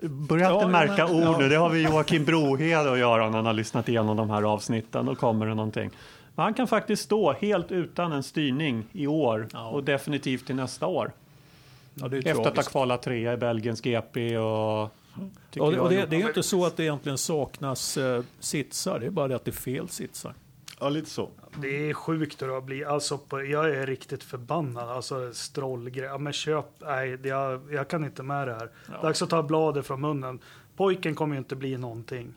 Börja inte Ja, märka men- ord nu, ja. det har vi Joakim Brohed att göra när han har lyssnat igenom de här avsnitten. Då kommer det någonting. Han kan faktiskt stå helt utan en styrning i år Ja. och definitivt till nästa år. Ja, det är Efter att ha kvalat trea i Belgiens GP och... Och det, det, det är ju inte så att det egentligen saknas eh, sitsar, det är bara det att det är fel sitsar. Ja, lite så. Det är sjukt hur det har blivit. Alltså, på, jag är riktigt förbannad. Alltså strollgrej. Ja, men köp. Nej, jag, jag kan inte med det här. Dags att ta bladet från munnen. Pojken kommer ju inte bli någonting.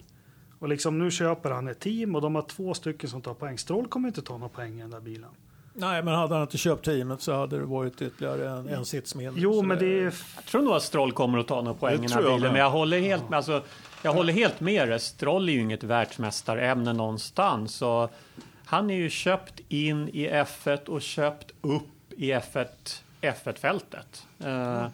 Och liksom nu köper han ett team och de har två stycken som tar poäng. Stroll kommer inte ta några poäng i den där bilen. Nej, men hade han inte köpt teamet så hade det varit ytterligare en, en sits mindre. Jo, Så men det är... Jag tror nog att Stroll kommer att ta några poäng i den här jag bilen. med. Men jag håller helt med. Alltså, jag håller helt med dig. Stroll är ju inget världsmästarämne någonstans. Så han är ju köpt in i F1 och köpt upp i F1, F1-fältet. Eh,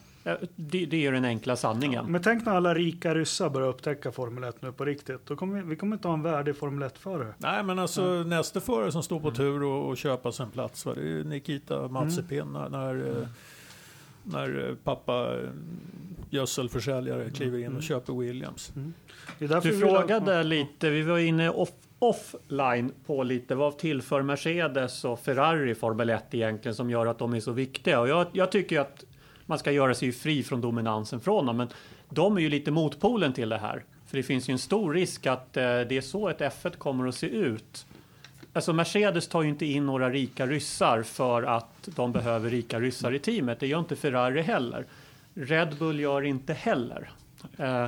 det, det är ju den enkla sanningen. Men tänk när alla rika ryssar börjar upptäcka Formel 1 nu på riktigt. Då kommer vi, vi kommer inte ha en värdig Formel 1-förare. Nej, men alltså nästa förare som står på tur och, och köpa sig en plats, va, det är ju Nikita Mazepin när, när, eh, när eh, pappa eh, gödselförsäljare kliver in och köper Williams. Det är därför Du vi vill ha- frågade lite, vi var inne off, offline på lite, vad tillför Mercedes och Ferrari Formel 1 egentligen som gör att de är så viktiga? Och jag, jag tycker att man ska göra sig fri från dominansen från dem, men de är ju lite motpolen till det här. För det finns ju en stor risk att eh, det är så ett F1 kommer att se ut. Alltså Mercedes tar ju inte in några rika ryssar för att de behöver rika ryssar i teamet. Det gör inte Ferrari heller. Red Bull gör inte heller. Eh,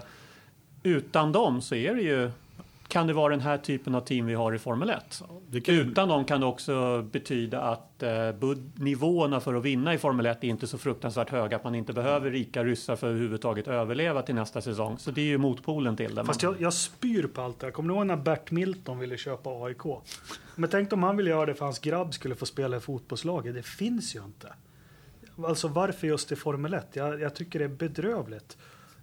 utan dem så är det ju, kan det vara den här typen av team vi har i Formel 1. Det kan ju, Utan dem kan det också betyda att eh, nivåerna för att vinna i Formel 1 är inte så fruktansvärt höga att man inte behöver rika ryssar för att överhuvudtaget överleva till nästa säsong. Så det är ju motpolen till det. Fast jag, jag spyr på allt det här. Kommer ni ihåg när Bert Milton ville köpa AIK? Men tänk om han ville göra det för hans grabb skulle få spela i fotbollslaget. Det finns ju inte. Alltså varför just i Formel 1? Jag, jag tycker det är bedrövligt.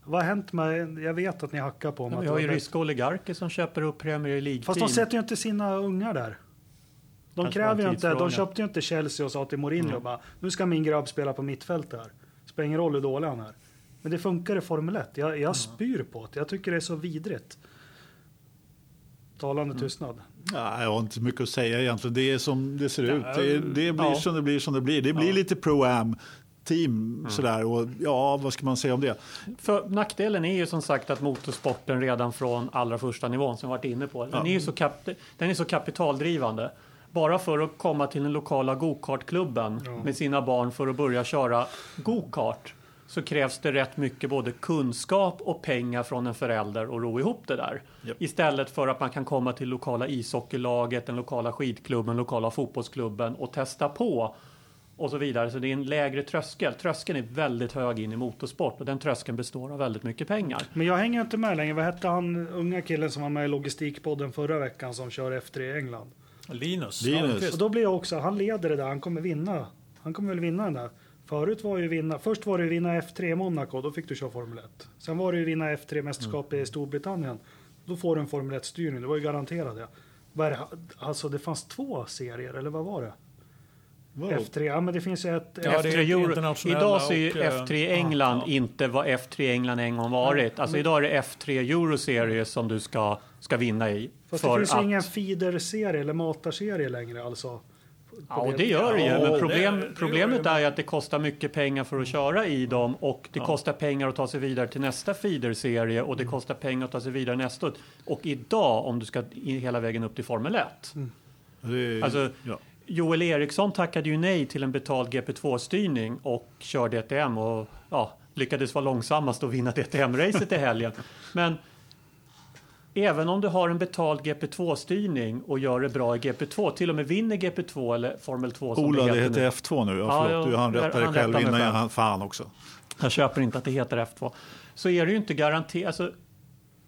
Vad har hänt med, jag vet att ni hackar på att vi har ju ryska oligarker som köper upp Premier League-team. Fast de sätter ju inte sina ungar där. De Kanske kräver ju inte, de köpte ju inte Chelsea och sa till Mourinho Mm. bara, nu ska min grabb spela på mittfält här. Spelar ingen roll hur dålig han är. Men det funkar i Formel 1. Jag, jag spyr på det. Jag tycker det är så vidrigt. Talande Mm. tystnad. nej, jag har inte mycket att säga egentligen. Det är som det ser ut. Det, det blir ja. som det blir som det blir. Det blir Ja. lite pro-am team. Mm. Sådär. Och, ja, vad ska man säga om det? För nackdelen är ju som sagt att motorsporten redan från allra första nivån som vi varit inne på, den, är ju så kap, den är så kapitaldrivande. Bara för att komma till den lokala gokartklubben med sina barn för att börja köra gokart så krävs det rätt mycket både kunskap och pengar från en förälder och ro ihop det där. Japp. Istället för att man kan komma till lokala ishockeylaget, den lokala skidklubben, lokala fotbollsklubben och testa på och så vidare. Så det är en lägre tröskel. Tröskeln är väldigt hög in i motorsport och den tröskeln består av väldigt mycket pengar. Men jag hänger inte med längre. Vad hette han unga killen som var med i Logistikpodden förra veckan som kör F3 i England? Linus. Linus. Almqvist. Och då blir jag också, han leder det där, han kommer vinna. Han kommer väl vinna den där. Förut var ju vinna, först var det ju vinna F3 i Monaco, då fick du köra Formel 1. Sen var det ju vinna F3-mästerskap i Storbritannien. Då får du en Formel 1-styrning, det var ju garanterat det. Alltså det fanns två serier, eller vad var det? Wow. F3, ja men det finns ett... Ja, det är F3 Euro. Idag så är ju och, eh, F3 England ja. inte vad F3 England en gång varit. Alltså idag är det F3 Euro Series som du ska, ska vinna i. Fast det finns att, ju ingen feeder-serie eller matarserie längre alltså. Ja, och det gör det ju. Men problem, problemet är ju att det kostar mycket pengar för att köra i dem och det kostar pengar att ta sig vidare till nästa feederserie och det Mm. kostar pengar att ta sig vidare nästa. Och idag, om du ska hela vägen upp till Formel 1, Det, Alltså, ja. Joel Eriksson tackade ju nej till en betald GP2-styrning och körde DTM och ja, lyckades vara långsammast och vinna DTM-racet i helgen. Men även om du har en betald GP2-styrning och gör det bra i GP2, till och med vinner GP2 eller Formel 2 som Ola, det heter heter nu. F2 nu. Ja, förlåt, du han rättade han själv innan jag hann fan också. Jag köper inte att det heter F2. Så är det ju inte garanterat. Alltså,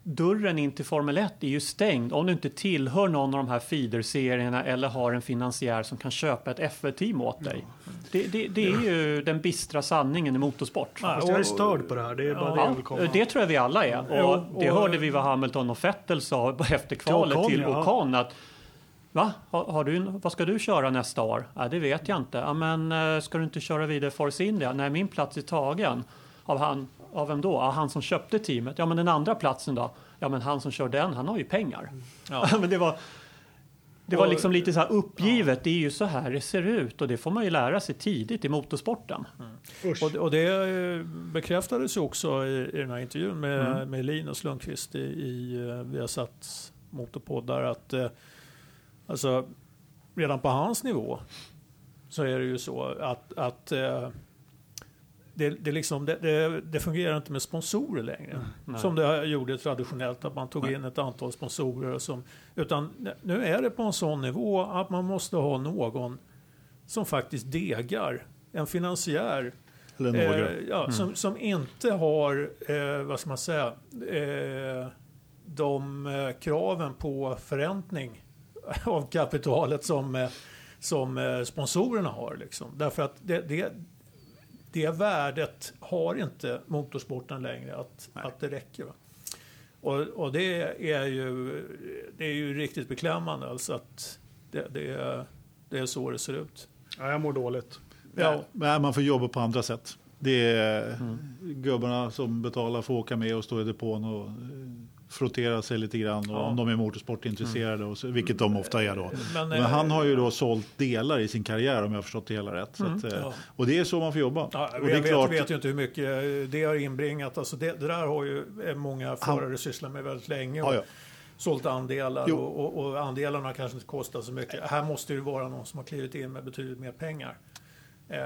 dörren in till Formel 1 är ju stängd om du inte tillhör någon av de här feederserierna eller har en finansiär som kan köpa ett F1-team åt dig. Det, det, det är ju den bistra sanningen i motorsport. Ja, jag är störd på det här, det är bara det jag Ja, vill komma. det tror jag vi alla är. Och, Jo, och- det hörde vi vad Hamilton och Vettel sa efter kvalet Ocon, till ja. Ocon. Att, Va? Har, har du, vad ska du köra nästa år? Ja, det vet jag inte. Ja, men eh, ska du inte köra vidare Force India? Nej, min plats är tagen. Av, han, av vem då? Ja, han som köpte teamet. Ja, men den andra platsen då? Ja, men han som kör den, han har ju pengar. Ja. men det var, det var liksom lite så här uppgivet. Det är ju så här det ser ut och det får man ju lära sig tidigt i motorsporten. Usch. Och, och det eh, bekräftades ju också i, i den här intervjun med, Mm. med Linus Lundqvist i, i eh, Viasats motorpoddar att eh, alltså, redan på hans nivå så är det ju så att, att eh, det, det, liksom, det, det, fungerar inte med sponsorer längre. Nej. Som det gjorde traditionellt, att man tog Nej. in ett antal sponsorer. Som, utan nu är det på en sån nivå att man måste ha någon som faktiskt degar. En finansiär Eller några. Eh, ja, som, som inte har, eh, vad ska man säga, eh, de eh, kraven på förräntning av kapitalet som, eh, som eh, sponsorerna har. Liksom. Därför att det, det, det värdet har inte motorsporten längre, att, att det räcker. Va? Och, och det, är ju, det är ju riktigt beklämmande alltså att det, det, är, det är så det ser ut. Ja, jag mår dåligt. Ja. Nej, man får jobba på andra sätt. Det är Mm. gubbarna som betalar får åka med och stå i depån och eh, frottera sig lite grann. Och Ja. Om de är motorsportintresserade, och så, vilket de ofta är då. Men, Men eh, han har ju då sålt delar i sin karriär om jag har förstått det hela rätt. Så att, eh, Ja. Och det är så man får jobba. Ja, och det jag är vet, klart, vet ju inte hur mycket eh, det har inbringat. Alltså det, det där har ju eh, många förare sysslat med väldigt länge. Och Ja, ja. Sålt andelar och, och, och andelarna kanske inte kostar så mycket. Här måste det ju vara någon som har klivit in med betydligt mer pengar. Eh,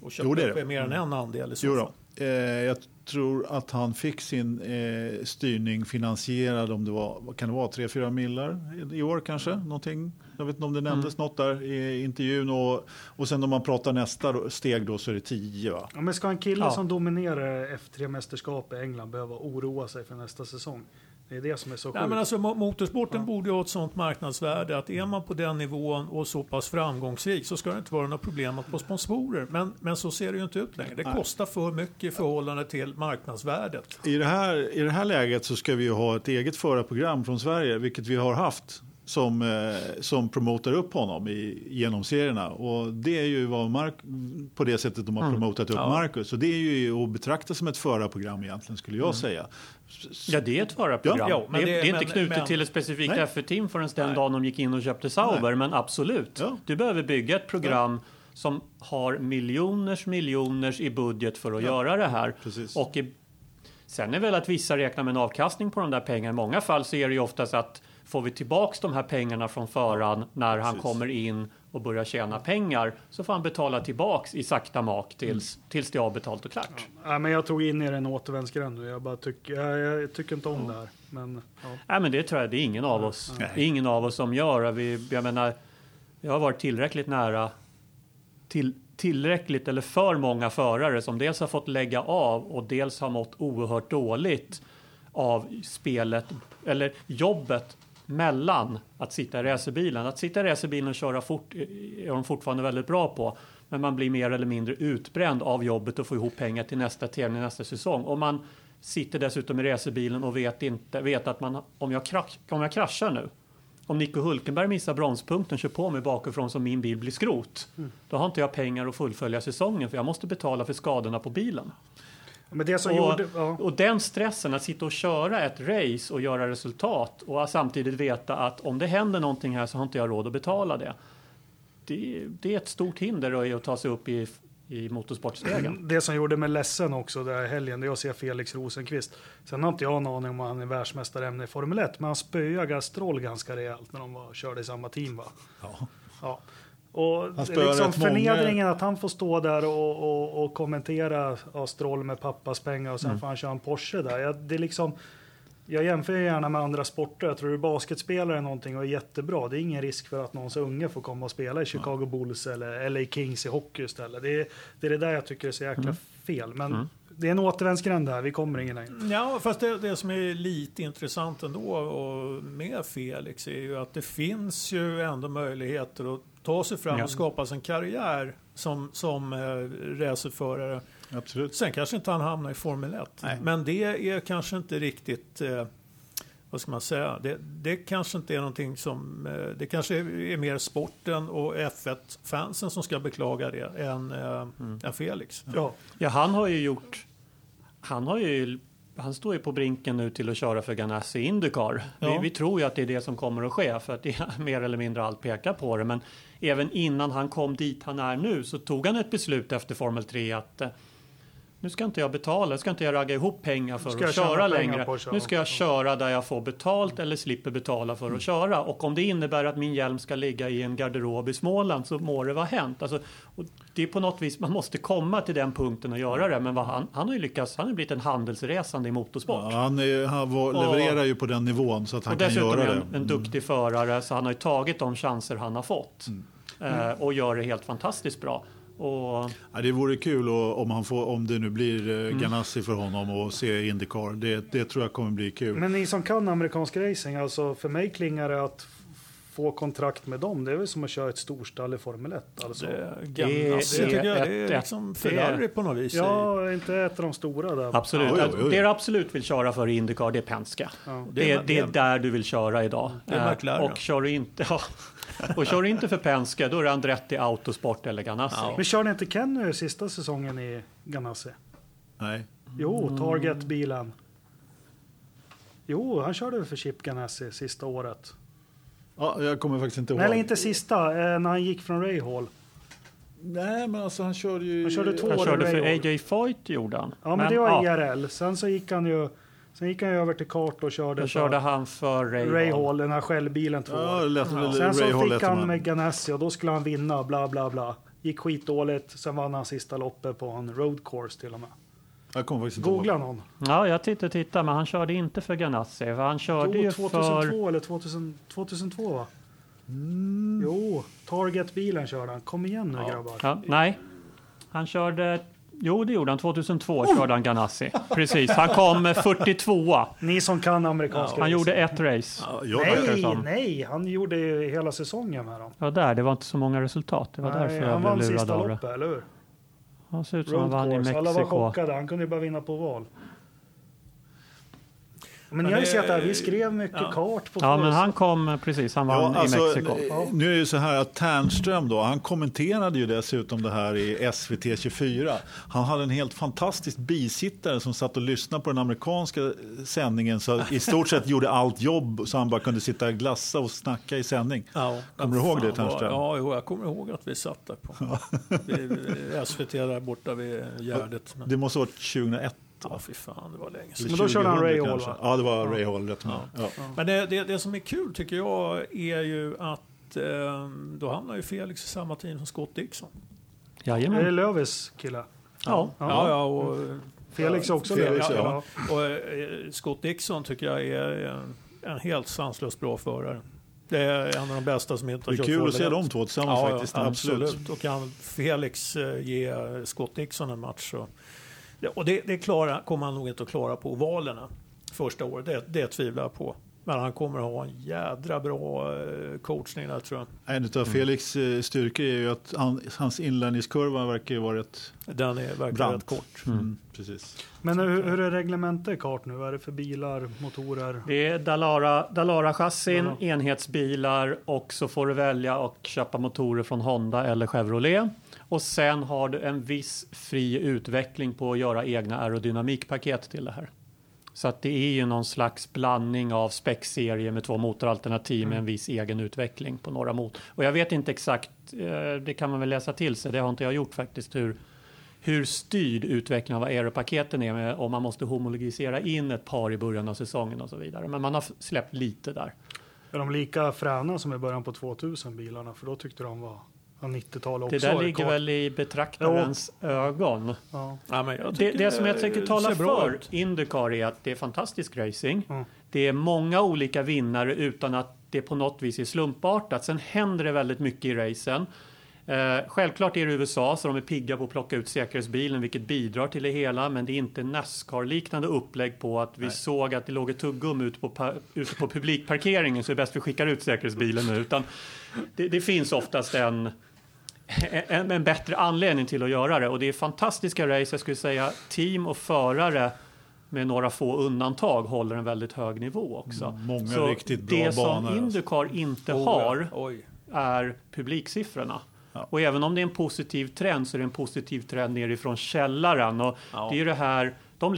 och köpt Jo, det är upp det. mer än en andel i så Jo fall. då. Eh, jag tror att han fick sin eh, styrning finansierad om det var, kan det vara, 3-4 millar i år kanske? Någonting. Jag vet inte om det nämndes något där i intervjun. Och, och sen om man pratar nästa då- steg då så är det 10 va? Ja, men ska en kille Ja. som dominerar F3-mästerskap i England behöva oroa sig för nästa säsong? Det är det som är så Nej, sjukt. men alltså, mo- motorsporten borde ju ha ett sånt marknadsvärde att är man på den nivån och så pass framgångsrik så ska det inte vara några problem att få sponsorer. Men, men så ser det ju inte ut längre. Det Nej. kostar för mycket i förhållande till marknadsvärdet. I det, här, I det här läget så ska vi ju ha ett eget förarprogram från Sverige, vilket vi har haft, som, eh, som promotar upp honom i, genom serierna. Och det är ju vad Mark, på det sättet de har promotat upp Ja. Marcus. Så det är ju att betrakta som ett förarprogram egentligen, skulle jag säga. Ja, det är ett förarprogram. Ja, men det, är, det- det är inte men- knutet men- till ett specifikt Nej. F1-team förrän den Nej. dagen de gick in och köpte Sauber, men absolut. Ja. Du behöver bygga ett program som har miljoners miljoners i budget för att göra det här. Precis. Och i, sen är väl att vissa räknar med en avkastning på de där pengarna. I många fall så är det ju oftast att får vi tillbaks de här pengarna från föraren när han Precis. kommer in och börjar tjäna pengar så får han betala tillbaks i sakta mak tills, Mm. tills det är avbetalt och klart. Nej, men jag tog in i en återvändsgränd nu. Jag, bara tycker, jag, jag tycker inte om det här. Men, ja. Nej, men det tror jag det är ingen av oss. Nej. Det är ingen av oss som gör. Vi, jag menar, jag har varit tillräckligt nära till, tillräckligt eller för många förare som dels har fått lägga av och dels har mått oerhört dåligt av spelet eller jobbet mellan att sitta i racerbilen. Att sitta i racerbilen och köra fort är de fortfarande väldigt bra på. Men man blir mer eller mindre utbränd av jobbet och få ihop pengar till nästa tävling, nästa säsong. Och man sitter dessutom i racerbilen och vet, inte, vet att man, om, jag krasch, om jag kraschar nu, om Nico Hulkenberg missar bromspunkten, kör på mig bakifrån så min bil blir skrot. Då har inte jag pengar att fullfölja säsongen för jag måste betala för skadorna på bilen. Men det som Och, gjorde... Ja. och den stressen att sitta och köra ett race och göra resultat och samtidigt veta att om det händer någonting här så har inte jag råd att betala det. Det, det är ett stort hinder i att ta sig upp i, i motorsportstegen. Det som gjorde mig ledsen också där i helgen, det är att se Felix Rosenqvist. Sen har inte jag en aning om han är världsmästare i Formel 1, men han spöade Gastrol ganska rejält när de var, körde i samma team. Va? Ja. Ja. Och är liksom rätt många- förnedringen att han får stå där och, och, och kommentera ja, Stroll med pappas pengar och sen Mm. får han köra en Porsche där. Jag, det är liksom, jag jämför ju gärna med andra sporter. Jag tror du är basketspelare någonting och är jättebra. Det är ingen risk för att någons unge får komma och spela i Chicago Bulls eller, eller i Kings i hockey istället. Det är, det är det där jag tycker är så jäkla Mm. fel. Men det är en återvändsgränd här, vi kommer ingen längre. Ja, fast det, det som är lite intressant ändå och med Felix är ju att det finns ju ändå möjligheter att ta sig fram Ja. och skapa sig en karriär som, som eh, racerförare. Absolut. Sen kanske inte han hamnar i Formel 1. Nej. Men det är kanske inte riktigt, eh, vad ska man säga, det, det kanske inte är någonting som, eh, det kanske är, är mer sporten och F1-fansen som ska beklaga det än, eh, än Felix. Ja, Ja, han har ju gjort... Han har ju... Han står ju på brinken nu till att köra för Ganassi Indycar. Ja. Vi, vi tror ju att det är det som kommer att ske för att det är mer eller mindre allt pekar på det. Men även innan han kom dit han är nu så tog han ett beslut efter Formel 3 att eh, nu ska inte jag betala, nu ska inte jag ragga ihop pengar för att köra längre. att köra. Nu ska jag köra där jag får betalt eller slipper betala för att köra. Och om det innebär att min hjälm ska ligga i en garderob i Småland så må det vara hänt. Alltså, och det är på något vis, man måste komma till den punkten och göra det. Men vad han, han har ju lyckats, han har blivit en handelsresande i motorsport. Ja, han är, han var, Och- levererar ju på den nivån så att han och kan dessutom göra är det. Mm. en, en duktig förare så han har ju tagit de chanser han har fått. Eh, och gör det helt fantastiskt bra. Och, Ja, det vore kul och, om, han får, om det nu blir Mm. eh, Ganassi för honom och se Indycar. Det, det tror jag kommer bli kul. men ni som kan amerikansk racing, alltså för mig klingar det att få kontrakt med dem. Det är väl som att köra ett storstall i Formel 1. Alltså. Det, Det Ganassi det jag, det ett- är liksom det är- Ferrari på något vis. Ja, inte ett av de stora där. absolut. Ja, oj, oj. Det du absolut vill köra för i Indycar, det är Penske. Ja. Det är, det är det- där du vill köra idag. Det är Eh, McLaren. och kör du inte, ja, och kör du inte för Penske, då är det Andretti Autosport eller Ganassi. Men körde inte Kenny sista säsongen i Ganassi? Nej. Jo, Target-bilen. Jo, han körde för Chip Ganassi sista året. Ja, jag kommer faktiskt inte ihåg. Nej, eller inte sista, eh, när han gick från Ray Hall. Nej, men alltså han körde ju... Han körde två Han år körde för. AJ Foyt gjorde han. Ja, men, det var ja, IRL. Sen så gick han ju sen gick han över till kart och körde, Då körde han för Ray, Ray Hall. Hall, den här självbilen två Ja, år. det lät Sen så Ray Hall fick hette han med Ganassi och då skulle han vinna, bla bla bla. Gick skitdåligt, sen vann han sista loppet på en road course till och med. Jag kommer faktiskt inte ihåg. Googla någon. Ja, jag tittar, tittar, men han körde inte för Ganassi. För han körde Jo, ju 2002 för... eller 2000, 2002 va? Mm. Jo, Target-bilen körde han. Kom igen nu grabbar. Ja, nej, han körde... Jo, det gjorde han. 2002 körde han Ganassi. Precis, han kom eh, 42 Ni som kan amerikanska Han racing. gjorde ett race. Ja, Nej, nej, han gjorde ju hela säsongen med dem. Ja, där. Det var inte så många resultat. Det var Nej, därför jag han blev vann lurad sista av det. loppet, eller hur? Han ser ut som han vann i course. Alla var Mexiko. chockade. Han kunde ju bara vinna på val. Men ni har ju sett här, vi skrev mycket ja. kart på Ja, men han kom precis. Han vann Ja, alltså, i Mexiko. eh, Nu är det ju så här att Ternström då, han kommenterade ju dessutom det här i SVT 24. Han hade en helt fantastisk bisittare som satt och lyssnade på den amerikanska sändningen så i stort sett gjorde allt jobb så han bara kunde sitta och glassa och snacka i sändning. Ja, Kommer du ihåg det, Ternström? Ja, jag kommer ihåg att vi satt där på SVT där borta vid Gärdet. Men, Det måste ha varit 2001. Ja, fy fan, det var länge sedan. Men då körde han 2000 Ray Hall, va? Ja, det var Ray Hall. Rätt ja. Ja. Men det, det, det som är kul tycker jag är ju att eh, då hamnar ju Felix i samma team som Scott Dixon. Är det Jajamän. Lövis kille? Ja. Ja, ja, och, Felix är också Felix, ja. Ja. och eh, Scott Dixon tycker jag är en, en helt sanslöst bra förare. Det är en av de bästa som inte Det har är kört kul att se 1. de två tillsammans Ja, faktiskt. ja, Absolut. absolut. Och kan Felix eh, ge Scott Dixon en match så... Och det, det klara, kommer han nog inte att klara på ovalerna första året. Det, det tvivlar jag på. Men han kommer att ha en jädra bra eh, coachning där tror jag. En av Felix eh, styrkor är ju att han, hans inlärningskurva verkar ju vara rätt Den är verkligen rätt kort. Mm, precis. Men hur, hur är reglementet kart nu? Vad är det för bilar, motorer? Det är Dalara, Dalara-chassin, Ja. enhetsbilar och så får du välja och köpa motorer från Honda eller Chevrolet. Och sen har du en viss fri utveckling på att göra egna aerodynamikpaket till det här. Så att det är ju någon slags blandning av spec-serie med två motoralternativ med en viss egen utveckling på några motor. Och jag vet inte exakt, eh, det kan man väl läsa till sig, det har inte jag gjort faktiskt, hur, hur styrd utvecklingen av aeropaketen är med, om man måste homologisera in ett par i början av säsongen och så vidare. Men man har släppt lite där. Är de lika fräna som i början på 2000 bilarna? För då tyckte de var ja, 90-tal också. Det där ligger väl i betraktarens ögon. Ja. Ja, men jag Det, tycker det som jag tycker talar för ut. Indycar är att det är fantastisk racing. Mm. Det är många olika vinnare utan att det på något vis är slumpartat. Sen händer det väldigt mycket i racen. Eh, självklart är det USA så de är pigga på att plocka ut säkerhetsbilen vilket bidrar till det hela men det är inte Nascar-liknande upplägg på att vi såg att det låg ett tuggum ute på, ute på publikparkeringen så det är bäst vi skickar ut säkerhetsbilen nu. Utan det, det finns oftast en, en, en bättre anledning till att göra det och det är fantastiska race. Jag skulle säga team och förare med några få undantag håller en väldigt hög nivå också. Mm, många Så riktigt bra det som banor, alltså. Indycar inte Oh, har. Oj. är publiksiffrorna. Ja. Och även om det är en positiv trend så är det en positiv trend nerifrån källaren. Och Ja. det är ju det här, de,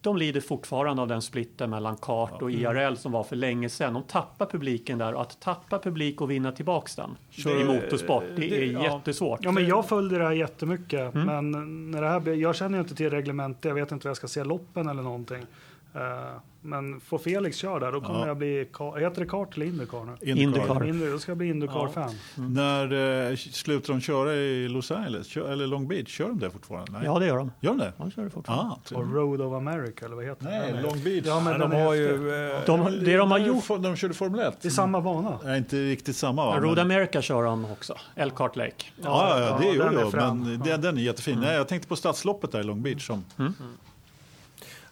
de lider fortfarande av den splitten mellan kart och IRL som var för länge sedan. De tappar publiken där och att tappa publik och vinna tillbaks den Kör- i motorsport, det det- är ja. jättesvårt. Ja, men jag följde det här jättemycket. Mm. Men när det här, jag känner ju inte till reglementet. Jag vet inte vad jag ska se loppen eller någonting. Eh, men får Felix köra där, då kommer Ja. jag bli... Heter det kart eller Indycar nu? Indycar. Indy, då ska jag bli Indycar-fan. När eh, slutar de köra i Los Angeles Kör, eller Long Beach? Kör de det fortfarande? Nej. Ja, det gör de. Gör de det? De kör det fortfarande. Ah, Och Road of America, eller vad heter Nej, det? Long Beach. Ja, men den de har ju... eh, De, det de har gjort, De körde Formel 1. Det är samma bana. Nej, inte riktigt samma va? Road Men- America kör de också, Elkhart Lake. Ja, ja, ja, det Ja, frän. Men Ja. den, den är jättefin. Nej, jag tänkte på stadsloppet där i Long Beach. Som,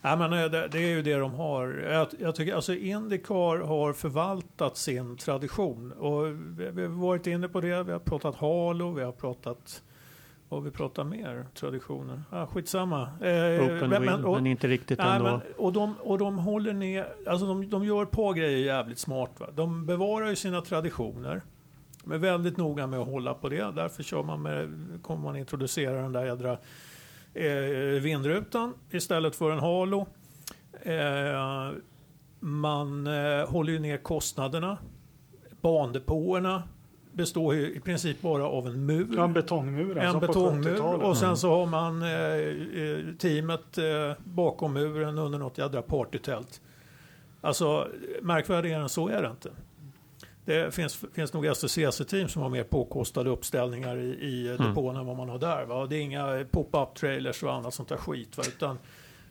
Nej, men eh, det, det är ju det de har. Jag, jag tycker alltså Indycar har förvaltat sin tradition. Och vi, vi har varit inne på det. Vi har pratat Halo, vi har pratat... Vad vi pratat mer? Traditioner? Ah, skitsamma. Eh, Open men- wheel, men- och- men inte riktigt Nej, ändå. men, och, de, och de håller ner, alltså de, de gör ett par grejer jävligt smart. Va? De bevarar ju sina traditioner. Är väldigt noga med att hålla på det. Därför kör man med, kommer man introducera den där jädra eh, vindrutan istället för en halo. Eh, man eh, håller ju ner kostnaderna. Bandepåerna består ju i princip bara av en mur Ja, en betongmur. en som på betongmur 70-talet. och sen så har man eh, eh, teamet eh, bakom muren under något jädra partytält. Alltså märkvärdigare än så är det inte. Det finns, finns nog STCC-team som har mer påkostade uppställningar i, i Mm. depån än vad man har där. Va? Det är inga pop-up trailers och annat sånt där skit. Va? Utan,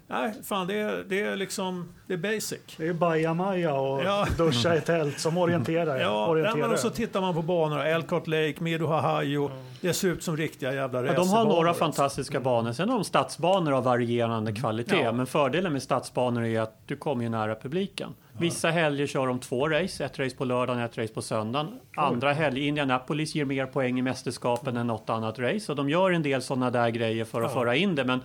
nej, fan det är, det är liksom, det är basic. Det är bajamaja och Ja. duscha i tält som orienterar. Ja, orienterar. nej, men och så tittar man på banorna. Elkhart Lake, Mido Hahajo. Det ser ut som riktiga jävla Ja, de har några fantastiska banor. Sen har de stadsbanor av varierande kvalitet. Ja. Men fördelen med stadsbanor är att du kommer ju nära publiken. Vissa helger kör de två race. Ett race på lördagen, ett race på söndagen. Andra helger, Indianapolis ger mer poäng i mästerskapen än något annat race. Och de gör en del sådana där grejer för att Ja. föra in det. Men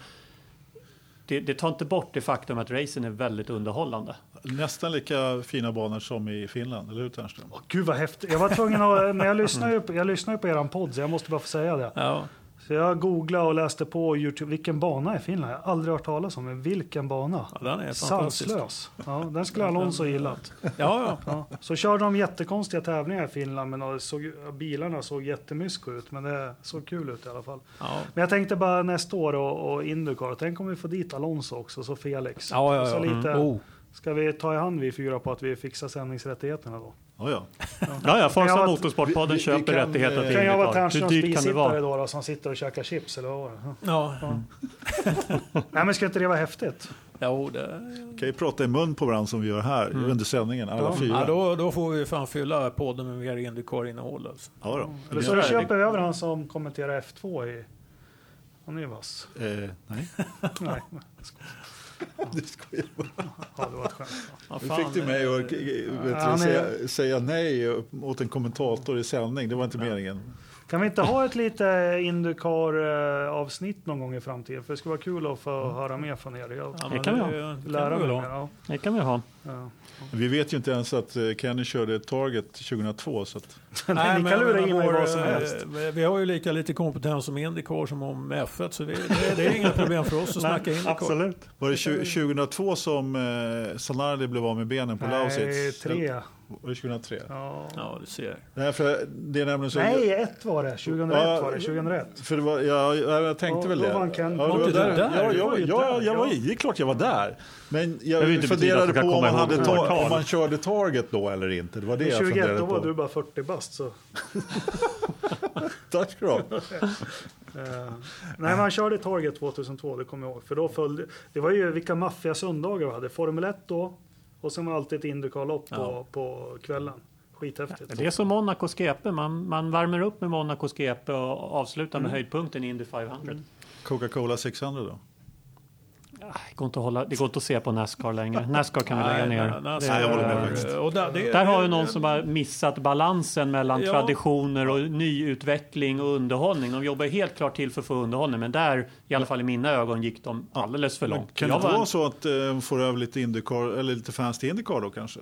det, det tar inte bort det faktum att racen är väldigt underhållande. Nästan lika fina banor som i Finland, eller hur Ternström? Åh, Gud vad häftigt. Jag var tvungen att, men jag lyssnar ju på, jag lyssnar ju på eran podd så jag måste bara få säga det. Ja. Så jag googlade och läste på Youtube, vilken bana i Finland? Jag har aldrig hört talas om, men vilken bana? Ja, den är. Sanslös. Ja, den skulle Alonso gillat. Ja, ja. Ja. Så körde de jättekonstiga tävlingar i Finland, men såg, bilarna såg jättemysko ut, men det såg kul ut i alla fall. ja. Men jag tänkte bara nästa år och, och Indycar, tänk om vi får dit Alonso också, så Felix. Ja, ja, Så ja. lite, Oh. Ska vi ta i hand vi fyra på att vi fixar sändningsrättigheterna då? Ja, ja. Ja, ja, Kan Forza Motorsportpodden vi- vi köper kan, rättigheter eh, till Kan jag vara kan det bisittare vara? då, då som sitter och käkar chips eller vad ja. Nej men ska inte det vara häftigt? Jo, det... Kan ju prata i mun på varandra som vi gör här under sändningen, alla Ja. fyra. ja, då, då får vi fan fylla podden med mer Indycar-innehåll. Alltså. Ja, då. Eller så köper vi över han som kommenterar F2 i... Han är ju vass. Eh, nej, Nej, du skojar bara. ja, det var ett skämt. Vad Nu fan, fick du mig att vet du, Han är- säga, säga nej åt en kommentator i sändning. Det var inte meningen. Kan vi inte ha ett lite Indycar-avsnitt någon gång i framtiden? För det skulle vara kul att få höra mer från er. Jag Ja, Det kan vi ha. det lära vi mig. Ja, Det kan vi ha. Vi vet ju inte ens att eh, Kenny körde Target 2002. Så att, Nej, ni men kan lura menar, i mig vår, vad som eh, helst. Vi har ju lika lite kompetens som Indycar som om F1, så vi, det, det är inga problem för oss att snacka Indycar. Absolut. var det tju- 2002 som eh, Zanardi blev av med benen på Nej, Lausitz? tre. Var det 2003? Ja. Ja, du ser. Nej, för det är nämligen så... Nej, ett var det. 2001 Ja, var det. 2001. För det var, ja, jag, jag tänkte Ja, väl då det. vann Ken. Ja, Var var du där. där? Ja, jag, var ju ja, där, jag var i. Det är klart jag var där. Men jag betyda funderade på om man, hade om man körde Target då eller inte. Det var det jag 21, funderade då var på. du bara 40 bast. Så. Tack ska du ha. Eh, nej, man körde Target 2002, det kommer jag ihåg. För då följde, det var ju vilka maffiga söndagar vi hade. Formel 1 då, och sen var alltid ett Indycar-lopp på, Ja. på kvällen. Skithäftigt. Det är som Monacos GP. Man, man värmer upp med Monacos GP och avslutar med höjdpunkten i Indy 500. Coca-Cola 600 då? Ah, Det går, inte att hålla, det går inte att se på Nascar längre. Nascar kan vi lägga ner. nej, nej, Det- Nej, jag. Och där, det, Där har ju någon som har missat balansen mellan Ja. traditioner och nyutveckling och underhållning. De jobbar helt klart till för att få underhållning, men där, i alla fall i mina ögon, gick de alldeles för Men långt. Kan det Jag var vara så att eh, får över lite Indycar, eller lite fans till Indycar då kanske?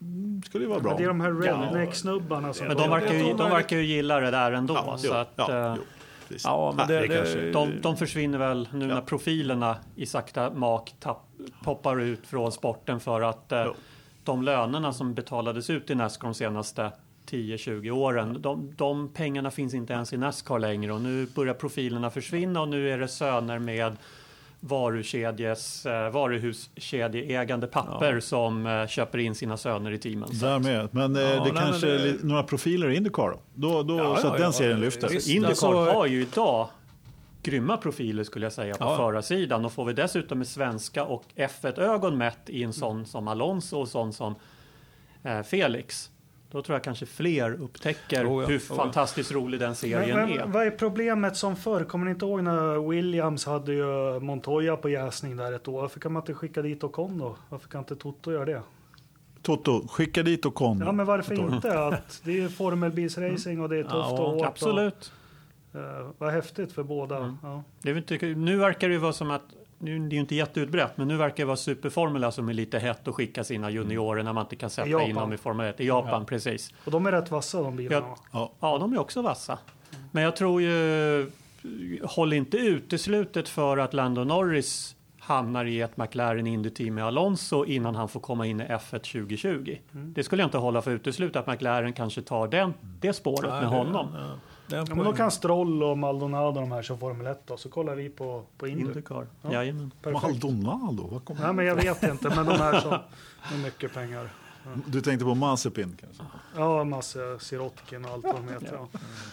Mm, skulle ju vara bra. Men det är de här Ja. redneck-snubbarna som... Men de verkar, ju, de verkar ju gilla det där ändå. Ja, så jo, att, ja, precis. Ja, men Nej, det, det kanske- det, de, de försvinner väl nu Ja. när profilerna i sakta mak tapp, poppar ut från sporten för att eh, de lönerna som betalades ut i Nascar de senaste 10-20 åren, de, de pengarna finns inte ens i Nascar längre och nu börjar profilerna försvinna och nu är det söner med varukedjes, eh, varuhuskedjeägande papper som eh, köper in sina söner i teamen. Därmed. Men eh, Ja, det nej, kanske men är det- några profiler i Indycar då? då, då Ja, så ja, att den ja, serien lyfter. visst. Indycar alltså- har ju idag grymma profiler skulle jag säga på Ja. förarsidan och får vi dessutom med svenska och F1-ögon mätt i en sån som Alonso och sån som eh, Felix. Då tror jag kanske fler upptäcker Oh ja, hur oh ja. fantastiskt rolig den serien Men, men är. vad är problemet som förr? Kommer ni inte ihåg när Williams hade ju Montoya på jäsning där ett år? Varför kan man inte skicka dit Ocon då? Varför kan inte Toto göra det? Toto, skicka dit och kom. Ja, men varför inte? Att det är formelbilsracing och det är tufft Ja, och hårt. Absolut. Och, eh, vad häftigt för båda. Ja. Det är inte, nu verkar det ju vara som att nu, det är ju inte jätteutbrett, men nu verkar det vara Superformula som är lite hett att skicka sina juniorer när man inte kan sätta in dem i Formel 1. I Japan, precis. Och de är rätt vassa de bilarna. Ja. Ja, de är också vassa. Men jag tror ju, håll inte uteslutet för att Lando Norris hamnar i ett McLaren Indy-team med Alonso innan han får komma in i F1 2020. Det skulle jag inte hålla för uteslutet att McLaren kanske tar den, det spåret med honom. Ja, Ja, men då kan Stroll och Maldonado de här som Formel 1 då, så kollar vi på, på Indy. Indycar. Ja. Jajamän. Perfekt. Maldonado, vad kom Nej, men jag vet inte, men de här som med mycket pengar. Du tänkte på Mazepin kanske? Ja, massa Sirotkin och allt vad de heter. Ja,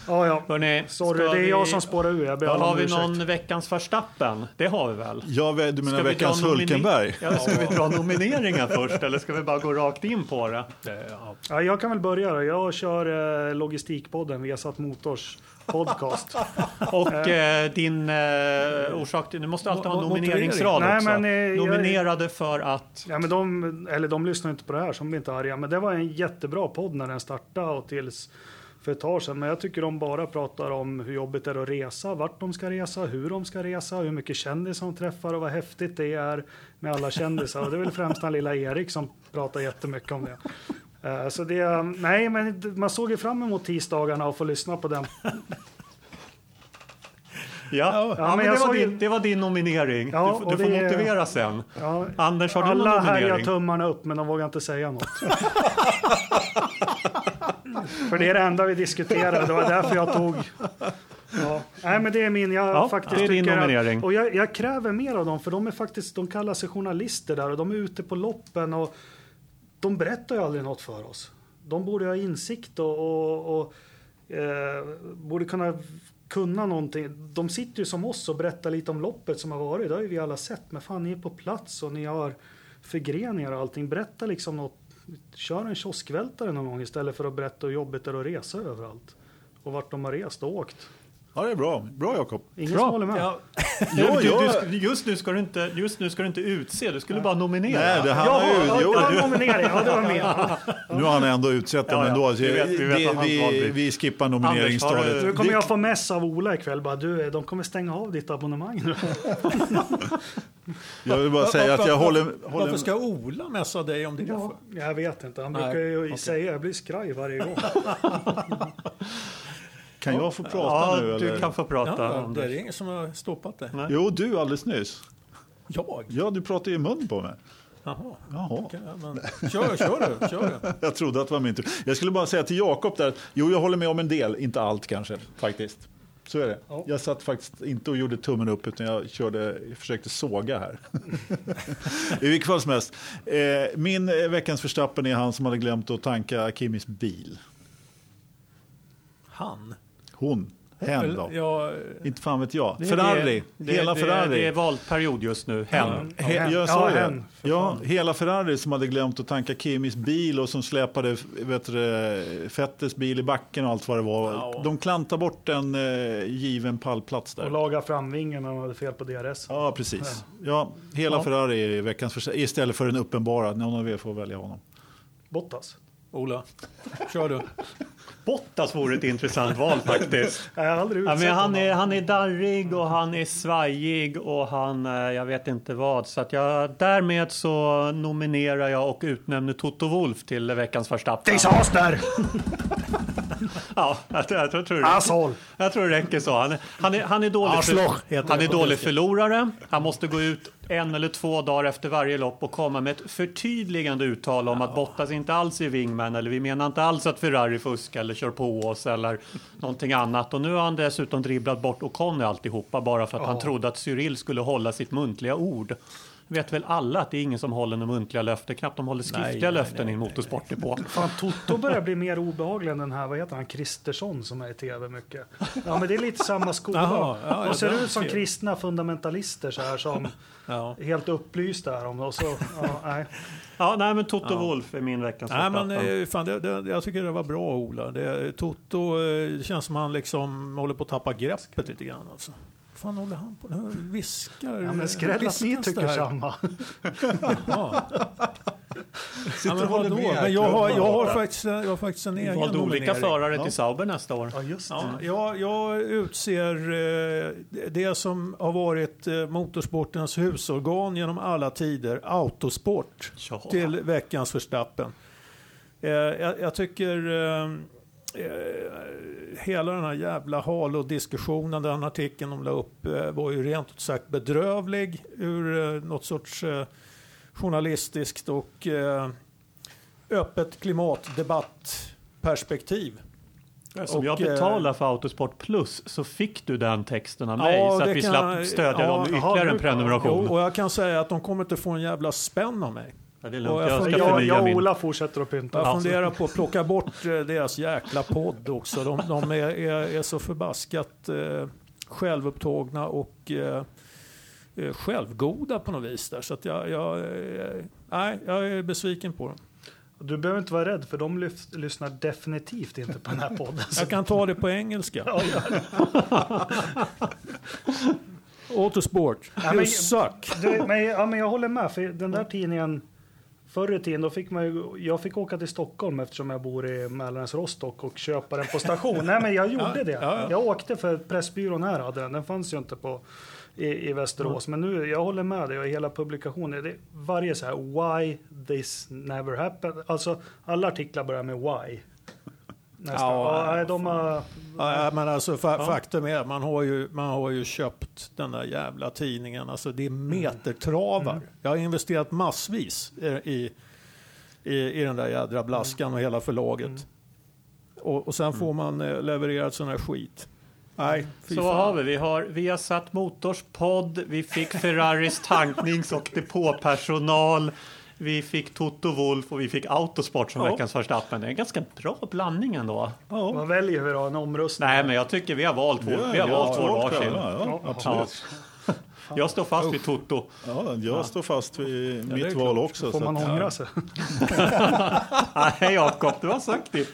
ja. ja. Hörrni, Sorry, det är jag vi- som spårar ur. Jag ber har vi ursäkt. någon veckans Verstappen? Det har vi väl? Ja, du menar Ska veckans Hulkenberg? Ja, ska vi dra nomineringar först eller ska vi bara gå rakt in på det? Det- ja. Ja, jag kan väl börja då. Jag kör eh, Logistikpodden, Viasat Motors podcast. Och eh, din eh, orsak till... Du måste alltid ha en Mo- nomineringsrad motivering. också. Nej, men, eh, jag- Nominerade för att... Ja, men de, eller de lyssnar inte på det här, som inte arga. Men det var en jättebra podd när den startade och tills för ett tag sedan. Men jag tycker de bara pratar om hur jobbigt det är att resa, vart de ska resa, hur de ska resa, hur mycket kändisar de träffar och vad häftigt det är med alla kändisar. Och det är väl främst den lilla Erik som pratar jättemycket om det. Eh, Så det, nej, men man såg ju fram emot tisdagarna och få lyssna på den. Ja, ja, men men det, var din, det var din nominering. Ja, du du får det motivera sen. Ja, Anders, har du någon alla härjar nominering? tummarna upp, men de vågar inte säga något. För det är det enda vi diskuterade. Det var därför jag tog... Ja. Nej, men det är min. Jag Ja, faktiskt det är din nominering. Att, och jag, jag kräver mer av dem, för de är faktiskt, de kallar sig journalister där och de är ute på loppen och de berättar ju aldrig något för oss. De borde ha insikt och, och, och eh, borde kunna kunna någonting. De sitter ju som oss och berättar lite om loppet som har varit. Det har ju vi alla sett. Men fan, ni är på plats och ni har förgreningar och allting. Berätta liksom något. Kör en kioskvältare någon gång istället för att berätta hur jobbigt det är att resa överallt. Och vart de har rest och åkt. Ja, det är bra. Bra Jakob. Ingen Bra. som håller med. Ja, Du, Ja, du, ja. du, just, nu ska du inte, just nu ska du inte utse, du skulle bara nominera. Nej, det, han har ju, ja, jo, en nominering. Ja, det var med. Ja. nu har han ändå utsett dem Ja, ja. ändå. Så Vi vet- vi vet vi, vi skippar nomineringsstadiet. Nu kommer jag få mess av Ola ikväll. Bara, du, de kommer stänga av ditt abonnemang nu. Jag vill bara säga att jag håller... håller Varför ska Ola mässa dig om det? Ja, jag vet inte. Han brukar ju okej. säga jag blir skraj varje gång. kan jag få prata Ja, nu? du Eller? kan få prata. Ja, det är ingen som har stoppat det. Nej. Jo, du alldeles nyss. Jag? Ja, du pratade ju i mun på mig. Jaha. Jaha. Okej, ja, men, kör, kör du. Kör du. Jag trodde att det var min tur. Jag skulle bara säga till Jakob där, jo jag håller med om en del, inte allt kanske faktiskt. Så är det. Ja. Jag satt faktiskt inte och gjorde tummen upp utan jag, körde, jag försökte såga här. I vilket fall som helst. Eh, min eh, veckans förstappen är han som hade glömt att tanka Kimis bil. Han? Hon, hen då. Ja, Inte fan vet jag. Det är Ferrari, det, hela det, Ferrari. Det är valperiod just nu. Hen. He, Ja, jag sa ja, hen, ja, hela Ferrari som hade glömt att tanka Kimis bil och som släpade vet du, Fettes bil i backen och allt vad det var. Ja. De klantade bort en eh, given pallplats Och där. laga framvingen när de hade fel på DRS. Ja, precis. Ja, hela Ja. Ferrari är veckans första, istället för den uppenbara. Någon av er får välja honom. Bottas. Ola, kör du. Bottas vore ett intressant val faktiskt. Jag har aldrig Ja, men han, är, han är darrig och han är svajig och han, eh, jag vet inte vad. Så att jag, därmed så nominerar jag och utnämner Toto Wolf till veckans sades där! Ja, jag, tror- jag, tror- tror det, Asshole! jag tror det räcker så. Han är, han är, han är dålig, heter han är dålig förlorare. Han måste gå ut en eller två dagar efter varje lopp och komma med ett förtydligande uttal om att Bottas inte alls är wingman eller vi menar inte alls att Ferrari fuskar eller kör på oss eller någonting annat. Och nu har han dessutom dribblat bort Ocon i alltihopa bara för att han trodde att Cyril skulle hålla sitt muntliga ord. Vet väl alla att det är ingen som håller några muntliga löften, knappt de håller skriftliga Nej, nej, löften nej, i en motorsportdepå. Fan, Toto börjar bli mer obehaglig än den här, vad heter han, Kristersson som är i tv mycket. Ja, men det är lite samma skola. Jaha, ja, ja, och ser ut som kristna fundamentalister så här som Ja. är helt upplysta här om. Och så, ja, nej. Ja, nej, men Toto Wolf är min veckans Nej, men eh, fan, det, det, jag tycker det var bra Ola. Det, Toto, eh, det känns som han liksom håller på att tappa greppet lite grann. Alltså. Fan håller han på? Nu viskar. Ja, men skräll att ni tycker samma. Ja. Sitter Ja, men med. Men jag har, jag har faktiskt, jag har faktiskt en egen valde olika nominering. förare till Sauber nästa år. Ja, just det. Ja, jag, jag utser eh, det som har varit eh, motorsportens husorgan genom alla tider, Autosport, Ja. till veckans Verstappen. Eh, jag, jag tycker eh, eh, hela den här jävla Halo-diskussionen, den artikeln de la upp, eh, var ju rent ut sagt bedrövlig ur eh, något sorts eh, journalistiskt och eh, öppet klimatdebattperspektiv. Som jag eh, betalar för Autosport Plus så fick du den texten av mig Ja, så att vi kan- slapp stödja ja, dem ytterligare en du- prenumeration. Och, och jag kan säga att de kommer inte få en jävla spänn av mig. Ja, det är och lugnt, jag jag ska Jag, och min. Ola fortsätter att pynta. Jag funderar på att plocka bort eh, deras jäkla podd också. De, de är, är, är så förbaskat eh, självupptagna och eh, eh, självgoda på något vis. Där. Så att jag, jag, eh, nej, jag är besviken på dem. Du behöver inte vara rädd för de lyf- lyssnar definitivt inte på den här podden. Jag kan ta det på engelska. Ja, ja. Autosport, Ja, you men- suck. Du, men, ja, men jag håller med, för den där tidningen Förr i tiden då fick man ju, jag fick åka till Stockholm eftersom jag bor i Mälarens Rostock och köpa den på station. Nej men jag gjorde det. ja, ja. Jag åkte för Pressbyrån här hade den. Den fanns ju inte på i, i Västerås. Men nu, jag håller med dig och hela publikationen. Det varje så här why this never happened. Alltså alla artiklar börjar med why. Nästan. Ja, Ja, de har, Ja, men alltså fa faktum är, man har, ju, man har ju köpt den där jävla tidningen. Alltså det är metertravar. Jag har investerat massvis i, i, i, den där jädra blaskan och hela förlaget. Och, och sen får man eh, levererat sån här skit. Nej, Så fan. vad har vi? Vi har Viasat Motors podd, vi fick Ferraris tanknings och depåpersonal, vi fick Toto Wolf och vi fick Autosport som Ja. veckans första appen. Det är en ganska bra blandning ändå. Ja. man väljer hur en omröstning. Nej, men jag tycker vi har valt vår, vi har Ja, valt vår ja, varsin. Ja, ja, Ja. absolut. Jag står fast vid Toto. Ja, jag står fast vid mitt klart. val också. Får så man att- ångra sig? Nej, Jakob, du har sagt det.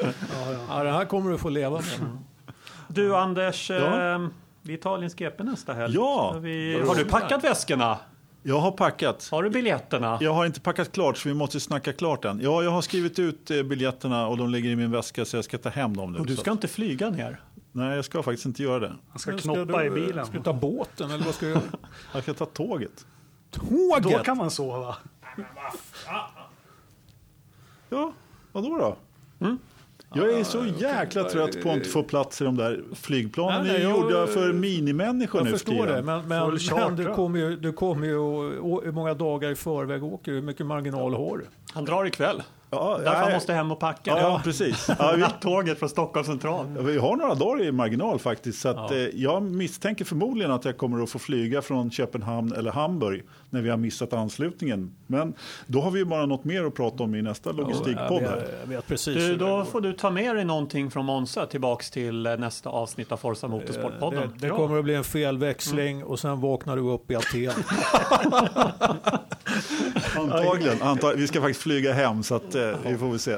Ja, det här kommer du få leva med. Du Anders, Ja. eh, vi tar Italien GP nästa helg. Ja. Vi, har du packat väskorna? Jag har packat. Har du biljetterna? Jag har inte packat klart så vi måste snacka klart än. Ja, jag har skrivit ut eh, biljetterna och de ligger i min väska så jag ska ta hem dem nu. Och du ska inte flyga ner? Nej, jag ska faktiskt inte göra det. Han ska Men knoppa du, i bilen. Ska du ta båten eller vad ska du göra? Jag ska ta tåget. Då Tåget? kan man sova. Ja, vadå då? Jag är så jäkla trött på att inte få plats i de där flygplanen. Nej, nej, är jag- gjorda för minimänniskor Jag nu för förstår det, men, men, men du kommer ju, du kommer ju och, och, hur många dagar i förväg åker du? Hur mycket marginal har du? Han drar ikväll. Ja, Därför nej. måste hem och packa. Ja, ja, precis. Ja, vi, Nattåget från Stockholm central. vi har några dagar i marginal faktiskt. Så att, Ja. eh, jag misstänker förmodligen att jag kommer att få flyga från Köpenhamn eller Hamburg när vi har missat anslutningen. Men då har vi ju bara något mer att prata om i nästa logistikpodd. vet, jag vet precis Du, hur det då får du ta med dig någonting från Monza tillbaks till eh, nästa avsnitt av Forza Det, Motorsport-podden. det kommer att bli en felväxling och sen vaknar du upp i Aten. Antagligen. Antag- vi ska faktiskt flyga hem så att, eh, vi får väl se.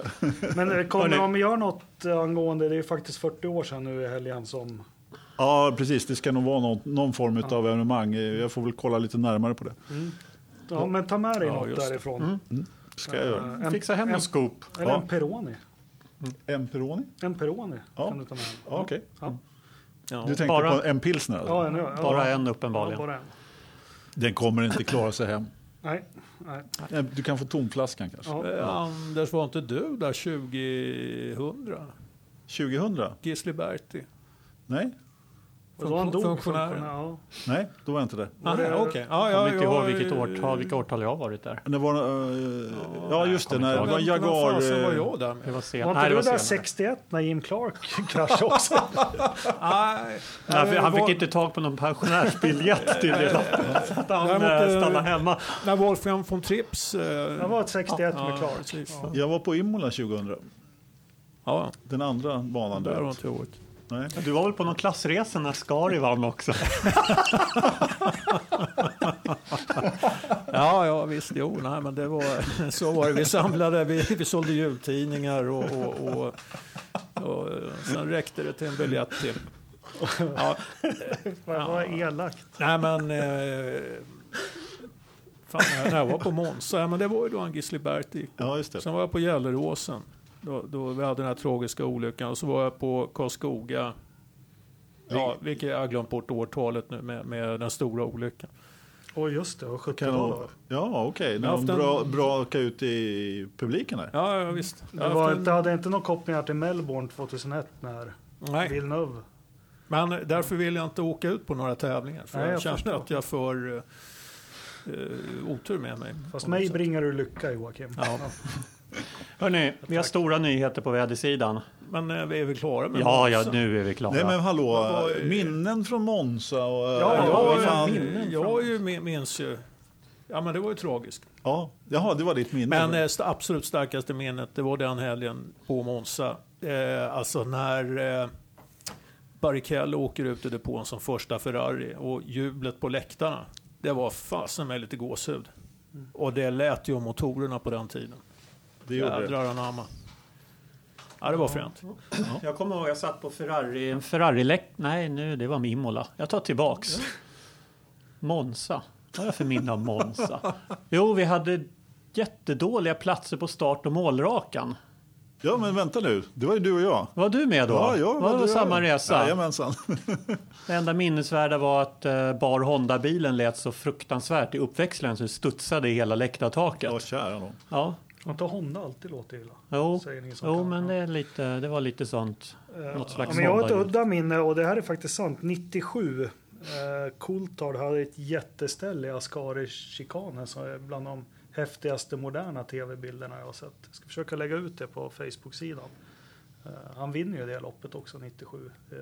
Men kommer de göra något angående, det är faktiskt 40 år sedan nu i helgen som... Ja, precis. Det ska nog vara någon, någon form av evenemang. Eh, Jag får väl kolla lite närmare på det. Ja, men ta med dig Ja, något just det. därifrån. Ska jag göra. Eh, En, Fixa hem en, en scoop. eller Ja. en Peroni. En Peroni? En Peroni Ja. kan du ta med. Ja, Okej. Ja. Ja. Du tänkte Bara- på en pilsner? eller? Ja, en, ja, Bara ja. en Ja, uppenbarligen. bara en. Den kommer inte klara sig hem. Nej, nej. Du kan få tomflaskan kanske. Ja. Eh, Anders, var inte du där 2000? 2000? Gisli Berti? Nej, Och då han dog funktionär, Ja. nej, då var jag inte det. Ah, det- okej. Ja, Jag kommer inte ihåg vilket årtal, vilka årtal jag har varit där. Det var, eh, ja, just det. När det var vad fasen var Jaguar. eh, jag där Det var sent. Var inte Nej, det du var där senare. 61 när Jim Clark kraschade också? Nej, Nej, för han fick inte tag på någon pensionärsbiljett tydligen. Så att han eh, stannade hemma. När Wolfgang von Trips... Jag var ett 61 ja, med Clark. Ja. Jag var på Imola 2000. Ja, Den andra banan. där Där. har inte jag varit. Nej. Du var väl på någon klassresa när Skari vann också? Ja, ja visst, jo, nej, men det var, så var det. Vi samlade, vi, vi sålde jultidningar och, och, och, och sen räckte det till en biljett till. Ja, Vad vad elakt. nej men, eh, fan, när jag var på Monza, ja, men det var ju då han Gisli Berti. Ja. Sen var jag på Gelleråsen, då, då vi hade den här tragiska olyckan. Och så var jag på Karlskoga, ja, vilket jag har glömt bort årtalet nu med, med den stora olyckan. Åh just det, och Kan 70-talet. nog- Ja, okej. Har de bra, bra ut i publiken här. Ja, ja visst. Det, var, haft en- inte, hade inte några kopplingar till Melbourne 2001 när Nej. Villeneuve... Men därför vill jag inte åka ut på några tävlingar. För Nej, jag, jag känner förstår. att jag får uh, otur med mig. Fast mig sätt. bringar du lycka Joakim. Ja. Hörni, vi har stora nyheter på vädersidan. Men vi är väl klara med Ja, ja, Monza? nu är vi klara. Nej men hallå, minnen från Monza och... Ja, Ja, vad jag, fan. jag, jag ju min- minns ju... Ja, men det var ju tragiskt. ja, jaha, det var ditt minne. Men eh, st- absolut starkaste minnet, det var den helgen på Monza. Eh, alltså när eh, Barrichello åker ut i depån som första Ferrari och jublet på läktarna. Det var fasen med lite gåshud. Och det lät ju om motorerna på den tiden. Det gjorde det. Jädrar anamma. Ja, det var fränt. Jag kommer ihåg jag satt på Ferrari, en ferrari Nej, nu, det var Imola. Jag tar tillbaks. Monza. Vad är det för minne av Monza? Jo, vi hade jättedåliga platser på start och målrakan. Ja, men vänta nu. Det var ju du och jag. Var du med då? Ja, jag var det du samma jag. resa? Jajamensan. Det enda minnesvärda var att eh, bar Honda-bilen lät så fruktansvärt i uppväxlingen så det studsade i hela läktartaket. Ja, kära nån. Ja, Har inte Honda alltid låtit illa? jo, Säger ni som jo men det, är lite, det var lite sånt. Eh, Något slags ja, men jag har ett udda minne och det här är faktiskt sant. 97. Eh, Coulthard hade ett jätteställe i Ascari-chikanen som är bland de häftigaste moderna tv-bilderna jag har sett. Jag ska försöka lägga ut det på Facebook-sidan. Eh, han vinner ju det loppet också 97. Eh,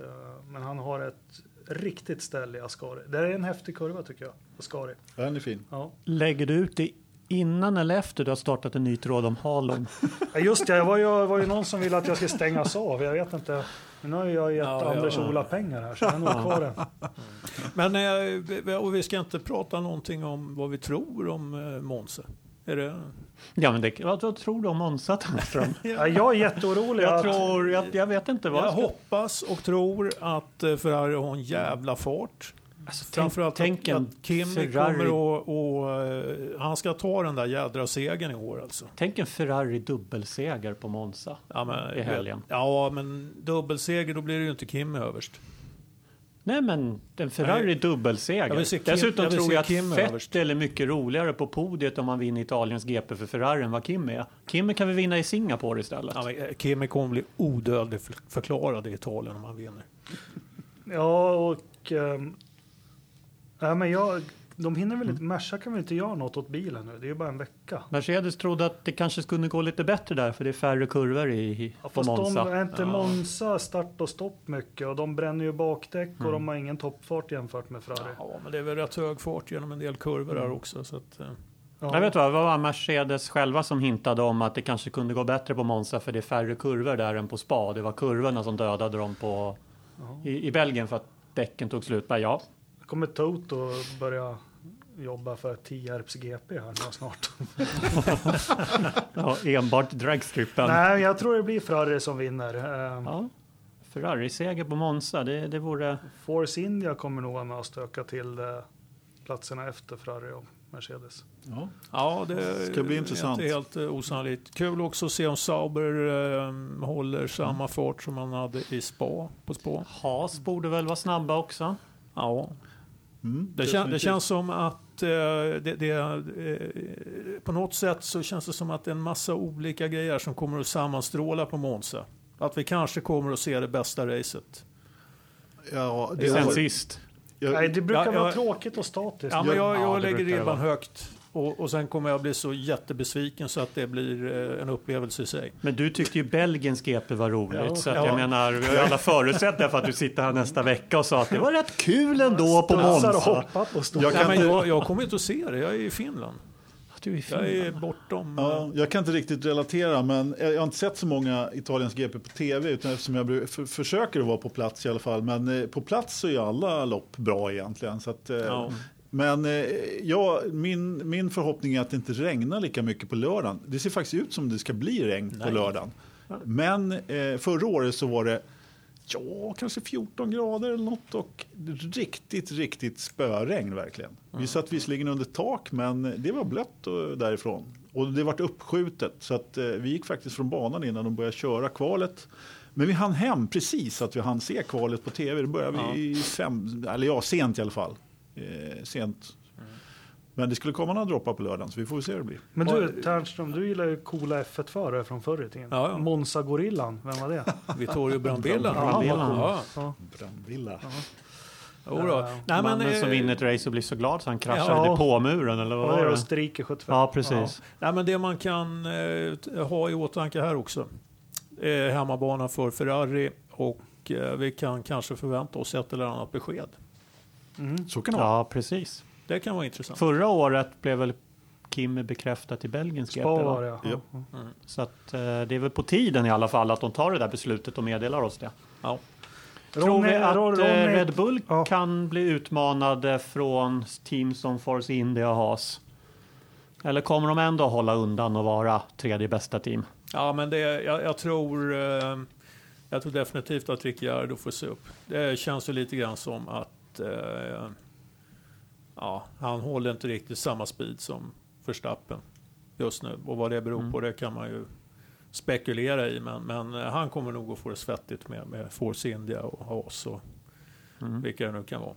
men han har ett riktigt ställe i Ascari. Det är en häftig kurva tycker jag. Ascari. Den är fin. Ja. Lägger du ut det innan eller efter du har startat en ny tråd om Halon? Ja, just det, det var ju, var ju någon som ville att jag skulle stängas av. Jag vet inte. Men nu har jag gett Ja, Anders ja. Ola pengar här så jag är nog kvar den. Men eh, vi- och vi ska inte prata någonting om vad vi tror om eh, Monza. Är det? Ja, men det, vad, vad tror du om Monza, Tandström? Ja, jag är jätteorolig. Jag att- tror, jag, jag vet inte vad Jag jag ska... hoppas och tror att eh, Ferrari har en jävla fart. Alltså, tänk, Framförallt tänk att, att Kimi Ferrari, kommer och, och eh, han ska ta den där jädra segern i år alltså. tänk en Ferrari dubbelseger på Monza. Ja, men, I helgen. Ja, men dubbelseger då blir det ju inte Kimi överst. Nej, men en Ferrari Jag dubbelseger. se Kim- Dessutom jag tror jag att Kim överst. Vettel är mycket roligare på podiet om man vinner Italiens GP för Ferrari än vad Kim är. Kim kan vi vinna i Singapore istället. Ja, men, eh, Kimi kommer bli odödlig för- förklarad i Italien om han vinner. Ja, och... Um, ja, men jag, de hinner väl inte... Merca kan väl inte göra något åt bilen nu? Det är ju bara en vecka. Mercedes trodde att det kanske skulle gå lite bättre där för det är färre kurvor i, i Ja, på fast de Monza. är inte Ja. Monza start och stopp mycket och de bränner ju bakdäck och de har ingen toppfart jämfört med Ferrari. Ja, men det är väl rätt hög fart genom en del kurvor Mm. där också. Så att, eh, Ja. Jag vet vad, vad var Mercedes själva som hintade om att det kanske kunde gå bättre på Monza för det är färre kurvor där än på spa. Det var kurvorna som dödade dem på, Ja. i, i Belgien för att däcken tog slut. Bara, ja, kommer Toto börja jobba för Tierps GP här nu snart. ja enbart dragstrippen. Nej, jag tror det blir Ferrari som vinner. Eh, Ja, Ferrari-seger på Monza, det, det vore... Force India kommer nog vara med och stöka till eh, platserna efter Ferrari och Mercedes. Ja. ja, det Ska bli är intressant. inte helt eh, osannolikt. Kul också att se om Sauber eh, håller samma fart som han hade i Spa, på Spa. Haas borde väl vara snabba också. Ja, Mm, det, kän, det känns som att eh, det, det, eh, på något sätt så känns det som att det är en massa olika grejer som kommer att sammanstråla på Monza. Att vi kanske kommer att se det bästa racet. Ja, det Sen sist. Nej, jag, det brukar Ja, vara jag- tråkigt och statiskt. Ja, men jag, Ja, jag det lägger ribban högt. Och, och sen kommer jag bli så jättebesviken så att det blir eh, en upplevelse i sig. Men du tyckte ju Belgiens GP var roligt. Ja, så att ja. jag menar, vi har ju alla förutsättningar för att du sitter här nästa vecka och sa att det var rätt kul ändå på Monza. Jag kan jag, jag kommer inte att se det, jag är i Finland. Du är Jag är bortom... ja, jag kan inte riktigt relatera, men jag har inte sett så många Italiens GP på tv, utan eftersom jag försöker att vara på plats i alla fall. Men eh, på plats så är ju alla lopp bra egentligen. Så att, eh, Ja. Men eh, ja, min, min förhoppning är att det inte regnar lika mycket på lördagen. Det ser faktiskt ut som det ska bli regn på Nej. lördagen. Men eh, förra året så var det ja, kanske 14 grader eller något och riktigt, riktigt spöregn verkligen. Vi satt visserligen under tak, men det var blött och, därifrån. Och det vart uppskjutet, så att eh, vi gick faktiskt från banan innan de började köra kvalet. Men vi hann hem precis så att vi hann se kvalet på tv. Det började vi i fem, eller ja, sent i alla fall. Eh, sent. Men det skulle komma några droppar på lördagen, så vi får se hur det blir. Men du Ternström, du gillar ju coola F1-förare från förr i tiden. Ja, ja. Monza-gorillan, vem var det? Vittorio Brambilla. Brambilla. Ja, Ja. Brandvilla. jo då. Ja. Nej, Mannen men, som eh, vinner ett race och blir så glad så han kraschar Ja. i depåmuren eller vad var det? Österrike 75? Ja, precis. Nej, men det man kan eh, ha i åtanke här också. Eh, hemmabana för Ferrari och eh, vi kan kanske förvänta oss ett eller annat besked. Mm. Så kan det vara. Ja, precis. Det kan vara intressant. Förra året blev väl Kimi bekräftat i Belgiens GP? Spa va? var det, ja. Ja. ja. Så att, eh, det är väl på tiden i alla fall att de tar det där beslutet och meddelar oss det. Ja. Tror vi Ronny- att Ron- eh, Ronny- Red Bull Ja. kan bli utmanade från team som Force India och Haas? Eller kommer de ändå hålla undan och vara tredje bästa team? Ja, men det, jag, jag, tror, eh, jag tror definitivt att Ricciardo får se upp. Det känns ju lite grann som att eh, ja, han håller inte riktigt samma speed som Verstappen. just nu. Och vad det beror på det kan man ju spekulera i. Men, men eh, han kommer nog att få det svettigt med, med Force India och Haas och vilka det nu kan vara.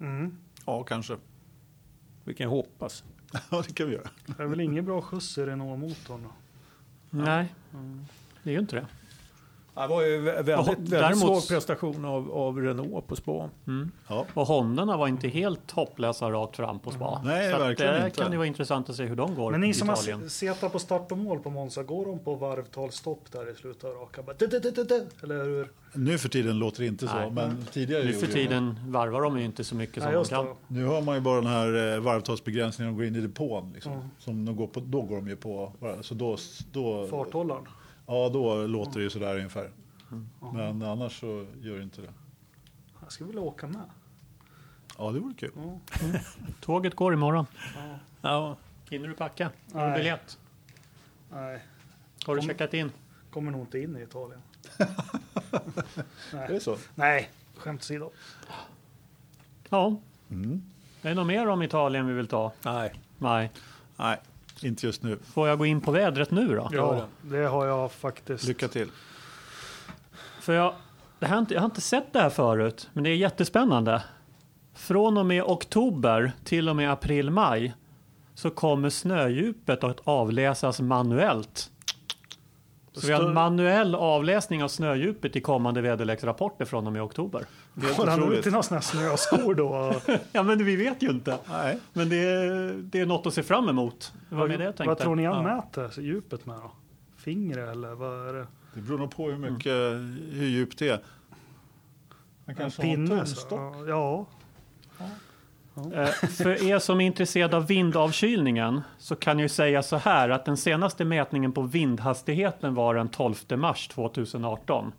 Mm. Ja, kanske. Vi kan hoppas. Ja, det kan vi göra. Det är väl ingen bra skjuts i Renault-motorn? Nej, det är ju inte det. Det var ju vä- väldigt, väldigt däremot- svag prestation av, av Renault på spa. Ja. Och Hondorna var inte helt hopplösa rakt fram på spa. Nej, så att verkligen det inte. kan det vara intressant att se hur de går Men i ni som Italien. har setat på start och mål på Monza, går de på varvtalsstopp där i slutet av raka? Eller hur? Nu för tiden låter det inte så, Nej. men tidigare Nu för gjorde det. Mm. tiden varvar de ju inte så mycket som Nej, de just kan. det. Nu har man ju bara den här eh, varvtalsbegränsningen och går in i depån. Liksom. Mm. Som de går på, då går de ju på, så då, då, Farthållaren. Ja, då låter det ju sådär ungefär. Mm. Men annars så gör det inte det. Jag skulle vilja åka med. Ja, det vore kul. Ja. Tåget går imorgon. Ja, Hinner du packa? Har du Nej. biljett? Nej, Har du Kom- checkat in? kommer nog inte in i Italien. Är det så? Nej, skämt åsido. Ja. Mm. Är det något mer om Italien vi vill ta? nej. Nej. Nej, inte just nu. Får jag gå in på vädret nu då? Ja, det har jag faktiskt. Lycka till. För jag, det här, har inte- jag har inte sett det här förut, men det är jättespännande. Från och med oktober till och med april-maj så kommer snödjupet att avläsas manuellt. Så vi har en manuell avläsning av snödjupet i kommande väderleksrapporter från och med oktober. Går han ut i några sådana snöskor då? Ja, men vi vet ju inte. Nej. Men det är, det är något att se fram emot. Med det vad tror ni han Ja. mäter djupet med då? Fingret eller vad är det? Det beror nog på hur mycket, hur djupt det är. Han kanske en har en pinne? tumstock. så- Ja. Eh, För er som är intresserade av vindavkylningen så kan jag ju säga så här att den senaste mätningen på vindhastigheten var den 12 mars 2018.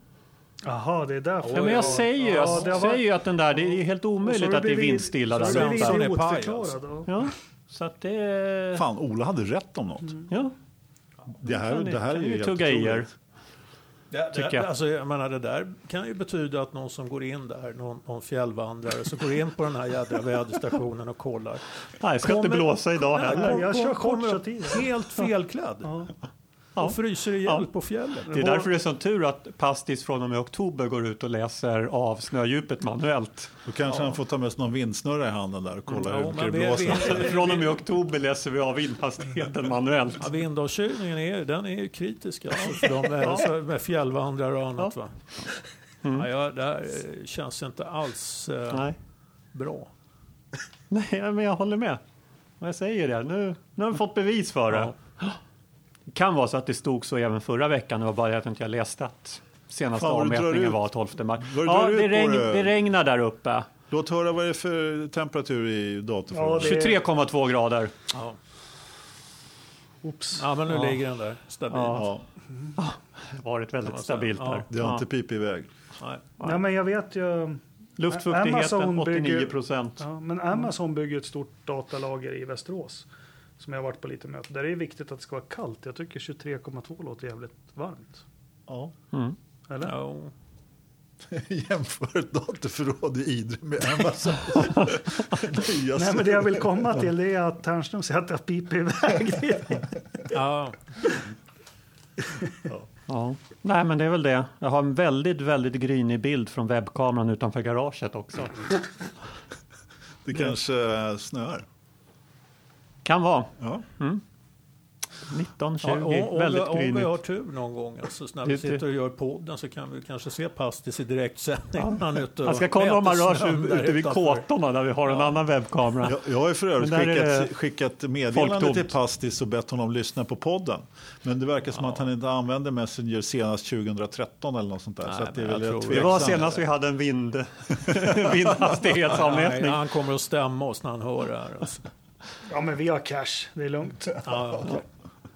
Jaha, det är därför. Ja, men jag säger ju, jag Ja, det har säger ju att den där, det är helt så omöjligt att det är vindstilla så där har du blivit idiotförklarad, ja. Så att det. Fan, Ola hade rätt om något. Ja, Det här, det här är ju helt tugga i er. Det, det, jag. alltså, jag menar, det där kan ju betyda att någon som går in där, någon, någon fjällvandrare, som går in på den här jädra väderstationen och kollar. nej, ska inte Kommer- blåsa idag heller. jag kör Kommer kort så. Helt felklädd Ja. Ja. och fryser ihjäl Ja. på fjället. Det är därför det är sån tur att Pastis från och med oktober går ut och läser av snödjupet manuellt. Då kanske han får ta med sig någon vindsnurra i handen där och kolla Ja, hur det blåser. vi- Från och med oktober läser vi av vindhastigheten manuellt. Ja, vindavkylningen är, den är ju kritisk alltså, för de med, så- med fjällvandrare och annat. Va? Ja, ja, det här eh, känns inte alls eh, Nej. bra. Nej, men jag håller med. Och jag säger det, nu, nu har vi fått bevis för det. Det kan vara så att det stod så även förra veckan, det var bara att jag inte läste att senaste Fan, avmätningen var 12 mars. Ja, det, regn, det. det regnar där uppe. Låt höra vad det är för temperatur i datorförrådet. Ja, det- 23,2 grader. Ja. Oops. ja, men nu Ja. ligger den där stabil. Ja. Ja, Varit väldigt stabilt Ja. där. det har inte pipit iväg. Nej. Nej, men jag vet ju. Luftfuktigheten Amazon 89 bygger- procent. Ja, men Amazon bygger ett stort datalager i Västerås. Som jag har varit på lite möte. Där är det viktigt att det ska vara kallt. Jag tycker 23,2 låter jävligt varmt. Ja. Mm. Eller? Ja. Jämför ett datorförråd i Idre med Amazon. Nya Nej, men det jag vill komma till det är att Ternström säger att jag piper iväg. Ja. Ja. Nej, men det är väl det. Jag har en väldigt, väldigt grynig bild från webbkameran utanför garaget också. Det kanske snöar. Kan vara. Ja. 19, 20, Ja, om, väldigt om vi grynigt. har tur någon gång, alltså, så när vi sitter och gör podden så kan vi kanske se Pastis i direktsändning. Han, och Jag ska kolla om mäter rör sig ute vid kåtorna där vi har en annan webbkamera. Jag, jag har ju för övrigt skickat, skickat meddelande folktomt. till Pastis och bett honom lyssna på podden. Men det verkar som att han inte använde Messenger senast 2013 eller något sånt där. Nej, så att det är väl Det var senast vi hade en vind, Nej, vindhastighetsavmätning. han kommer att stämma oss när han hör det här. Alltså. Ja, men vi har cash. Det är lugnt. Ja, ja.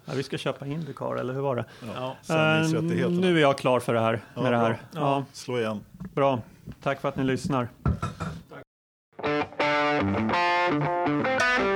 Ja, vi ska köpa Indycar, eller hur var det? Ja. Sändningsrättigheterna. nu är jag klar för det här. Ja, Med det här. Ja, Slå igen. bra. Tack för att ni lyssnar. Lilla